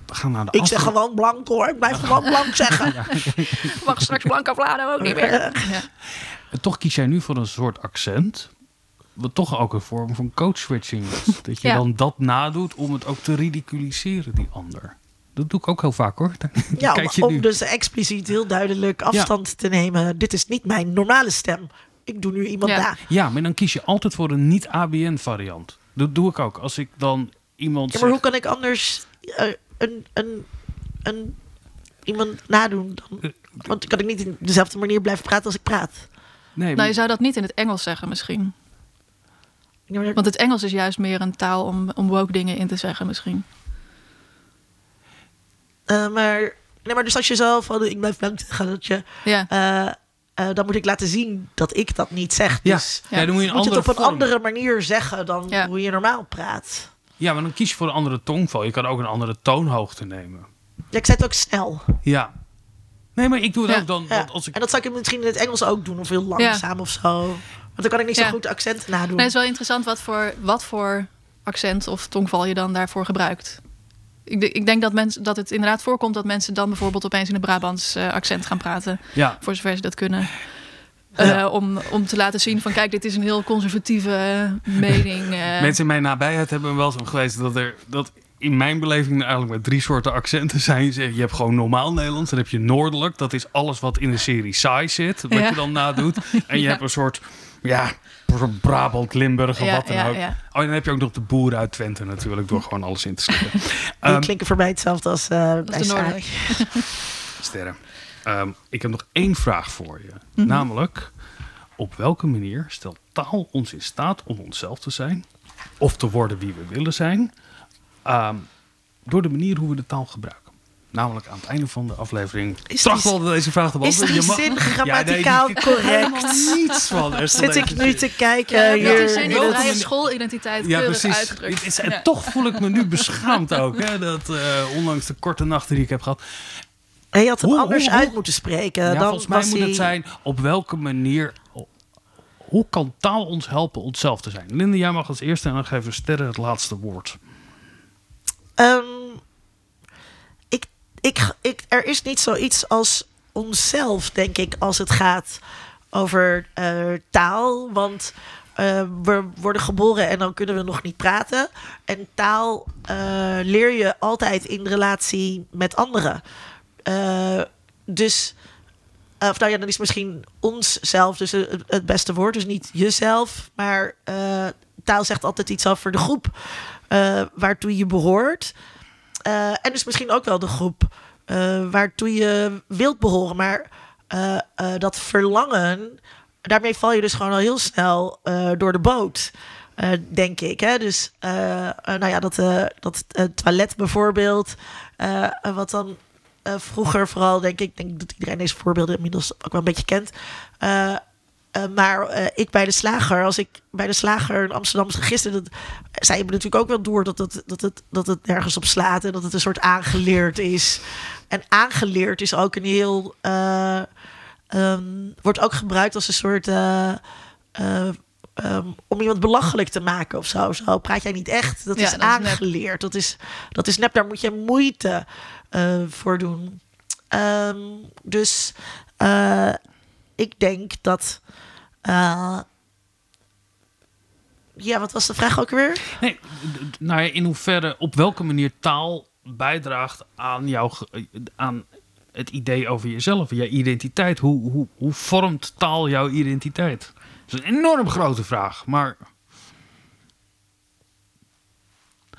D: We gaan naar de
A: Ik zeg gewoon blank hoor, ik blijf gewoon blank zeggen.
E: Mag straks Blanca Vlado ook niet meer. Ja.
D: En Toch kies jij nu voor een soort accent. Wat toch ook een vorm van code-switching is. Dat je
E: Ja.
D: dan dat nadoet om het ook te ridiculiseren, die ander. Dat doe ik ook heel vaak hoor.
A: Ja,
D: Kijk
A: om,
D: je
A: om
D: nu.
A: dus expliciet heel duidelijk afstand te nemen. Dit is niet mijn normale stem. Ik doe nu iemand
E: Ja.
A: na.
D: Ja, maar dan kies je altijd voor een niet-ABN variant. Dat doe ik ook. Als ik dan iemand
A: Ja, maar hoe kan ik anders eh, een, een, een, iemand nadoen? Dan? Want kan ik niet in dezelfde manier blijven praten als ik praat?
D: Nee,
E: Nou, je zou dat niet in het Engels zeggen misschien. Want het Engels is juist meer een taal om, om woke dingen in te zeggen misschien.
A: Eh, maar, nee, maar dus als je zelf van ik blijf blank zeggen dat je,
E: Ja,
A: eh, eh, dan moet ik laten zien dat ik dat niet zeg.
D: ja,
A: Dus
D: ja. dan moet je een
A: moet je
D: andere
A: het op een
D: vorm.
A: andere manier zeggen dan
E: Ja.
A: hoe je normaal praat.
D: Ja, maar dan kies je voor een andere tongval. Je kan ook een andere toonhoogte nemen.
A: Ja, ik zei het ook snel.
D: Ja. Nee, maar ik doe het
E: Ja.
D: ook dan.
A: Ja.
D: Als ik,
A: En dat zou ik misschien in het Engels ook doen, of heel langzaam of zo. Want dan kan ik niet zo goed accenten nadoen.
E: nee, het is wel interessant wat voor, wat voor accent of tongval je dan daarvoor gebruikt. Ik, ik denk dat, mensen, dat het inderdaad voorkomt dat mensen dan bijvoorbeeld opeens in een Brabants eh, accent gaan praten.
D: ja,
E: Voor zover ze dat kunnen.
A: Ja.
E: Eh, om, om te laten zien van kijk, dit is een heel conservatieve eh, mening. eh.
D: mensen in mijn nabijheid hebben wel zo geweest dat er dat in mijn beleving er eigenlijk maar drie soorten accenten zijn. Je zegt, Je hebt gewoon normaal Nederlands, dan heb je noordelijk. Dat is alles wat in de serie saai zit, wat
E: Ja.
D: je dan nadoet. En je
E: Ja.
D: hebt een soort, ja, Brabant, Limburg of
E: Ja,
D: wat dan
E: ja,
D: ook.
E: ja.
D: Oh, en dan heb je ook nog de boeren uit Twente natuurlijk, door gewoon alles in te slikken.
A: Die
D: Ehm,
A: klinken voor mij hetzelfde als eh bij
E: de
A: Saar.
E: Noorder.
D: Sterren. Ehm, ik heb nog één vraag voor je.
E: Mhm.
D: Namelijk, op welke manier stelt taal ons in staat om onszelf te zijn? Of te worden wie we willen zijn? Ehm, door de manier hoe we de taal gebruiken. Namelijk aan het einde van de aflevering.
A: Is
D: tracht wel deze vraag te
A: Is
D: beantwoorden.
A: die
D: Je mag-
A: zin
D: Ja, nee,
A: grammaticaal correct?
D: Niets van. Er staat
A: Zit ik nu te kijken
E: Ja, is in je
A: het-
E: vrije schoolidentiteit
D: Ja, precies.
E: uitgedrukt.
D: Het is-
E: Ja.
D: En toch voel ik me nu beschaamd ook. Hè, dat eh, ondanks de korte nachten die ik heb gehad.
A: Hij had hem
D: Hoe-
A: anders
D: hoe- hoe-
A: uit moeten spreken.
D: Ja,
A: dan
D: volgens mij moet
A: hij...
D: het zijn op welke manier. Hoe kan taal ons helpen onszelf te zijn? Linde, jij mag als eerste en dan geven sterren het laatste woord.
A: Ehm, ik, ik, ik, er is niet zoiets als onszelf, denk ik, als het gaat over eh, taal. Want eh, we worden geboren en dan kunnen we nog niet praten. En taal eh, leer je altijd in relatie met anderen. Eh, dus, eh, of nou ja, dan is misschien onszelf dus het, beste woord. Dus niet jezelf, maar eh, taal zegt altijd iets over de groep waartoe je behoort. Eh, en dus misschien ook wel de groep waartoe je wilt behoren. Maar dat verlangen, daarmee val je dus gewoon al heel snel door de boot. denk ik. Hè? Dus, nou ja, dat, dat toilet bijvoorbeeld. wat dan eh, vroeger vooral, denk ik, denk dat iedereen deze voorbeelden inmiddels ook wel een beetje kent. Eh, eh, maar ik bij de slager, als ik bij de slager in Amsterdam gisteren, dat, zij hebben natuurlijk ook wel door dat het, dat, het, dat het nergens op slaat en dat het een soort aangeleerd is. En aangeleerd is ook een heel. ehm, wordt ook gebruikt als een soort. eh, eh, ehm, om iemand belachelijk te maken of zo. zo. Praat jij niet echt? Dat
E: Ja,
A: is
E: dat is nep.
A: aangeleerd. Dat is, dat is nep. Daar moet je moeite eh, voor doen. Ehm, dus eh, ik denk dat. eh, ja, wat was de vraag ook weer?
D: Nee, nou in hoeverre, op welke manier taal bijdraagt aan, jouw, ge- aan het idee over jezelf, je identiteit. Hoe, hoe, hoe vormt taal jouw identiteit? Dat is een enorm grote vraag, maar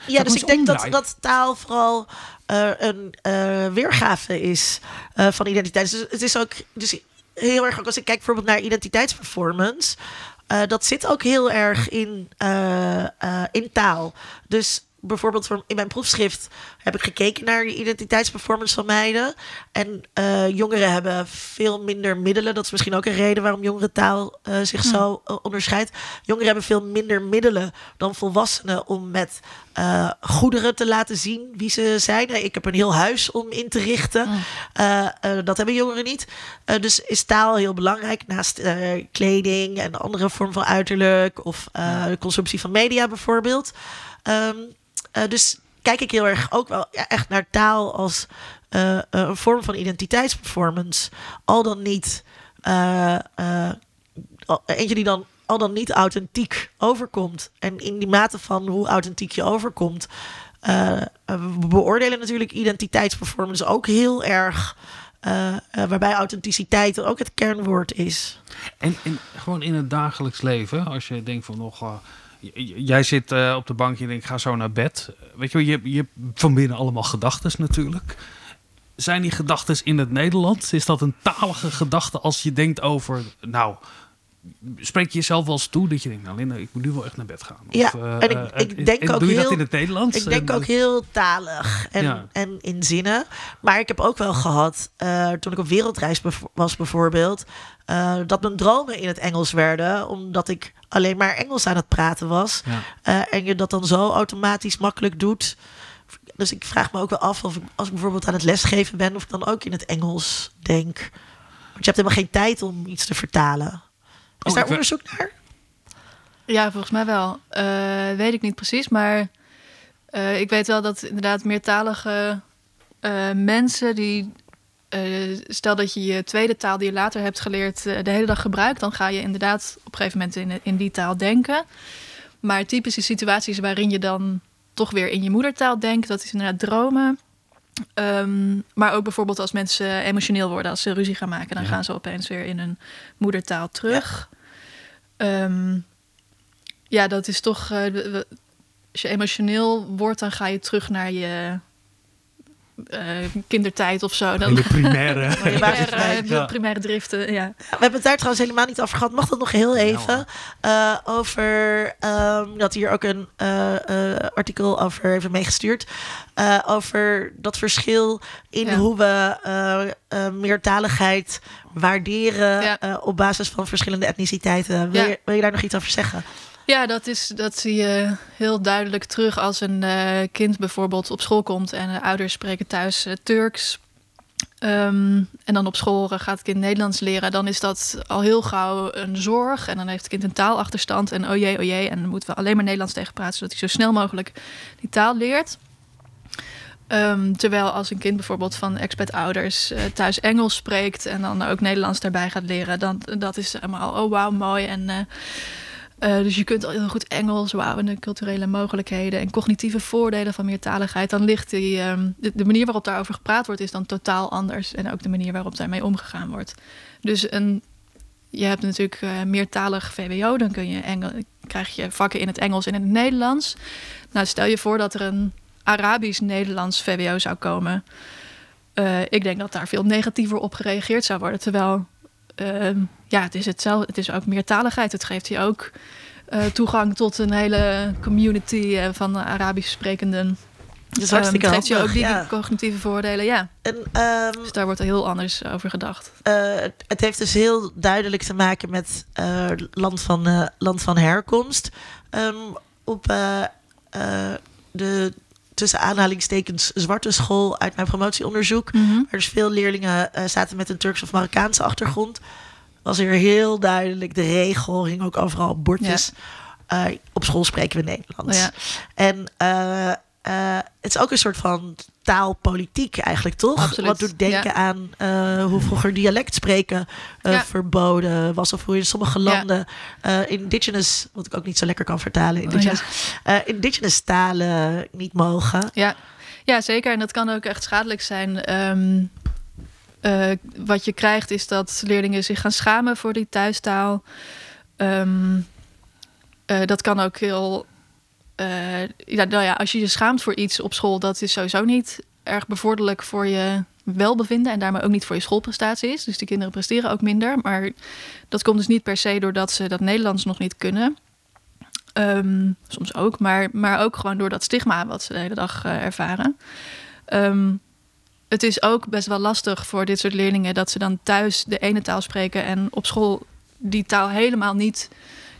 A: Ja, dus ik denk dat, dat taal vooral eh, een eh, weergave is eh, van identiteit. Dus het is ook dus heel erg, ook als ik kijk bijvoorbeeld naar identiteitsperformance, dat zit ook heel erg in, in taal. Dus bijvoorbeeld voor- in mijn proefschrift heb ik gekeken naar de identiteitsperformance van meiden. En eh, jongeren hebben veel minder middelen. Dat is misschien ook een reden waarom jongerentaal eh zich zo eh, onderscheidt. Jongeren hebben veel minder middelen dan volwassenen om met goederen te laten zien wie ze zijn. Eh, Ik heb een heel huis om in te richten. Eh, dat hebben jongeren niet. Dus is taal heel belangrijk naast kleding en andere vorm van uiterlijk of de consumptie van media bijvoorbeeld. Ehm, eh, dus kijk ik heel erg ook wel echt naar taal als eh, eh, een vorm van identiteitsperformance. Al dan niet eentje die dan al dan niet authentiek overkomt. En in die mate van hoe authentiek je overkomt. we beoordelen natuurlijk identiteitsperformance ook heel erg. waarbij authenticiteit ook het kernwoord is.
D: En, en gewoon in het dagelijks leven, als je denkt van nog. Jij zit eh, op de bank en je denkt, ga zo naar bed. Weet je, je, je hebt van binnen allemaal gedachten natuurlijk. Zijn die gedachten in het Nederlands? Is dat een talige gedachte als je denkt over. Nou, spreek je jezelf wel eens toe dat je denkt, nou Linda, ik moet nu wel echt naar bed gaan.
A: Ja,
D: eh,
A: en ik-
D: eh,
A: ik denk
D: en
A: ook
D: doe je dat
A: heel-
D: in het Nederlands?
A: Ik denk
D: En,
A: ook heel talig en,
D: Ja.
A: en in zinnen. Maar ik heb ook wel gehad, eh, toen ik op wereldreis bev- was bijvoorbeeld, dat mijn dromen in het Engels werden, omdat ik alleen maar Engels aan het praten was.
D: Ja.
A: En je dat dan zo automatisch makkelijk doet. Dus ik vraag me ook wel af of ik, als ik bijvoorbeeld aan het lesgeven ben, of ik dan ook in het Engels denk. Want je hebt helemaal geen tijd om iets te vertalen. Is
D: Oh,
A: daar onderzoek naar?
E: Ja, volgens mij wel. Eh, weet ik niet precies, maar eh, ik weet wel dat inderdaad meertalige eh, mensen die. eh, stel dat je je tweede taal die je later hebt geleerd de hele dag gebruikt, dan ga je inderdaad op een gegeven moment in, in die taal denken. Maar typische situaties waarin je dan toch weer in je moedertaal denkt, dat is inderdaad dromen. Ehm, maar ook bijvoorbeeld als mensen emotioneel worden, als ze ruzie gaan maken, dan
D: Ja.
E: gaan ze opeens weer in hun moedertaal terug. Ehm, ja, dat is toch. eh, als je emotioneel wordt, dan ga je terug naar je eh, kindertijd of zo. Dan,
D: Hele primaire.
E: primaire, de
D: ja.
E: primaire driften. Ja.
A: We hebben het daar trouwens helemaal niet over gehad. Mag dat nog heel even? Eh, over ehm, dat hier ook een eh, eh, artikel over heeft meegestuurd. Eh, over dat verschil in
E: Ja.
A: hoe we eh, eh, meertaligheid waarderen
E: Ja.
A: eh, op basis van verschillende etniciteiten. Wil,
E: Ja.
A: je, wil je daar nog iets over zeggen?
E: Ja, dat, is, dat zie je heel duidelijk terug als een eh, kind bijvoorbeeld op school komt en de ouders spreken thuis eh, Turks. Ehm, en dan op school eh, gaat het kind Nederlands leren. Dan is dat al heel gauw een zorg. En dan heeft het kind een taalachterstand. En oh jee, oh jee. En dan moeten we alleen maar Nederlands tegen praten, zodat hij zo snel mogelijk die taal leert. Ehm, terwijl als een kind bijvoorbeeld van expat-ouders eh, thuis Engels spreekt en dan ook Nederlands daarbij gaat leren, dan dat is helemaal oh wauw mooi en eh, eh, dus je kunt al heel goed Engels, wauw, en de culturele mogelijkheden en cognitieve voordelen van meertaligheid. Dan ligt die, ehm, de, manier waarop daarover gepraat wordt, is dan totaal anders. En ook de manier waarop daarmee omgegaan wordt. Dus een, je hebt natuurlijk eh, meertalig VWO, dan kun je Engel, krijg je vakken in het Engels en in het Nederlands. Nou, stel je voor dat er een Arabisch-Nederlands VWO zou komen. Eh, ik denk dat daar veel negatiever op gereageerd zou worden. Terwijl, ehm, ja, het is hetzelfde. Het is ook meertaligheid. Het geeft je ook eh, toegang tot een hele community eh, van Arabisch sprekenden.
A: Dat is hartstikke
E: Ehm, geeft je ook die
A: ja.
E: cognitieve voordelen, ja.
A: En, ehm,
E: Dus daar wordt er heel anders over gedacht.
A: Eh, het- heeft dus heel duidelijk te maken met land, van, land van herkomst. Ehm, op de tussen aanhalingstekens zwarte school uit mijn promotieonderzoek, waar dus veel leerlingen zaten met een Turks of Marokkaanse achtergrond, was er heel duidelijk de regel, hing ook overal op bordjes. eh, op school spreken we Nederlands.
E: Ja.
A: En eh, eh, het is ook een soort van taalpolitiek eigenlijk, toch?
E: Absoluut,
A: Wat doet denken
E: ja.
A: aan hoe vroeger dialect spreken
E: Ja.
A: verboden was. Of hoe in sommige landen indigenous, wat ik ook niet zo lekker kan vertalen, indigenous, eh, indigenous talen niet mogen.
E: Ja. ja, zeker. En dat kan ook echt schadelijk zijn. Ehm, eh, wat je krijgt is dat leerlingen zich gaan schamen voor die thuistaal. Ehm, eh, dat kan ook heel. eh, ja, nou ja, als je je schaamt voor iets op school, dat is sowieso niet erg bevorderlijk voor je welbevinden en daarmee ook niet voor je schoolprestaties. Dus die kinderen presteren ook minder. Maar dat komt dus niet per se doordat ze dat Nederlands nog niet kunnen. Ehm, soms ook, maar, maar ook gewoon door dat stigma wat ze de hele dag ervaren. Ehm, het is ook best wel lastig voor dit soort leerlingen dat ze dan thuis de ene taal spreken en op school die taal helemaal niet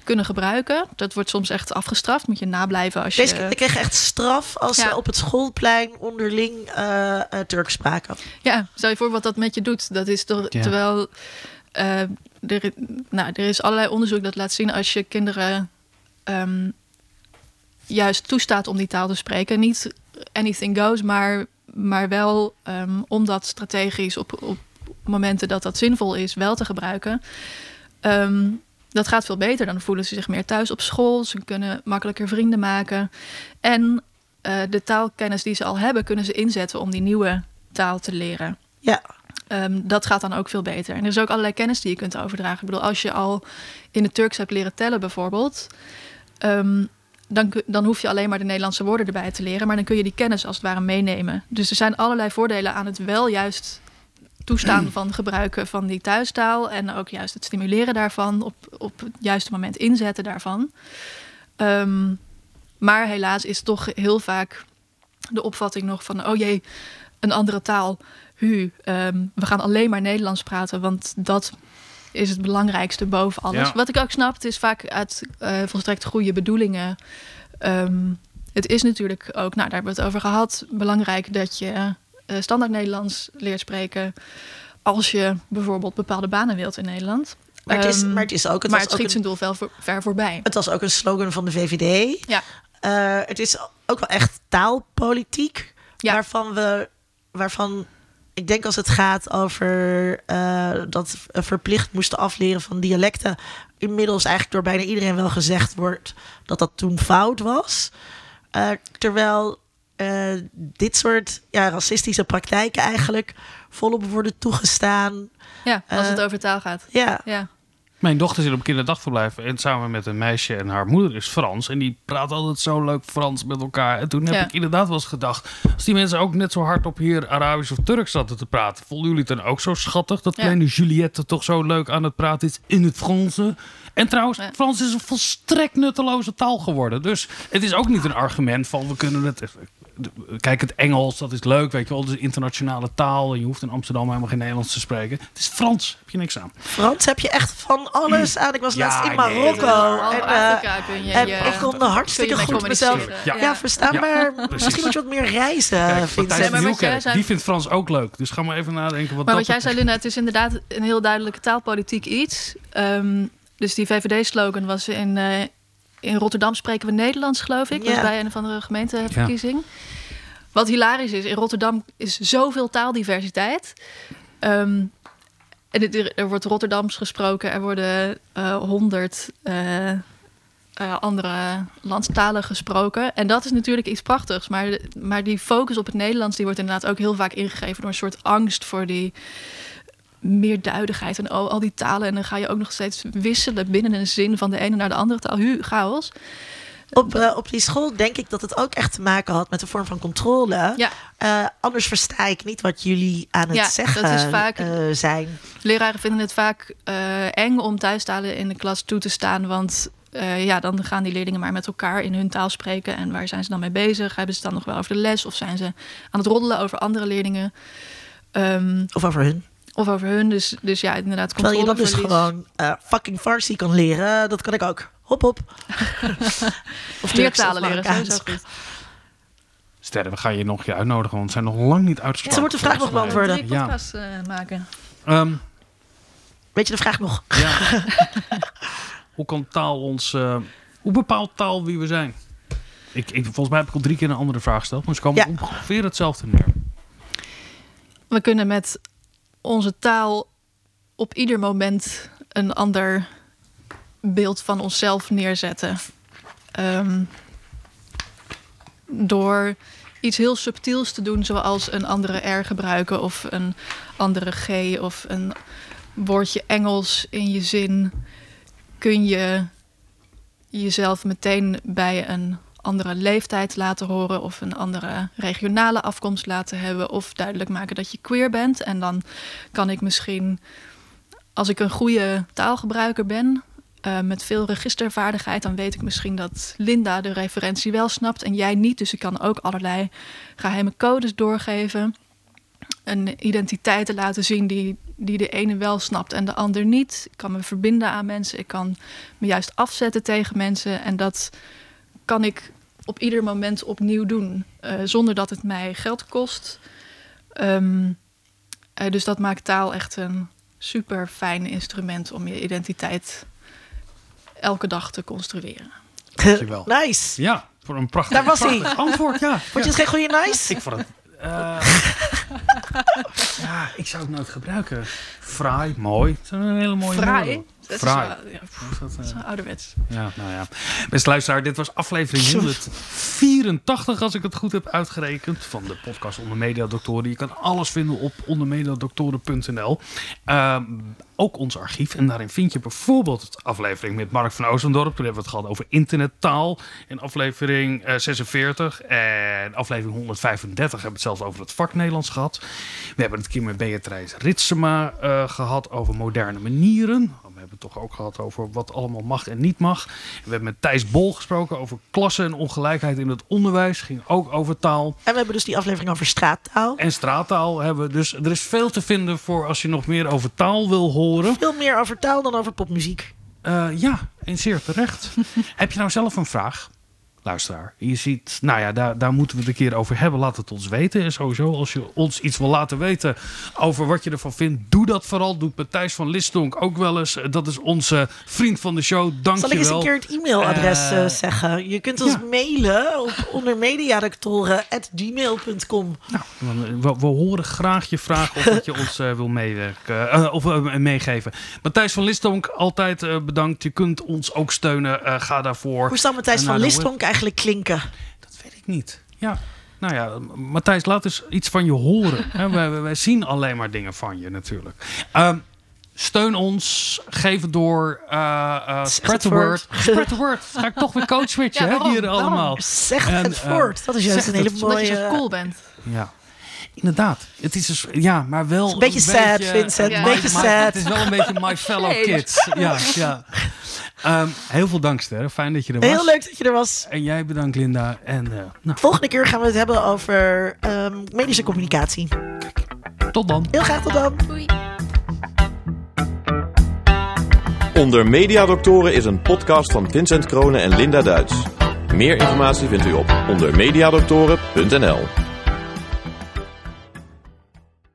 E: kunnen gebruiken. Dat wordt soms echt afgestraft. Moet je nablijven als je.
A: Deze ik kreeg echt straf als
E: Ja.
A: ze op het schoolplein onderling eh eh, Turks spraken.
E: Ja, stel je voor wat dat met je doet. Dat is toch,
D: Ja.
E: terwijl eh, er, nou, er is allerlei onderzoek dat laat zien als je kinderen ehm, juist toestaat om die taal te spreken. Niet anything goes, maar, maar wel ehm, om dat strategisch op, op momenten dat dat zinvol is, wel te gebruiken. Ehm, dat gaat veel beter. Dan voelen ze zich meer thuis op school. Ze kunnen makkelijker vrienden maken. En eh, de taalkennis die ze al hebben, kunnen ze inzetten om die nieuwe taal te leren.
A: Ja,
E: Ehm, dat gaat dan ook veel beter. En er is ook allerlei kennis die je kunt overdragen. Ik bedoel, als je al in het Turks hebt leren tellen bijvoorbeeld... dan, dan hoef je alleen maar de Nederlandse woorden erbij te leren. Maar dan kun je die kennis als het ware meenemen. Dus er zijn allerlei voordelen aan het wel juist toestaan van gebruiken van die thuistaal. En ook juist het stimuleren daarvan. Op, op het juiste moment inzetten daarvan. Ehm, maar helaas is toch heel vaak de opvatting nog van... oh jee, een andere taal. Hu, ehm, we gaan alleen maar Nederlands praten, want dat is het belangrijkste boven alles.
D: Ja.
E: Wat ik ook snap, het is vaak uit eh, volstrekt goede bedoelingen. Ehm, het is natuurlijk ook, nou daar hebben we het over gehad, belangrijk dat je eh, standaard Nederlands leert spreken als je bijvoorbeeld bepaalde banen wilt in Nederland.
A: maar het is,
E: Ehm,
A: maar het is ook, het
E: maar
A: was
E: het
A: ook
E: schiet
A: een,
E: zijn doel wel voor, ver voorbij.
A: het was ook een slogan van de VVD.
E: Ja.
A: Eh, het is ook wel echt taalpolitiek.
E: Ja.
A: Waarvan we, waarvan ik denk als het gaat over eh, dat verplicht moesten afleren van dialecten, inmiddels eigenlijk door bijna iedereen wel gezegd wordt dat dat toen fout was. Eh, terwijl eh, dit soort ja, racistische praktijken eigenlijk volop worden toegestaan.
E: Ja, als het over taal gaat.
A: Ja,
E: Ja.
D: Mijn dochter zit op kinderdagverblijf en samen met een meisje en haar moeder is Frans. En die praat altijd zo leuk Frans met elkaar. En toen heb
E: Ja.
D: ik inderdaad wel eens gedacht, als die mensen ook net zo hard op hier Arabisch of Turks zaten te praten, vonden jullie het dan ook zo schattig dat
E: Ja.
D: kleine Juliette toch zo leuk aan het praten is in het Franse? En trouwens,
E: Ja.
D: Frans is een volstrekt nutteloze taal geworden. Dus het is ook niet een argument van we kunnen het. Kijk, het Engels, dat is leuk, weet je wel. Het is een internationale taal. En je hoeft in Amsterdam helemaal geen Nederlands te spreken. Het is Frans, heb je niks aan.
A: Frans heb je echt van alles aan. Ik was
D: Ja,
A: laatst in
D: nee,
A: Marokko.
E: Al
A: en, eh,
E: Afrika kun je,
A: en
E: je-
A: ik kon hartstikke
E: kun je mee
A: goed mezelf
E: communiceren.
D: Ja.
A: Ja, verstaan,
D: Ja,
A: maar
D: precies.
A: misschien moet je wat meer reizen,
D: Kijk,
A: Vincent.
D: Matthijs
E: maar
D: van
E: wat jij
D: Nieuwkerk,
E: zei-
D: die vindt Frans ook leuk. Dus ga maar even nadenken wat
E: Maar
D: dat
E: wat jij zei. Luna, het is inderdaad een heel duidelijke taalpolitiek iets. Ehm, dus die VVD-slogan was in, eh, in Rotterdam spreken we Nederlands, geloof ik.
A: Ja.
E: Was bij een of andere gemeenteverkiezing. Wat hilarisch is, in Rotterdam is zoveel taaldiversiteit. Ehm, en het- er, wordt Rotterdams gesproken, er worden honderd andere landstalen gesproken. En dat is natuurlijk iets prachtigs. Maar, maar die focus op het Nederlands die wordt inderdaad ook heel vaak ingegeven door een soort angst voor die meerduidigheid en al, al die talen. En dan ga je ook nog steeds wisselen binnen een zin van de ene naar de andere taal. Hu, chaos.
A: Op, eh, op die school denk ik dat het ook echt te maken had met een vorm van controle.
E: Ja.
A: Eh, anders versta ik niet wat jullie aan het
E: Ja,
A: zeggen
E: dat is vaak-
A: eh, zijn.
E: Leraren vinden het vaak eng om thuistalen in de klas toe te staan. Want ja, dan gaan die leerlingen maar met elkaar in hun taal spreken. En waar zijn ze dan mee bezig? Hebben ze het dan nog wel over de les? Of zijn ze aan het roddelen over andere leerlingen? Ehm,
A: Of over hun.
E: Of over hun. Dus, dus ja, inderdaad,
A: Terwijl je dan dus gewoon eh, fucking Farsi kan leren. Dat kan ik ook. Hop, hop. of
E: Meer talen leren, sowieso goed.
D: Sterren, we gaan je nog een keer uitnodigen, want we zijn nog lang niet uitgesproken.
A: Ze wordt de vraag nog beantwoorden.
D: Ja.
E: podcasts eh, maken.
D: Ehm,
A: Weet je de vraag nog?
D: ja. Hoe kan taal ons... eh, hoe bepaalt taal wie we zijn? Ik, ik, volgens mij heb ik al drie keer een andere vraag gesteld, maar ze komen
A: Ja.
D: ongeveer hetzelfde neer.
E: we kunnen met onze taal op ieder moment een ander beeld van onszelf neerzetten. Ehm, door iets heel subtiels te doen, zoals een andere R gebruiken of een andere G of een woordje Engels in je zin, kun je jezelf meteen bij een andere leeftijd laten horen of een andere regionale afkomst laten hebben of duidelijk maken dat je queer bent. En dan kan ik misschien, als ik een goede taalgebruiker ben, uh, met veel registervaardigheid, dan weet ik misschien dat Linda de referentie wel snapt en jij niet. Dus ik kan ook allerlei geheime codes doorgeven. Een identiteiten laten zien die, die de ene wel snapt en de ander niet. Ik kan me verbinden aan mensen. Ik kan me juist afzetten tegen mensen. En dat kan ik op ieder moment opnieuw doen. Uh, zonder dat het mij geld kost. Um, uh, dus dat maakt taal echt een super fijn instrument om je identiteit elke dag te construeren.
D: Dankjewel.
A: nice.
D: Ja, voor een prachtig,
A: Daar was
D: prachtig
A: hij.
D: antwoord. Ja.
A: Vond je het geen goede nice?
D: Ik vond het. Uh, ja, ik zou het nooit gebruiken. Fraai, mooi. Het is een hele mooie
E: Fraai? Dat is wel- ja, pff,
D: Hoe is dat,
E: dat is
D: eh?
E: wel ouderwets.
D: Ja, nou ja. Beste luisteraar, dit was aflevering 184, als ik het goed heb uitgerekend, van de podcast Onder Media Doctoren. Je kan alles vinden op ondermediadoktoren.nl. Ehm, ook ons archief. En daarin vind je bijvoorbeeld de aflevering met Mark van Oostendorp. Toen hebben we het gehad over internettaal. In aflevering eh, 46 en aflevering 135 hebben we het zelfs over het vak Nederlands gehad. We hebben het een keer met Beatrice Ritsema eh, gehad over moderne manieren. We hebben het toch ook gehad over wat allemaal mag en niet mag. We hebben met Thijs Bol gesproken over klassen en ongelijkheid in het onderwijs. Ging ook over taal.
A: En we hebben dus die aflevering over straattaal.
D: En straattaal hebben we. Dus er is veel te vinden voor als je nog meer over taal wil horen.
A: Veel meer over taal dan over popmuziek.
D: Eh, ja, en zeer terecht. Heb je nou zelf een vraag? Luisteraar, je ziet, nou ja, daar, daar moeten we het een keer over hebben. Laat het ons weten. En sowieso, als je ons iets wil laten weten over wat je ervan vindt, doe dat vooral. Doet Matthijs van Listonk ook wel eens. Dat is onze vriend van de show. Dank
A: Zal ik eens een keer het e-mailadres
D: Eh,
A: eh, zeggen? Je kunt ons
D: ja.
A: mailen op ondermediadoctoren.gmail.com.
D: Nou, dan, we, we horen graag je vraag of dat je ons eh, wil meewerken, eh, of eh, meegeven. Matthijs van Listonk, altijd eh, bedankt. Je kunt ons ook steunen. Eh, ga daarvoor.
A: Hoe zou Matthijs van Listonk eigenlijk klinken?
D: Dat weet ik niet. Ja. Nou ja, Matthijs, laat eens iets van je horen. Hè, wij, wij- zien alleen maar dingen van je natuurlijk. Ehm, steun ons, geef het door, eh, eh,
A: Zeg
D: spread
A: het
D: the word. Spread the word. Ga ik toch weer coach switchen,
E: Ja,
D: hè, hier
E: Waarom?
D: allemaal.
A: Zeg
D: En,
A: het
D: eh,
A: voort. Dat is juist een hele
D: het.
E: Omdat je
A: mooie...
E: zo cool bent.
D: Ja. Inderdaad. Het is dus, ja, maar wel
A: een beetje sad, Vincent.
E: Een beetje
A: sad.
D: Het is wel een beetje my fellow kids. Ja, ja. Ehm, heel veel dank, Ster. Fijn dat je er was.
A: Heel leuk dat je er was.
D: En jij bedankt, Linda. En eh, nou,
A: Volgende keer gaan we het hebben over ehm, medische communicatie.
D: tot dan.
A: Heel graag tot dan.
E: Doei.
C: Onder Mediadoktoren is een podcast van Vincent Kronen en Linda Duits. Meer informatie vindt u op ondermediadoktoren.nl.